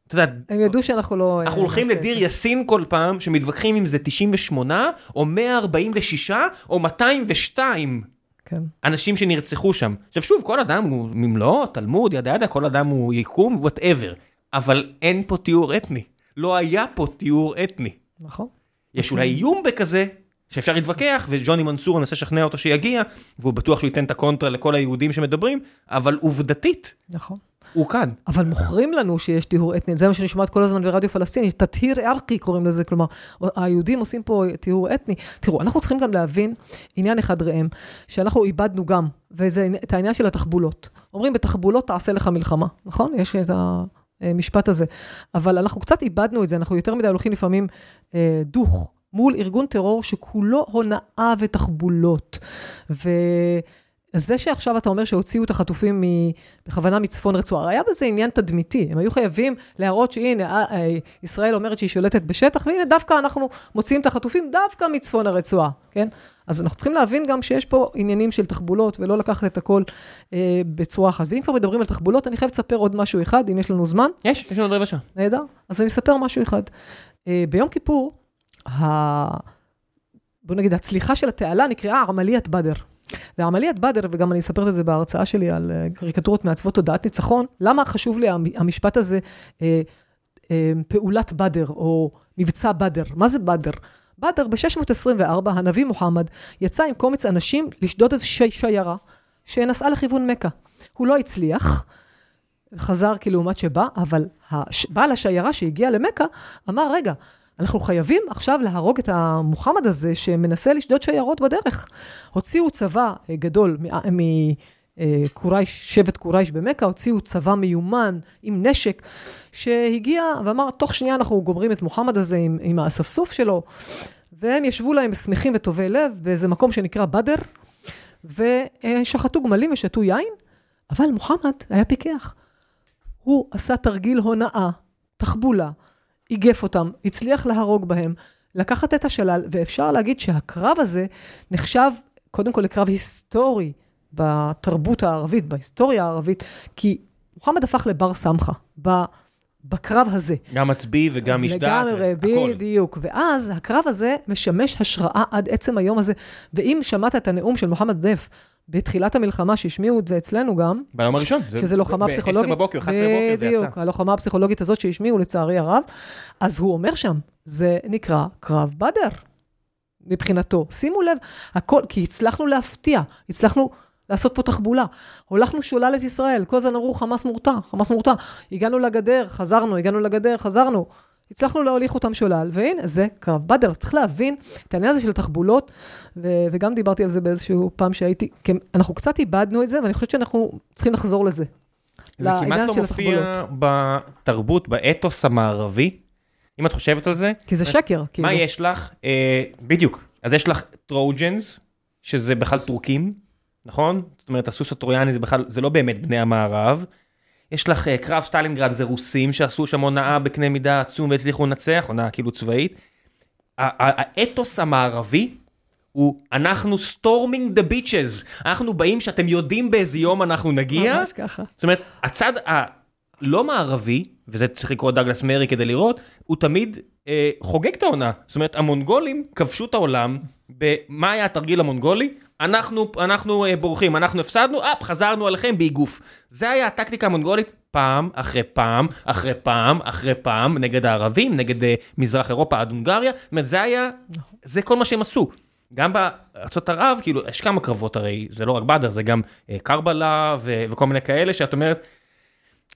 [SPEAKER 2] אתה יודע, הם ידעו שאנחנו לא...
[SPEAKER 1] אנחנו הולכים לדיר יאסין כל פעם, שמתווכחים אם זה 98, או 146, או 202. כן. אנשים שנרצחו שם. עכשיו שוב, כל אדם הוא ממלוא, תלמוד, yada yada, כל אדם הוא יקום, whatever. אבל אין פה תיאור אתני. לא היה פה תיאור אתני.
[SPEAKER 2] נכון.
[SPEAKER 1] יש אולי איום בכזה, שאפשר להתווכח, וג'וני מנסור מנסה לשכנע אותו שיגיע, והוא בטוח שהוא ייתן את הקונטרה לכל היהודים שמדברים, אבל עובדתית.
[SPEAKER 2] נכון.
[SPEAKER 1] הוא כאן.
[SPEAKER 2] אבל מוכרים לנו שיש טיהור אתני, זה מה שאני שומעת כל הזמן ברדיו פלסטיני, تطهير عرقي קוראים לזה, כלומר, היהודים עושים פה טיהור אתני. תראו, אנחנו צריכים גם להבין עניין אחד ראם, שאנחנו איבדנו גם, וזה את העניין של התחבולות. אומרים, בתחבולות תעשה לך מלחמה, נכון? יש את המשפט הזה. אבל אנחנו קצת איבדנו את זה, אנחנו יותר מדי הולכים לפעמים אה, דוך מול ארגון טרור שכולו הונאה ותחבולות. ו... זה שעכשיו אתה אומר שהוציאו את החטופים בכוונה מצפון רצועה, היה בזה עניין תדמיתי. הם היו חייבים להראות שהנה, אה, אה, ישראל אומרת שהיא שולטת בשטח, והנה, דווקא אנחנו מוציאים את החטופים דווקא מצפון הרצועה, כן? אז אנחנו צריכים להבין גם שיש פה עניינים של תחבולות, ולא לקחת את הכל אה, בצורה אחת. ואם כבר מדברים על תחבולות, אני חייבת לספר עוד משהו אחד, אם יש לנו זמן.
[SPEAKER 1] יש, יש לנו עוד רבע שעה.
[SPEAKER 2] נהדר. אז אני אספר משהו אחד. אה, ביום כיפור, ה... בוא נגיד, הצליחה של התעלה נקראה עמליית בדר. ועמליית בדר, וגם אני מספרת את זה בהרצאה שלי על אה, קריקטורות מעצבות תודעת ניצחון, למה חשוב לי המשפט הזה, אה, אה, פעולת בדר, או מבצע בדר? מה זה בדר? בדר, ב-624, הנביא מוחמד יצא עם קומץ אנשים לשדוד איזו שי, שיירה שנסעה לכיוון מכה. הוא לא הצליח, חזר כלעומת שבא, אבל בעל השיירה שהגיע למכה אמר, רגע, אנחנו חייבים עכשיו להרוג את המוחמד הזה שמנסה לשדוד שיירות בדרך. הוציאו צבא אה, גדול מקורייש, אה, שבט קורייש במכה, הוציאו צבא מיומן עם נשק, שהגיע ואמר, תוך שנייה אנחנו גומרים את מוחמד הזה עם, עם האספסוף שלו, והם ישבו להם שמחים וטובי לב באיזה מקום שנקרא בדר, ושחטו גמלים ושתו יין, אבל מוחמד היה פיקח. הוא עשה תרגיל הונאה, תחבולה. איגף אותם, הצליח להרוג בהם, לקחת את השלל, ואפשר להגיד שהקרב הזה נחשב קודם כל לקרב היסטורי בתרבות הערבית, בהיסטוריה הערבית, כי מוחמד הפך לבר סמכה. בקרב הזה.
[SPEAKER 1] גם מצביא וגם משדעת,
[SPEAKER 2] לגמרי, בדיוק. ואז הקרב הזה משמש השראה עד עצם היום הזה. ואם שמעת את הנאום של מוחמד דף בתחילת המלחמה, שהשמיעו את זה אצלנו גם.
[SPEAKER 1] ביום הראשון.
[SPEAKER 2] שזה לוחמה פסיכולוגית.
[SPEAKER 1] ב-10 בבוקר, 11 בבוקר זה יצא.
[SPEAKER 2] בדיוק, הלוחמה הפסיכולוגית הזאת שהשמיעו לצערי הרב. אז הוא אומר שם, זה נקרא קרב בדר, מבחינתו. שימו לב, הכל, כי הצלחנו להפתיע, הצלחנו לעשות פה תחבולה. הולכנו שולל את ישראל, כל הזמן אמרו חמאס מורתע, חמאס מורתע. הגענו לגדר, חזרנו, הגענו לגדר, חזרנו. הצלחנו להוליך אותם שולל, והנה, זה קרב בדר. צריך להבין את העניין הזה של התחבולות, ו- וגם דיברתי על זה באיזשהו פעם שהייתי, כי אנחנו קצת איבדנו את זה, ואני חושבת שאנחנו צריכים לחזור לזה.
[SPEAKER 1] זה כמעט לא מופיע בתרבות, באתוס המערבי, אם את חושבת על זה.
[SPEAKER 2] כי זה שקר.
[SPEAKER 1] מה
[SPEAKER 2] כאילו.
[SPEAKER 1] יש לך? אה, בדיוק. אז יש לך טרוג'נס, שזה בכלל טורקים, נכון? זאת אומרת, הסוס הטרויאני זה בכלל, זה לא באמת בני המערב. יש לך uh, קרב סטלינגרד זה רוסים שעשו שם הונאה בקנה מידה עצום והצליחו לנצח, הונאה כאילו צבאית. האתוס המערבי הוא אנחנו storming the beaches, אנחנו באים שאתם יודעים באיזה יום אנחנו נגיע.
[SPEAKER 2] ממש ככה.
[SPEAKER 1] זאת אומרת, הצד הלא מערבי, וזה צריך לקרוא דאגלס מרי כדי לראות, הוא תמיד אה, חוגג את העונה. זאת אומרת, המונגולים כבשו את העולם, במה היה התרגיל המונגולי? אנחנו, אנחנו uh, בורחים, אנחנו הפסדנו, אפ, חזרנו עליכם באיגוף. זה היה הטקטיקה המונגולית פעם אחרי פעם, אחרי פעם, אחרי פעם, נגד הערבים, נגד uh, מזרח אירופה עד הונגריה, זאת אומרת, זה היה, זה כל מה שהם עשו. גם בארצות ערב, כאילו, יש כמה קרבות הרי, זה לא רק בדר, זה גם uh, קרבלה ו- וכל מיני כאלה, שאת אומרת,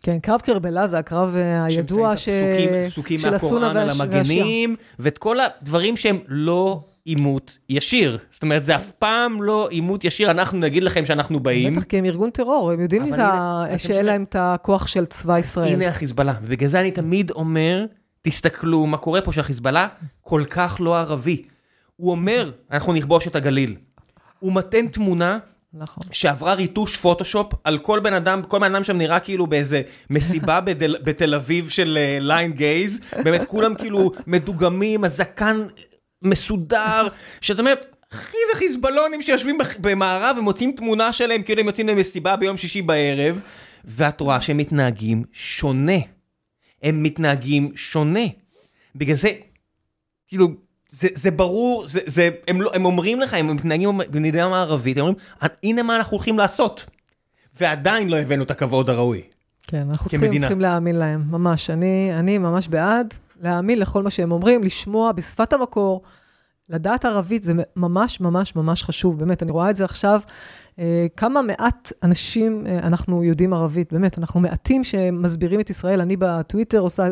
[SPEAKER 2] כן, קרב קרבלה זה הקרב הידוע ש...
[SPEAKER 1] סוכים, סוכים של מהקוראן על המגנים, ואת כל הדברים שהם לא עימות ישיר. זאת אומרת, זה אף פעם לא עימות ישיר, אנחנו נגיד לכם שאנחנו באים.
[SPEAKER 2] בטח, כי הם ארגון טרור, הם יודעים שאין להם את הכוח של צבא ישראל.
[SPEAKER 1] הנה החיזבאללה, ובגלל זה אני תמיד אומר, תסתכלו מה קורה פה, שהחיזבאללה כל כך לא ערבי. הוא אומר, אנחנו נכבוש את הגליל. הוא מתן תמונה נכון. שעברה ריטוש פוטושופ על כל בן אדם, כל בן אדם שם נראה כאילו באיזה מסיבה בדל, בתל אביב של ליין uh, גייז, באמת כולם כאילו מדוגמים, הזקן מסודר, שאת אומרת, אחי זה חיזבאלונים שיושבים במערב ומוצאים תמונה שלהם כאילו הם יוצאים למסיבה ביום שישי בערב, ואת רואה שהם מתנהגים שונה. הם מתנהגים שונה. בגלל זה, כאילו, זה, זה ברור, זה, זה, הם, לא, הם אומרים לך, הם מתנהגים במדינה מערבית, הם אומרים, הנה מה אנחנו הולכים לעשות. ועדיין לא הבאנו את הכבוד הראוי.
[SPEAKER 2] כן, אנחנו צריכים, צריכים להאמין להם, ממש. אני, אני ממש בעד להאמין לכל מה שהם אומרים, לשמוע בשפת המקור, לדעת ערבית זה ממש ממש ממש חשוב, באמת, אני רואה את זה עכשיו, אה, כמה מעט אנשים אה, אנחנו יודעים ערבית, באמת, אנחנו מעטים שמסבירים את ישראל, אני בטוויטר עושה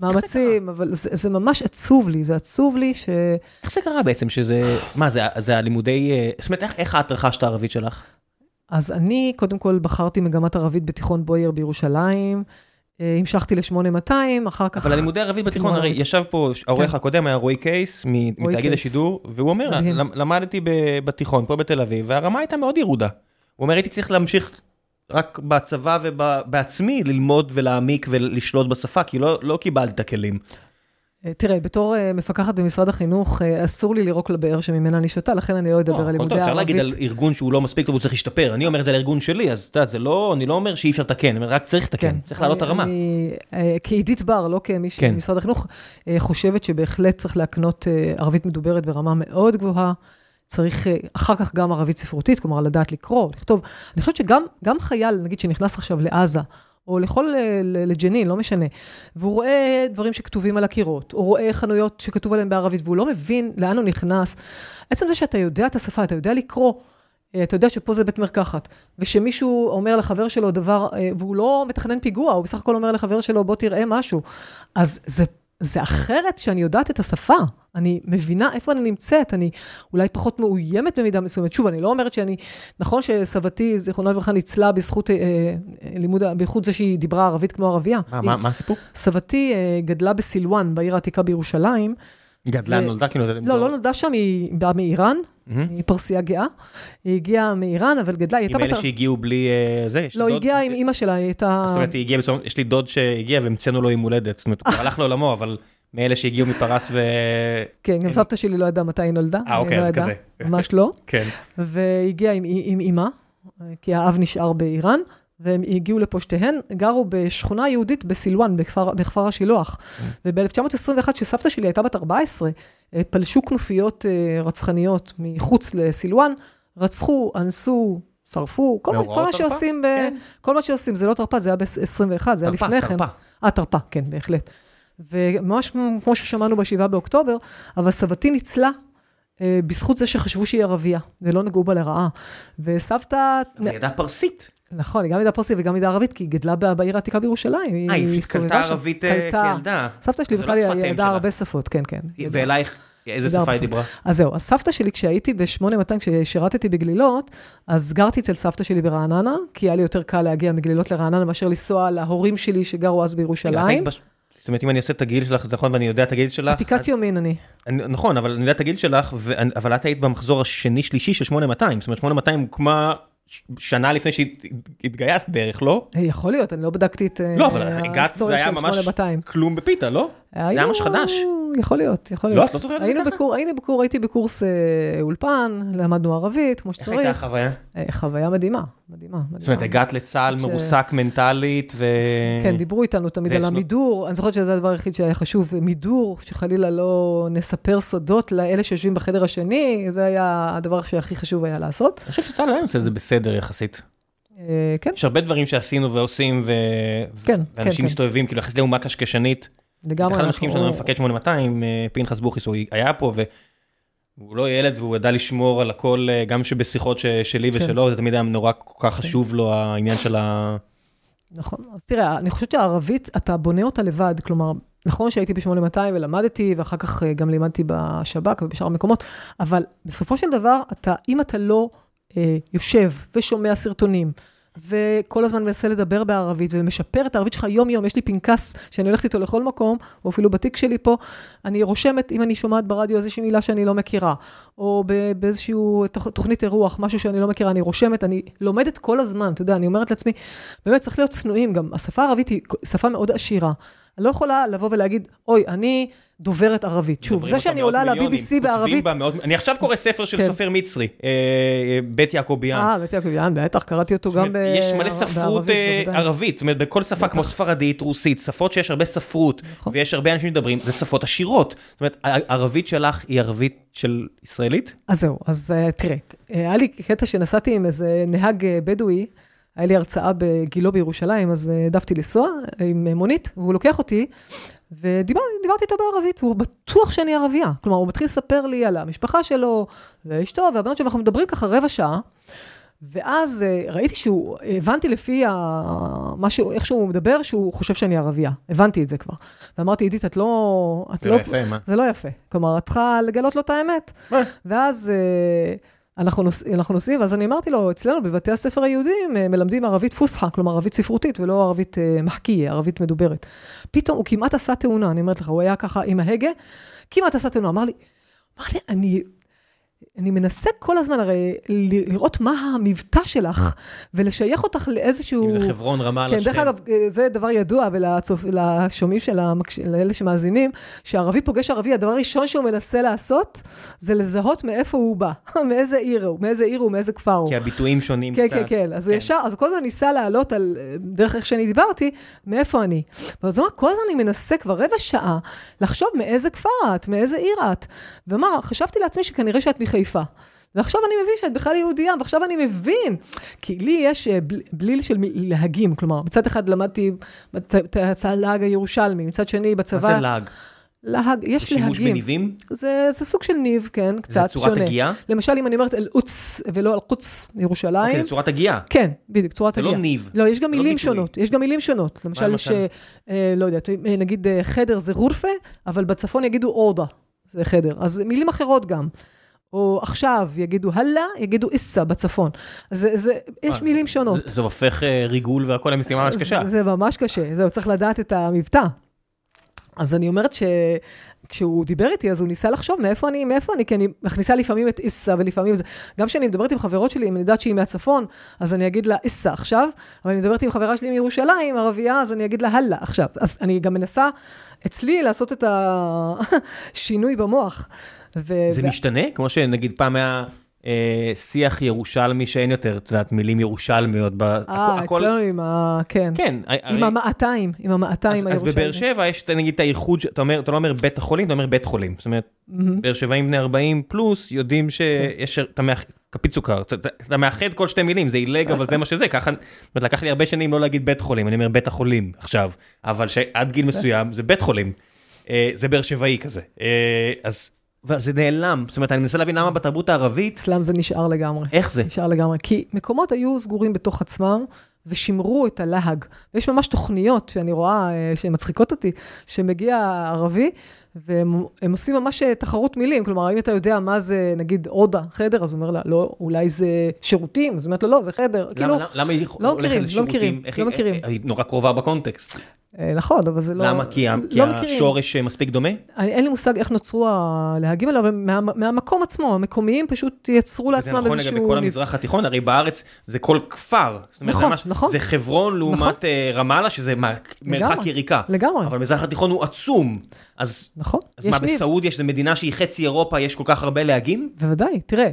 [SPEAKER 2] מאמצים, אבל זה, זה ממש עצוב לי, זה עצוב לי ש...
[SPEAKER 1] איך זה קרה בעצם שזה, מה, זה, זה הלימודי, אה, זאת אומרת, איך, איך את רכשת הערבית שלך?
[SPEAKER 2] אז אני, קודם כל, בחרתי מגמת ערבית בתיכון בויאר בירושלים. אה, המשכתי ל-8200, אחר כך...
[SPEAKER 1] אבל הלימודי ערבית בתיכון, הרי ישב פה, העורך כן. הקודם היה רועי קייס, מתאגיד השידור, והוא אומר, למדתי בתיכון פה בתל אביב, והרמה הייתה מאוד ירודה. הוא אומר, הייתי צריך להמשיך רק בצבא ובעצמי ללמוד ולהעמיק ולשלוט בשפה, כי לא, לא קיבלתי את הכלים.
[SPEAKER 2] אה, תראה, בתור אה, מפקחת במשרד החינוך, אה, אסור לי לירוק לבאר שממנה אני שותה, לכן אני לא אדבר על לימודי
[SPEAKER 1] ערבית. אפשר להגיד על ארגון שהוא לא מספיק טוב, הוא צריך להשתפר. אני אומר את זה על ארגון שלי, אז את יודעת, זה לא, אני לא אומר שאי אפשר לתקן, רק צריך לתקן, כן. צריך להעלות את הרמה.
[SPEAKER 2] כעידית בר, לא כמי כן. ממשרד החינוך, חושבת שבהחלט צריך להקנות ערבית מדוברת ברמה מאוד גבוהה. צריך אחר כך גם ערבית ספרותית, כלומר לדעת לקרוא, לכתוב. אני חושבת שגם חייל, נגיד, שנכנס עכשיו לעזה, או לכל, לג'נין, לא משנה, והוא רואה דברים שכתובים על הקירות, או רואה חנויות שכתוב עליהן בערבית, והוא לא מבין לאן הוא נכנס. עצם זה שאתה יודע את השפה, אתה יודע לקרוא, אה, אתה יודע שפה זה בית מרקחת, ושמישהו אומר לחבר שלו דבר, אה, והוא לא מתכנן פיגוע, הוא בסך הכל אומר לחבר שלו, בוא תראה משהו. אז זה זה אחרת שאני יודעת את השפה, אני מבינה איפה אני נמצאת, אני אולי פחות מאוימת במידה מסוימת. שוב, אני לא אומרת שאני, נכון שסבתי, זיכרונה לברכה, ניצלה בזכות אה, אה, לימוד, בייחוד זה שהיא דיברה ערבית כמו ערבייה.
[SPEAKER 1] מה, מה, מה הסיפור?
[SPEAKER 2] סבתי אה, גדלה בסילואן, בעיר העתיקה בירושלים.
[SPEAKER 1] גדלה, נולדה כאילו?
[SPEAKER 2] לא, לא נולדה שם, היא באה מאיראן, היא פרסייה גאה. היא הגיעה מאיראן, אבל גדלה, היא
[SPEAKER 1] הייתה... עם אלה שהגיעו בלי זה?
[SPEAKER 2] לא, היא הגיעה עם אימא שלה, היא הייתה...
[SPEAKER 1] זאת אומרת, היא הגיעה, יש לי דוד שהגיע והמצאנו לו יום הולדת, זאת אומרת, הוא הלך לעולמו, אבל מאלה שהגיעו מפרס ו...
[SPEAKER 2] כן, גם סבתא שלי לא ידעה מתי היא נולדה.
[SPEAKER 1] אה, אוקיי, אז כזה.
[SPEAKER 2] ממש לא.
[SPEAKER 1] כן.
[SPEAKER 2] והיא הגיעה עם אימא, כי האב נשאר באיראן. והם הגיעו לפה שתיהן, גרו בשכונה יהודית בסילואן, בכפר, בכפר השילוח. וב-1921, כשסבתא שלי הייתה בת 14, אה, פלשו כנופיות אה, רצחניות מחוץ לסילואן, רצחו, אנסו, שרפו, כל, כל מה שעושים, ב... כן. כל מה שעושים, זה לא תרפ"ט, זה היה ב-21, זה היה לפני כן. תרפ"א. אה, תרפ"א, כן, בהחלט. וממש כמו ששמענו ב-7 באוקטובר, אבל סבתי ניצלה אה, בזכות זה שחשבו שהיא ערבייה, ולא נגעו בה לרעה. וסבתא...
[SPEAKER 1] היא ידעה פרסית.
[SPEAKER 2] נכון, היא גם ידעה פרסית וגם ידעה ערבית, כי היא גדלה בעיר העתיקה בירושלים.
[SPEAKER 1] אה, היא קלטה ערבית אה, כילדה.
[SPEAKER 2] סבתא שלי בכלל ידעה הרבה שפות, כן, כן.
[SPEAKER 1] ואלייך, איזה שפה היא דיברה?
[SPEAKER 2] אז זהו, אז סבתא שלי, כשהייתי ב-8200, כששירתתי בגלילות, אז גרתי אצל סבתא שלי ברעננה, כי היה לי יותר קל להגיע מגלילות לרעננה מאשר לנסוע להורים שלי שגרו אז בירושלים.
[SPEAKER 1] זאת אומרת, אם אני עושה את הגיל שלך, נכון, ואני יודע את הגיל שלך...
[SPEAKER 2] עתיקת יומין אני.
[SPEAKER 1] נכון, אבל אני יודע את הגיל שלך, אבל את היית במחזור השני-שלישי של 8200, זאת אומרת, 8200 הוקמה שנה לפני שהתגייסת בערך, לא?
[SPEAKER 2] אה, יכול להיות, אני לא בדקתי את
[SPEAKER 1] לא, אבל הגעת, זה היה ממש כלום בפיתה, לא? זה היה ממש חדש.
[SPEAKER 2] יכול להיות, יכול
[SPEAKER 1] להיות. לא, את לא זוכרת את זה
[SPEAKER 2] ככה? היינו בקור, הייתי בקורס אה, אולפן, למדנו ערבית, כמו שצריך. איך
[SPEAKER 1] הייתה החוויה?
[SPEAKER 2] אה, חוויה מדהימה, מדהימה.
[SPEAKER 1] זאת אומרת, הגעת לצה"ל מרוסק מנטלית ו...
[SPEAKER 2] כן, דיברו איתנו תמיד על המידור, אני זוכרת שזה הדבר היחיד שהיה חשוב, מידור, שחלילה לא נספר סודות לאלה שיושבים בחדר השני, זה היה הדבר שהכי חשוב היה לעשות.
[SPEAKER 1] אני חושב שצה"ל היום עושה את זה בסדר יחסית.
[SPEAKER 2] כן.
[SPEAKER 1] יש הרבה דברים שעשינו ועושים, כן, ואנשים כן, כן. מסתובבים, כאילו, יחסית לאומה קשקשנית.
[SPEAKER 2] לגמרי.
[SPEAKER 1] אחד המשקיעים שלנו, מפקד 8200, אה, פנחס בוכיס, הוא היה פה, והוא לא ילד והוא ידע לשמור על הכל, אה, גם שבשיחות שלי כן. ושלו, זה תמיד היה נורא כל כך כן. חשוב לו העניין של ה...
[SPEAKER 2] נכון, אז תראה, אני חושבת שהערבית, אתה בונה אותה לבד, כלומר, נכון שהייתי ב-8200 ולמדתי, ואחר כך אה, גם לימדתי בשב"כ ובשאר המקומות, אבל בסופו של דבר, אתה, אם אתה לא אה, יושב ושומע סרטונים, וכל הזמן מנסה לדבר בערבית, ומשפר את הערבית שלך יום-יום. יש לי פנקס שאני הולכת איתו לכל מקום, או אפילו בתיק שלי פה, אני רושמת, אם אני שומעת ברדיו איזושהי מילה שאני לא מכירה, או באיזושהי תוכנית אירוח, משהו שאני לא מכירה, אני רושמת, אני לומדת כל הזמן, אתה יודע, אני אומרת לעצמי, באמת, צריך להיות צנועים גם. השפה הערבית היא שפה מאוד עשירה. אני לא יכולה לבוא ולהגיד, אוי, אני דוברת ערבית. שוב, זה שאני עולה ל-BBC בערבית...
[SPEAKER 1] אני עכשיו קורא ספר של כן. סופר מצרי, אה, אה, בית יעקוביאן.
[SPEAKER 2] אה, בית יעקוביאן, בטח, קראתי אותו גם בערבית.
[SPEAKER 1] יש מלא ספרות אה, ערבית, זאת אומרת, בכל שפה כמו ספרדית, רוסית, שפות שיש הרבה ספרות, נכון. ויש הרבה אנשים מדברים, זה שפות עשירות. זאת אומרת, הערבית שלך היא ערבית של ישראלית?
[SPEAKER 2] אז זהו, אז תראה, היה לי קטע שנסעתי עם איזה נהג בדואי, היה לי הרצאה בגילו בירושלים, אז העדפתי לנסוע עם מונית, והוא לוקח אותי, ודיברתי איתו בערבית, והוא בטוח שאני ערבייה. כלומר, הוא מתחיל לספר לי על המשפחה שלו, ואשתו, והבנות שלו, ואנחנו מדברים ככה רבע שעה. ואז uh, ראיתי שהוא, הבנתי לפי ה... משהו, איך שהוא מדבר, שהוא חושב שאני ערבייה. הבנתי את זה כבר. ואמרתי, עידית, את לא... את
[SPEAKER 1] זה לא, לא יפה, מה?
[SPEAKER 2] זה לא יפה. כלומר, את צריכה לגלות לו את האמת. מה? ואז... אנחנו, נוס, אנחנו נוסעים, ואז אני אמרתי לו, אצלנו בבתי הספר היהודיים אה, מלמדים ערבית פוסחה, כלומר ערבית ספרותית ולא ערבית אה, מחקיה, ערבית מדוברת. פתאום הוא כמעט עשה תאונה, אני אומרת לך, הוא היה ככה עם ההגה, כמעט עשה תאונה, אמר לי, אמר לי, אני אני מנסה כל הזמן הרי לראות מה המבטא שלך, ולשייך אותך לאיזשהו...
[SPEAKER 1] אם זה חברון, רמאללה,
[SPEAKER 2] כן, דרך אגב, זה דבר ידוע, ולשומעים של המקש... לאלה שמאזינים, שערבי פוגש ערבי, הדבר הראשון שהוא מנסה לעשות, זה לזהות מאיפה הוא בא, מאיזה עיר הוא, מאיזה עיר הוא, מאיזה כפר הוא.
[SPEAKER 1] כי הביטויים שונים
[SPEAKER 2] כן, קצת. כן, כן, אז כן. הוא ישר, אז כל הזמן ניסה לעלות על, דרך איך שאני דיברתי, מאיפה אני. ואז הוא אמר, כל הזמן אני מנסה כבר רבע שעה לחשוב מאיזה כפר את, מאיזה עיר את. ואמר, חשבתי לעצמי שכנראה שאת מחיפה. ועכשיו אני מבין שאת בכלל יהודייה, ועכשיו אני מבין. כי לי יש אה, בליל של להגים, כלומר, מצד אחד למדתי את הלהג הירושלמי, מצד שני בצבא...
[SPEAKER 1] מה זה להג?
[SPEAKER 2] להג, יש להגים.
[SPEAKER 1] שימוש בניבים?
[SPEAKER 2] זה, זה סוג של ניב, כן, קצת שונה.
[SPEAKER 1] זה צורת הגייה?
[SPEAKER 2] למשל, אם אני אומרת אל-קודס ולא אל-קודס, ירושלים. אוקיי,
[SPEAKER 1] זה צורת הגייה.
[SPEAKER 2] כן, בדיוק, צורת
[SPEAKER 1] הגייה.
[SPEAKER 2] זה
[SPEAKER 1] לא ניב.
[SPEAKER 2] לא, יש גם לא מילים לא שונות. יש גם מילים שונות. למשל, יש, אה, לא יודעת, נגיד אה, חדר זה רורפה, אבל בצפון יגידו אורדה, זה חדר. אז מילים אחרות גם. או עכשיו יגידו הלאה, יגידו איסה בצפון. אז זה, יש מילים שונות.
[SPEAKER 1] זה הופך אה, ריגול והכל למשימה ממש קשה.
[SPEAKER 2] זה ממש קשה, זהו, צריך לדעת את המבטא. אז אני אומרת שכשהוא דיבר איתי, אז הוא ניסה לחשוב מאיפה אני, מאיפה אני, כי אני מכניסה לפעמים את איסה ולפעמים זה. גם כשאני מדברת עם חברות שלי, אם אני יודעת שהיא מהצפון, אז אני אגיד לה איסה עכשיו, אבל אני מדברת עם חברה שלי מירושלים, ערבייה, אז אני אגיד לה הלאה עכשיו. אז אני גם מנסה אצלי לעשות את השינוי במוח.
[SPEAKER 1] ו- זה ו- משתנה? כמו שנגיד פעם היה... אה, שיח ירושלמי שאין יותר, את יודעת, מילים ירושלמיות.
[SPEAKER 2] אה, אצלנו עם ה... כן. כן. עם המעתיים, עם המעתיים
[SPEAKER 1] הירושלמיים. אז בבאר שבע יש נגיד את הייחוד, אתה לא אומר בית החולים, אתה אומר בית חולים. זאת אומרת, באר שבעים בני 40 פלוס יודעים שיש, אתה כפית סוכר, אתה מאחד כל שתי מילים, זה עילג, אבל זה מה שזה, ככה, זאת אומרת, לקח לי הרבה שנים לא להגיד בית חולים, אני אומר בית החולים עכשיו, אבל שעד גיל מסוים זה בית חולים. אה, זה באר שבעי כזה. אה, אז וזה נעלם, זאת אומרת, אני מנסה להבין למה בתרבות הערבית...
[SPEAKER 2] אצלם זה נשאר לגמרי.
[SPEAKER 1] איך זה?
[SPEAKER 2] נשאר לגמרי, כי מקומות היו סגורים בתוך עצמם, ושימרו את הלהג. ויש ממש תוכניות שאני רואה, אה, שהן מצחיקות אותי, שמגיע ערבי, והם עושים ממש אה, תחרות מילים. כלומר, האם אתה יודע מה זה, נגיד, אודה, חדר? אז הוא אומר לה, לא, אולי זה שירותים. אז הוא אומרת לו, לא, זה חדר.
[SPEAKER 1] למה, כאילו, למה היא
[SPEAKER 2] לא מכירים, לא מכירים, לא מכירים.
[SPEAKER 1] היא נורא קרובה בקונטקסט.
[SPEAKER 2] אה, נכון, אבל זה לא...
[SPEAKER 1] למה? כי, לא השורש מספיק דומה?
[SPEAKER 2] אין לי מושג איך נוצרו הלהגים האלה, אבל מהמקום עצמו, המקומיים פשוט יצרו לעצמם איזשהו...
[SPEAKER 1] זה נכון לגבי כל המזרח התיכון, הרי בארץ זה כל כפר.
[SPEAKER 2] נכון, נכון.
[SPEAKER 1] זה חברון לעומת נכון. אה, רמאללה, שזה מרחק יריקה.
[SPEAKER 2] לגמרי.
[SPEAKER 1] אבל המזרח התיכון הוא עצום. אז,
[SPEAKER 2] נכון.
[SPEAKER 1] אז מה, בסעודיה, שזו מדינה שהיא חצי אירופה, יש כל כך הרבה להגים?
[SPEAKER 2] בוודאי, תראה,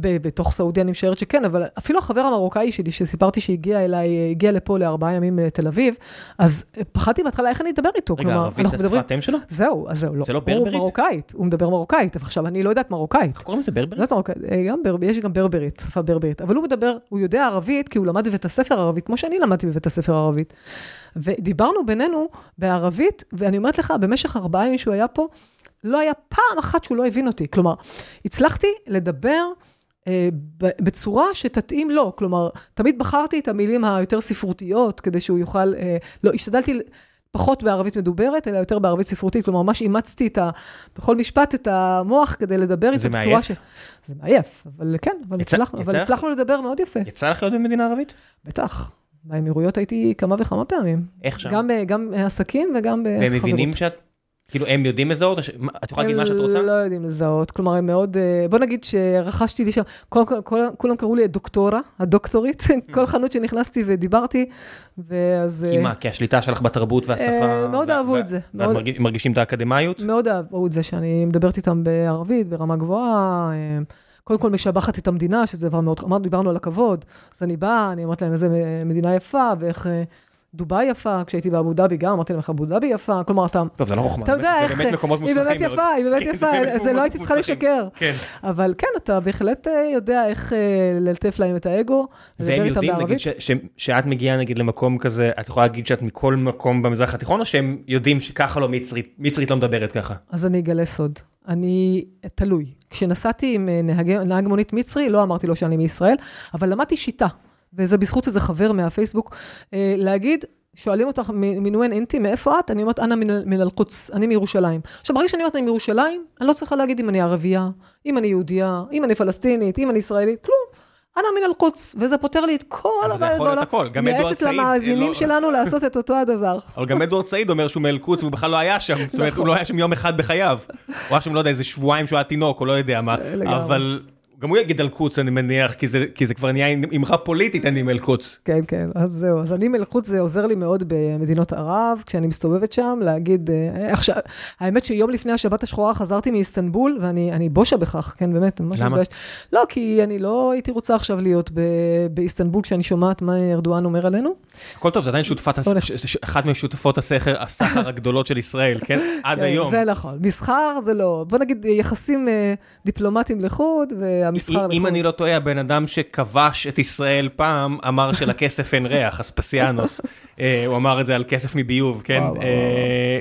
[SPEAKER 2] בתוך סעודיה אני משערת שכן, אבל אפילו החבר המרוקאי שלי, שסיפרתי שהגיע אליי, הגיע לפה לארבעה ימים לתל אביב, אז פחדתי בהתחלה איך אני אדבר איתו.
[SPEAKER 1] רגע, ערבית זה שפת אם שלו?
[SPEAKER 2] זהו, אז זהו,
[SPEAKER 1] לא. זה לא ברברית?
[SPEAKER 2] הוא מרוקאית, הוא מדבר מרוקאית, עכשיו אני לא יודעת מרוקאית.
[SPEAKER 1] איך קוראים לזה ברברית?
[SPEAKER 2] לא מרוקאית, אה, גם ברברית, יש גם ברברית, שפה ברברית, אבל הוא מדבר, הוא יודע ערבית, כי הוא למד בבית הספר ערבית, כמו שאני למדתי בבית הספר ערבית. ודיברנו בינינו בערבית, ואני אומרת לך, במשך ארבעה ימים שהוא היה פה, לא היה פעם אחת שהוא לא הבין אותי. כלומר, הצלחתי לדבר אה, בצורה שתתאים לו. כלומר, תמיד בחרתי את המילים היותר ספרותיות, כדי שהוא יוכל, אה, לא, השתדלתי פחות בערבית מדוברת, אלא יותר בערבית ספרותית. כלומר, ממש אימצתי את ה, בכל משפט את המוח כדי לדבר איתו
[SPEAKER 1] בצורה ש...
[SPEAKER 2] זה מעייף, אבל כן, אבל, יצא, הצלחנו, יצא אבל הצלחנו לדבר מאוד יפה.
[SPEAKER 1] יצא לך להיות במדינה ערבית?
[SPEAKER 2] בטח. באמירויות הייתי כמה וכמה פעמים.
[SPEAKER 1] איך שם?
[SPEAKER 2] גם, גם עסקים וגם בחברות.
[SPEAKER 1] והם מבינים שאת כאילו הם יודעים לזהות? את יכולה להגיד מה שאת רוצה?
[SPEAKER 2] הם לא יודעים לזהות, כלומר הם מאוד, אה, בוא נגיד שרכשתי לי שם, כולם קראו לי הדוקטורה, הדוקטורית, כל חנות שנכנסתי ודיברתי, ואז...
[SPEAKER 1] כי אה, מה, כי השליטה שלך בתרבות והשפה...
[SPEAKER 2] אה, מאוד אהבו את זה.
[SPEAKER 1] ואת מרגישים את האקדמיות?
[SPEAKER 2] מאוד אהבו את זה, שאני מדברת איתם בערבית, ברמה גבוהה. קודם כל משבחת את המדינה, שזה דבר מאוד, אמרנו, דיברנו על הכבוד, אז אני באה, אני אומרת להם איזה מדינה יפה, ואיך דובאי יפה, כשהייתי באבו דאבי גם אמרתי להם איך אבו דאבי יפה, כלומר אתה...
[SPEAKER 1] טוב, זה לא חוכמה,
[SPEAKER 2] אתה יודע איך, היא באמת. יפה, היא באמת
[SPEAKER 1] כן,
[SPEAKER 2] יפה, זה לא הייתי צריכה. לשקר.
[SPEAKER 1] כן.
[SPEAKER 2] אבל כן, אתה בהחלט אה, יודע איך אה, ללטף להם את האגו, לדבר
[SPEAKER 1] והם
[SPEAKER 2] איתם
[SPEAKER 1] יודעים, נגיד,
[SPEAKER 2] בערבית.
[SPEAKER 1] ש- ש- שאת מגיעה נגיד למקום כזה, את יכולה להגיד שאת מכל מקום במזרח התיכון, או שהם יודעים שככה לא מצרית לא מדברת ככה?
[SPEAKER 2] אז אני אגלה סוד. אני, תלוי. כשנסעתי עם אה, נהג, נהג מונית מצרי, לא אמרתי לו שאני מישראל, אבל למדתי שיטה, וזה בזכות איזה חבר מהפייסבוק, אה, להגיד, שואלים אותך מנואן אינטי, מאיפה את? אני אומרת, אנא מן, אל-קודס, אני מירושלים. עכשיו, ברגע שאני אומרת אני מירושלים, אני לא צריכה להגיד אם אני ערבייה, אם אני יהודייה, אם אני פלסטינית, אם אני ישראלית, כלום. אנא מן אל-קודס, וזה פותר לי את כל
[SPEAKER 1] אבל זה
[SPEAKER 2] הבעיות
[SPEAKER 1] יכול להיות הכל, גם אדוארד
[SPEAKER 2] מייעצת
[SPEAKER 1] סעיד,
[SPEAKER 2] למאזינים
[SPEAKER 1] לא-
[SPEAKER 2] שלנו לעשות את אותו הדבר.
[SPEAKER 1] אבל גם אדוארד סעיד אומר שהוא מאל-קודס והוא בכלל לא היה שם, זאת אומרת, הוא לא היה שם יום אחד בחייו. הוא היה שם, לא יודע, איזה שבועיים שהוא היה תינוק, או לא יודע מה. אבל גם הוא יגיד אל-קודס, אני מניח, כי זה- כי זה כבר נהיה אמרה פוליטית, אני מאל-קודס.
[SPEAKER 2] כן, כן, אז זהו. אז אני מלכות, זה עוזר לי מאוד במדינות ערב, כשאני מסתובבת שם, להגיד, אה, עכשיו, האמת שיום לפני השבת השחורה חזרתי מאיסטנבול, ואני אני בושה בכך, כן, באמת, ממש
[SPEAKER 1] למה?
[SPEAKER 2] מתביישת. לא, כי אני לא הייתי רוצה עכשיו להיות ב- באיסטנבול כשאני שומעת מה ארדואן אומר עלינו.
[SPEAKER 1] הכל טוב, זה עדיין שותפת,
[SPEAKER 2] לא
[SPEAKER 1] אחת משותפות הסחר, הסחר הגדולות של ישראל, כן? עד
[SPEAKER 2] כן,
[SPEAKER 1] היום.
[SPEAKER 2] זה נכון. מסחר זה לא. בוא נגיד, יחסים אה, דיפלומטיים לחוד, והמסחר לחוד.
[SPEAKER 1] אם אני לא טועה, הבן אדם שכבש את ישראל פעם, אמר שלכסף אין ריח, אספסיאנוס. אה, הוא אמר את זה על כסף מביוב, כן? אה,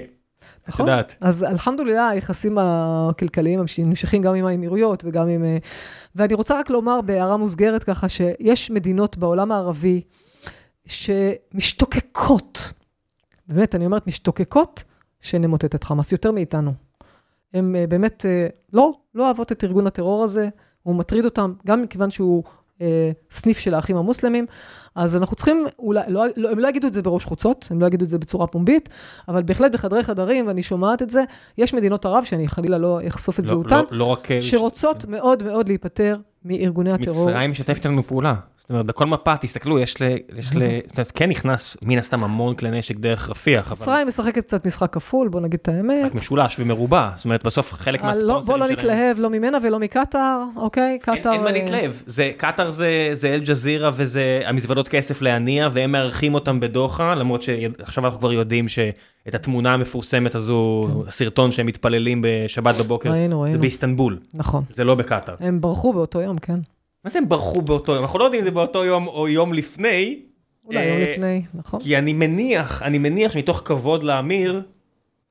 [SPEAKER 1] את
[SPEAKER 2] נכון?
[SPEAKER 1] יודעת.
[SPEAKER 2] אז אלחמדולillah, היחסים הכלכליים נמשכים גם עם האמירויות וגם עם... ואני רוצה רק לומר בהערה מוסגרת ככה, שיש מדינות בעולם הערבי שמשתוקקות, באמת, אני אומרת משתוקקות, שנמוטט את חמאס, יותר מאיתנו. הן אה, באמת אה, לא, לא אוהבות את ארגון הטרור הזה, הוא מטריד אותם, גם מכיוון שהוא אה, סניף של האחים המוסלמים, אז אנחנו צריכים, אולי, לא, לא, הם לא יגידו את זה בראש חוצות, הם לא יגידו את זה בצורה פומבית, אבל בהחלט בחדרי חדרים, ואני שומעת את זה, יש מדינות ערב, שאני חלילה לא אחשוף את
[SPEAKER 1] לא-
[SPEAKER 2] זהותן,
[SPEAKER 1] לא- לא רק...
[SPEAKER 2] שרוצות מאוד מאוד להיפטר מארגוני הטרור.
[SPEAKER 1] מצרים משתפת איתנו פעולה. זאת אומרת, בכל מפה, תסתכלו, יש ל... יש ל... זאת אומרת, כן נכנס מן הסתם המון כלי נשק דרך רפיח, אבל
[SPEAKER 2] מצרים משחקת קצת משחק כפול, בוא נגיד את האמת.
[SPEAKER 1] רק משולש ומרובע. זאת אומרת, בסוף חלק
[SPEAKER 2] אה, לא,
[SPEAKER 1] מהספונסרים
[SPEAKER 2] בוא לא נתלהב לא ממנה ולא מקטאר, אוקיי? קטאר...
[SPEAKER 1] אין מה
[SPEAKER 2] אה,
[SPEAKER 1] להתלהב, זה קטאר זה זה אל-ג'זירה וזה המזוודות כסף להניע והם מארחים אותם בדוחה למרות שעכשיו אנחנו כבר יודעים שאת התמונה המפורסמת הזו, הסרטון שהם מתפללים בשבת בבוקר,
[SPEAKER 2] ראינו,
[SPEAKER 1] זה
[SPEAKER 2] ראינו.
[SPEAKER 1] באיסטנבול,
[SPEAKER 2] נכון.
[SPEAKER 1] זה לא בקטאר.
[SPEAKER 2] הם ברחו באותו יום, כן.
[SPEAKER 1] מה זה הם ברחו באותו יום? אנחנו לא יודעים אם זה באותו יום או יום לפני,
[SPEAKER 2] אולי יום
[SPEAKER 1] אה,
[SPEAKER 2] לפני, נכון.
[SPEAKER 1] כי אני מניח, אני מניח שמתוך כבוד לאמיר,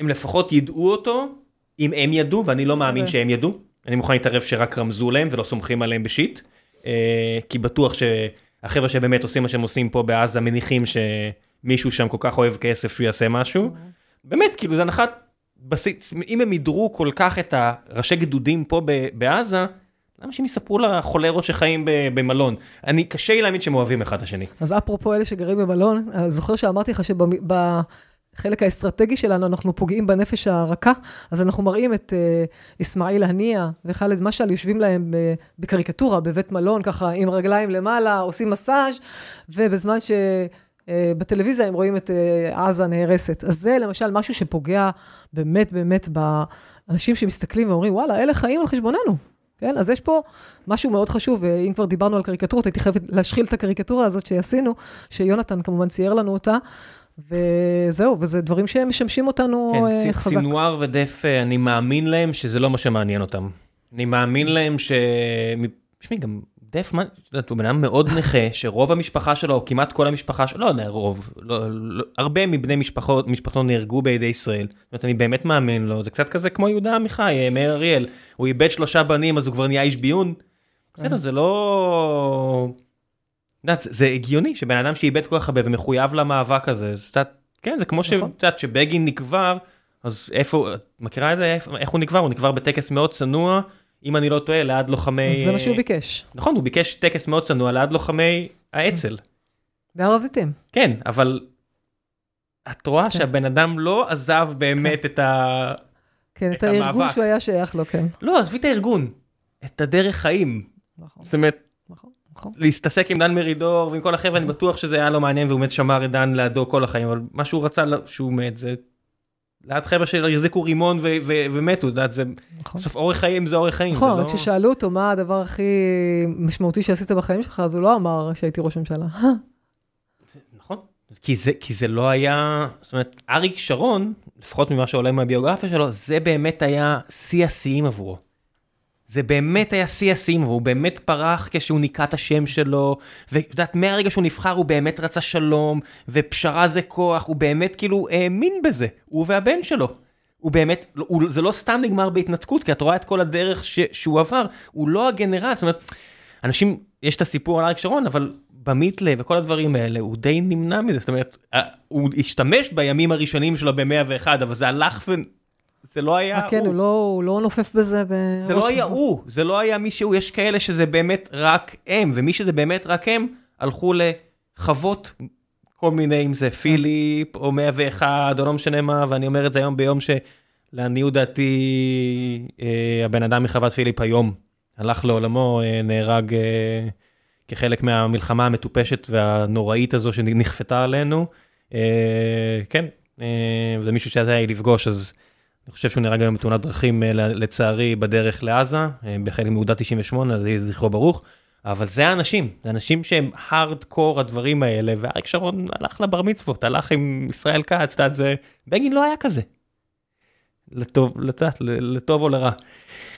[SPEAKER 1] הם לפחות ידעו אותו, אם הם ידעו, ואני לא מאמין
[SPEAKER 2] אוקיי.
[SPEAKER 1] שהם ידעו. אני מוכן להתערב שרק רמזו להם ולא סומכים עליהם בשיט. אה, כי בטוח שהחבר'ה שבאמת עושים מה שהם עושים פה בעזה, מניחים שמישהו שם כל כך אוהב כסף שהוא יעשה משהו. באמת, כאילו זה הנחת בסיס, אם הם ידרו כל כך את הראשי גדודים פה בעזה, למה שהם יספרו לחולרות שחיים במלון? אני, קשה לי להאמין שהם אוהבים אחד את השני.
[SPEAKER 2] אז אפרופו אלה שגרים במלון, זוכר שאמרתי לך שבחלק האסטרטגי שלנו אנחנו פוגעים בנפש הרכה, אז אנחנו מראים את uh, אסמאעיל הנייה וח'אלד משעל יושבים להם ב- בקריקטורה בבית מלון, ככה עם רגליים למעלה, עושים מסאז', ובזמן ש... uh, בטלוויזיה הם רואים את uh, עזה נהרסת. אז זה למשל משהו שפוגע באמת באמת באנשים שמסתכלים ואומרים, וואלה, אלה חיים על חשבוננו. כן, אז יש פה משהו מאוד חשוב, ואם כבר דיברנו על קריקטורות, הייתי חייבת להשחיל את הקריקטורה הזאת שעשינו, שיונתן כמובן צייר לנו אותה, וזהו, וזה דברים שמשמשים אותנו
[SPEAKER 1] כן,
[SPEAKER 2] אה,
[SPEAKER 1] סי-
[SPEAKER 2] חזק.
[SPEAKER 1] סינואר ודף, אה, אני מאמין להם שזה לא מה שמעניין אותם. אני מאמין להם ש... תשמעי, גם דף, מה, את יודעת, הוא בן אדם מאוד נכה, שרוב המשפחה שלו, או כמעט כל המשפחה שלו, לא יודע, רוב, לא, לא, הרבה מבני משפחות, משפחתו נהרגו בידי ישראל. זאת אומרת, אני באמת מאמין לו, זה קצת כזה כמו יהודה עמיחי, אה, מאיר אריאל. הוא איבד שלושה בנים, אז הוא כבר נהיה איש ביון. בסדר, זה לא... יודעת, זה- הגיוני שבן אדם שאיבד כל כך הרבה ומחויב למאבק הזה, זה קצת, כן, זה כמו שאת
[SPEAKER 2] נכון.
[SPEAKER 1] יודעת, שבגין נקבר, אז איפה, מכירה את זה? איך הוא נקבר? הוא נקבר בטקס מאוד צנוע, אם אני לא טועה, ליד לוחמי...
[SPEAKER 2] זה מה שהוא ביקש,
[SPEAKER 1] נכון, הוא ביקש טקס מאוד צנוע ליד לוחמי האצ"ל.
[SPEAKER 2] בהר הזיתים.
[SPEAKER 1] כן, אבל את רואה
[SPEAKER 2] כן.
[SPEAKER 1] שהבן אדם לא עזב באמת את ה...
[SPEAKER 2] כן,
[SPEAKER 1] את
[SPEAKER 2] את הארגון
[SPEAKER 1] המאבק.
[SPEAKER 2] שהוא היה שייך לו, כן.
[SPEAKER 1] לא, עזבי את הארגון, את הדרך חיים.
[SPEAKER 2] נכון,
[SPEAKER 1] זאת אומרת,
[SPEAKER 2] נכון, נכון.
[SPEAKER 1] להסתסק עם דן מרידור ועם כל החבר'ה, אני בטוח שזה היה לו מעניין והוא באמת שמר את דן לידו כל החיים, אבל מה שהוא רצה לא- שהוא מת זה... ליד חבר'ה שהחזיקו רימון ו- ו- ומתו, את יודעת, זה
[SPEAKER 2] נכון.
[SPEAKER 1] בסוף אורך חיים זה אורך חיים.
[SPEAKER 2] נכון, רק
[SPEAKER 1] לא-
[SPEAKER 2] כששאלו אותו מה הדבר הכי משמעותי שעשית בחיים שלך, אז הוא לא אמר שהייתי ראש ממשלה.
[SPEAKER 1] נכון, כי זה, כי זה לא היה, זאת אומרת, אריק שרון, לפחות ממה שעולה מהביוגרפיה שלו, זה באמת היה שיא השיאים עבורו. זה באמת היה שיא השיאים, והוא באמת פרח כשהוא ניקה את השם שלו, ואת יודעת, מהרגע שהוא נבחר הוא באמת רצה שלום, ופשרה זה כוח, הוא באמת כאילו האמין בזה, הוא והבן שלו. הוא באמת, הוא, זה לא סתם נגמר בהתנתקות, כי את רואה את כל הדרך ש, שהוא עבר, הוא לא הגנרל, זאת אומרת, אנשים, יש את הסיפור על אריק שרון, אבל במיתלה וכל הדברים האלה, הוא די נמנע מזה, זאת אומרת, הוא השתמש בימים הראשונים שלו ב-101, אבל זה הלך ו... זה לא היה
[SPEAKER 2] הוא. כן, הוא לא, הוא לא נופף בזה.
[SPEAKER 1] זה לא היה הוא, זה לא היה מישהו, יש כאלה שזה באמת רק הם, ומי שזה באמת רק הם, הלכו לחוות כל מיני, אם זה פיליפ, או 101, או לא משנה מה, ואני אומר את זה היום ביום שלעניות דעתי, אה, הבן אדם מחוות פיליפ היום הלך לעולמו, אה, נהרג אה, כחלק מהמלחמה המטופשת והנוראית הזו שנכפתה עלינו. כן, זה מישהו שהיה לי לפגוש, אז אני חושב שהוא נהרג היום בתאונת דרכים, לצערי, בדרך לעזה, בחלק מאוגדה 98, אז יהי זכרו ברוך. אבל זה האנשים, זה אנשים שהם הארדקור הדברים האלה, ואריק שרון הלך לבר מצוות, הלך עם ישראל כץ, את יודעת, זה, בגין לא היה כזה. לטוב, לטעת, לטוב או לרע.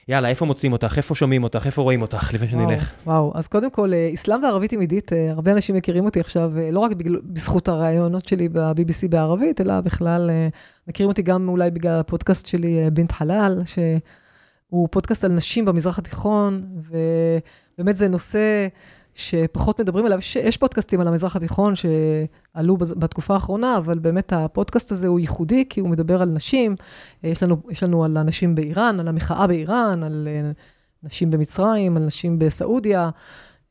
[SPEAKER 1] יאללה, איפה מוצאים אותך? איפה שומעים אותך? איפה רואים אותך? לפני שנלך.
[SPEAKER 2] וואו, אז קודם כל, אסלאם וערבית תמידית, אה, הרבה אנשים מכירים אותי עכשיו, אה, לא רק בגלל, בזכות הראיונות שלי ב-BBC בערבית, אלא בכלל, אה, מכירים אותי גם אולי בגלל הפודקאסט שלי, בינת חלל, שהוא פודקאסט על נשים במזרח התיכון, ו... באמת זה נושא שפחות מדברים עליו. יש פודקאסטים על המזרח התיכון שעלו בתקופה האחרונה, אבל באמת הפודקאסט הזה הוא ייחודי, כי הוא מדבר על נשים. יש לנו, יש לנו על הנשים באיראן, על המחאה באיראן, על אה, נשים במצרים, על נשים בסעודיה.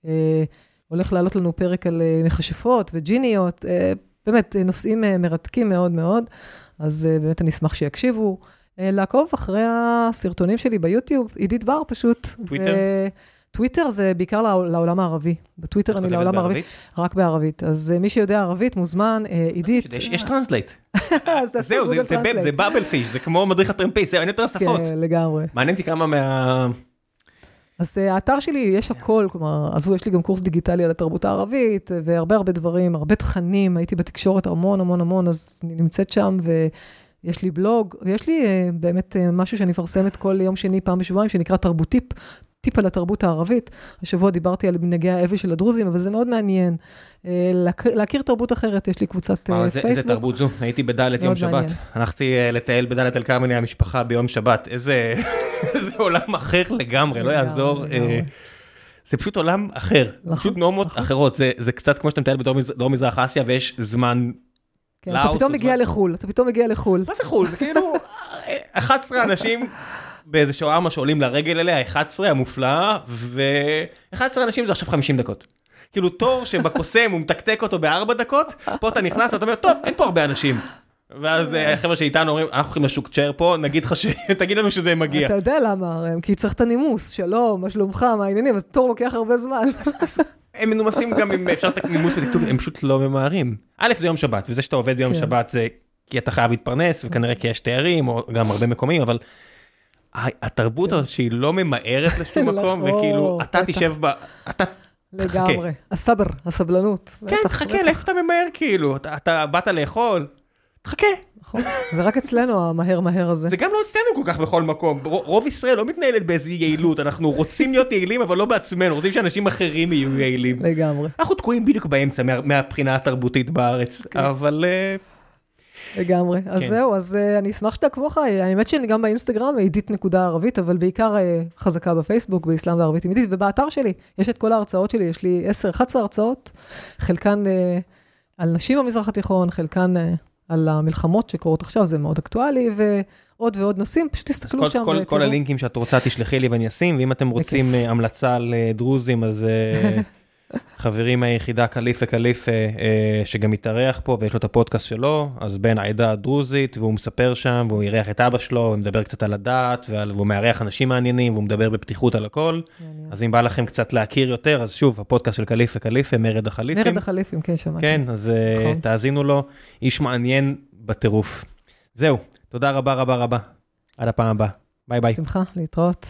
[SPEAKER 2] אה, הולך לעלות לנו פרק על אה, מכשפות וג'יניות. באמת, נושאים מרתקים מאוד מאוד, אז באמת אני אשמח שיקשיבו. לעקוב אחרי הסרטונים שלי ביוטיוב, עידית בר פשוט.
[SPEAKER 1] טוויטר?
[SPEAKER 2] טוויטר זה בעיקר לעולם הערבי. בטוויטר אני לעולם הערבי. רק בערבית. אז אה, מי שיודע ערבית מוזמן, אה, עידית.
[SPEAKER 1] יש translate. זהו, זה Babel fish, זה כמו מדריך הטרמפיסט, אין יותר שפות.
[SPEAKER 2] כן, לגמרי.
[SPEAKER 1] מעניין אותי כמה מה...
[SPEAKER 2] אז אה, האתר שלי, יש הכל, כלומר, עזבו, יש לי גם קורס דיגיטלי על התרבות הערבית, והרבה הרבה דברים, הרבה תכנים, הייתי בתקשורת המון המון המון, אז אני נמצאת שם, ויש לי בלוג, ויש לי באמת משהו שאני מפרסמת כל יום שני, פעם בשבועיים, שנקרא תרבוטיפ, טיפ על התרבות הערבית. השבוע דיברתי על מנהגי האבל של הדרוזים, אבל זה מאוד מעניין. אה, להכיר תרבות אחרת, יש לי קבוצת אה, פייסבוק.
[SPEAKER 1] איזה תרבות זו? הייתי בדלת יום שבת. הלכתי אה, לטייל בדלת אל כרמל המשפחה ביום שבת. איזה עולם אחר לגמרי, לא יעזור. זה פשוט עולם אחר, זה נכון, פשוט נורמות נכון. אחרות. זה קצת כמו שאתה מטייל בדרום מזרח אסיה ויש זמן
[SPEAKER 2] כן, אתה פתאום מגיע לחו"ל, אתה פתאום מגיע לחו"ל.
[SPEAKER 1] מה זה חו"ל? זה כאילו 11 אנשים באיזה שווארמה שעולים לרגל אליה, 11 המופלאה, ו-11 אנשים זה עכשיו 50 דקות. כאילו תור שבקוסם הוא מתקתק אותו בארבע דקות, פה אתה נכנס ואתה אומר, טוב, אין פה הרבה אנשים. ואז אה, החבר'ה שאיתנו אומרים, אנחנו הולכים לשוק צ'ר פה, נגיד לך ש... תגיד לנו שזה מגיע.
[SPEAKER 2] אתה יודע למה, כי צריך את הנימוס, שלום, מה שלומך, מה העניינים, אז תור לוקח הרבה זמן.
[SPEAKER 1] הם מנומסים גם אם אפשר את הנימוס בטקטוק, הם פשוט לא ממהרים. א', זה יום שבת, וזה שאתה עובד ביום כן. שבת זה כי אתה חייב להתפרנס, וכנראה כי יש תארים, או גם הרבה מקומים, אבל התרבות הזאת שהיא לא ממהרת לשום מקום, וכאילו, אתה תשב ב... אתה...
[SPEAKER 2] לגמרי, הסבר, הסבלנות.
[SPEAKER 1] כן, תחכה, לאיפה אתה ממהר כאילו? אתה באת לאכול? תחכה.
[SPEAKER 2] נכון, זה רק אצלנו המהר מהר הזה.
[SPEAKER 1] זה גם לא אצלנו כל כך בכל מקום. רוב ישראל לא מתנהלת באיזו יעילות, אנחנו רוצים להיות יעילים, אבל לא בעצמנו, רוצים שאנשים אחרים יהיו יעילים.
[SPEAKER 2] לגמרי.
[SPEAKER 1] אנחנו תקועים בדיוק באמצע מהבחינה התרבותית בארץ, אוקיי. אבל... אה,
[SPEAKER 2] לגמרי. אז כן. זהו, אז uh, אני אשמח שתעקבו אחריי. האמת שאני גם באינסטגרם, עידית נקודה ערבית, אבל בעיקר uh, חזקה בפייסבוק, באסלאם וערבית עידית, ובאתר שלי. יש את כל ההרצאות שלי, יש לי 10-11 הרצאות, חלקן uh, על נשים במזרח התיכון, חלקן uh, על המלחמות שקורות עכשיו, זה מאוד אקטואלי, ועוד ועוד נושאים, פשוט תסתכלו כל, שם.
[SPEAKER 1] כל, כל הלינקים שאת רוצה תשלחי לי ואני אשים, ואם אתם רוצים המלצה על דרוזים, אז... חברים מהיחידה קליפה קליפה, אה, שגם מתארח פה ויש לו את הפודקאסט שלו, אז בן העדה הדרוזית, והוא מספר שם, והוא אירח את אבא שלו, הוא מדבר קצת על הדת, והוא מארח אנשים מעניינים, והוא מדבר בפתיחות על הכל. אז אם בא לכם קצת להכיר יותר, אז שוב, הפודקאסט של קליפה קליפה, מרד החליפים.
[SPEAKER 2] מרד החליפים, כן, שמעתי.
[SPEAKER 1] כן, אז אה, נכון. תאזינו לו, איש מעניין בטירוף. זהו, תודה רבה רבה רבה. עד הפעם הבאה. ביי ביי.
[SPEAKER 2] שמחה, להתראות.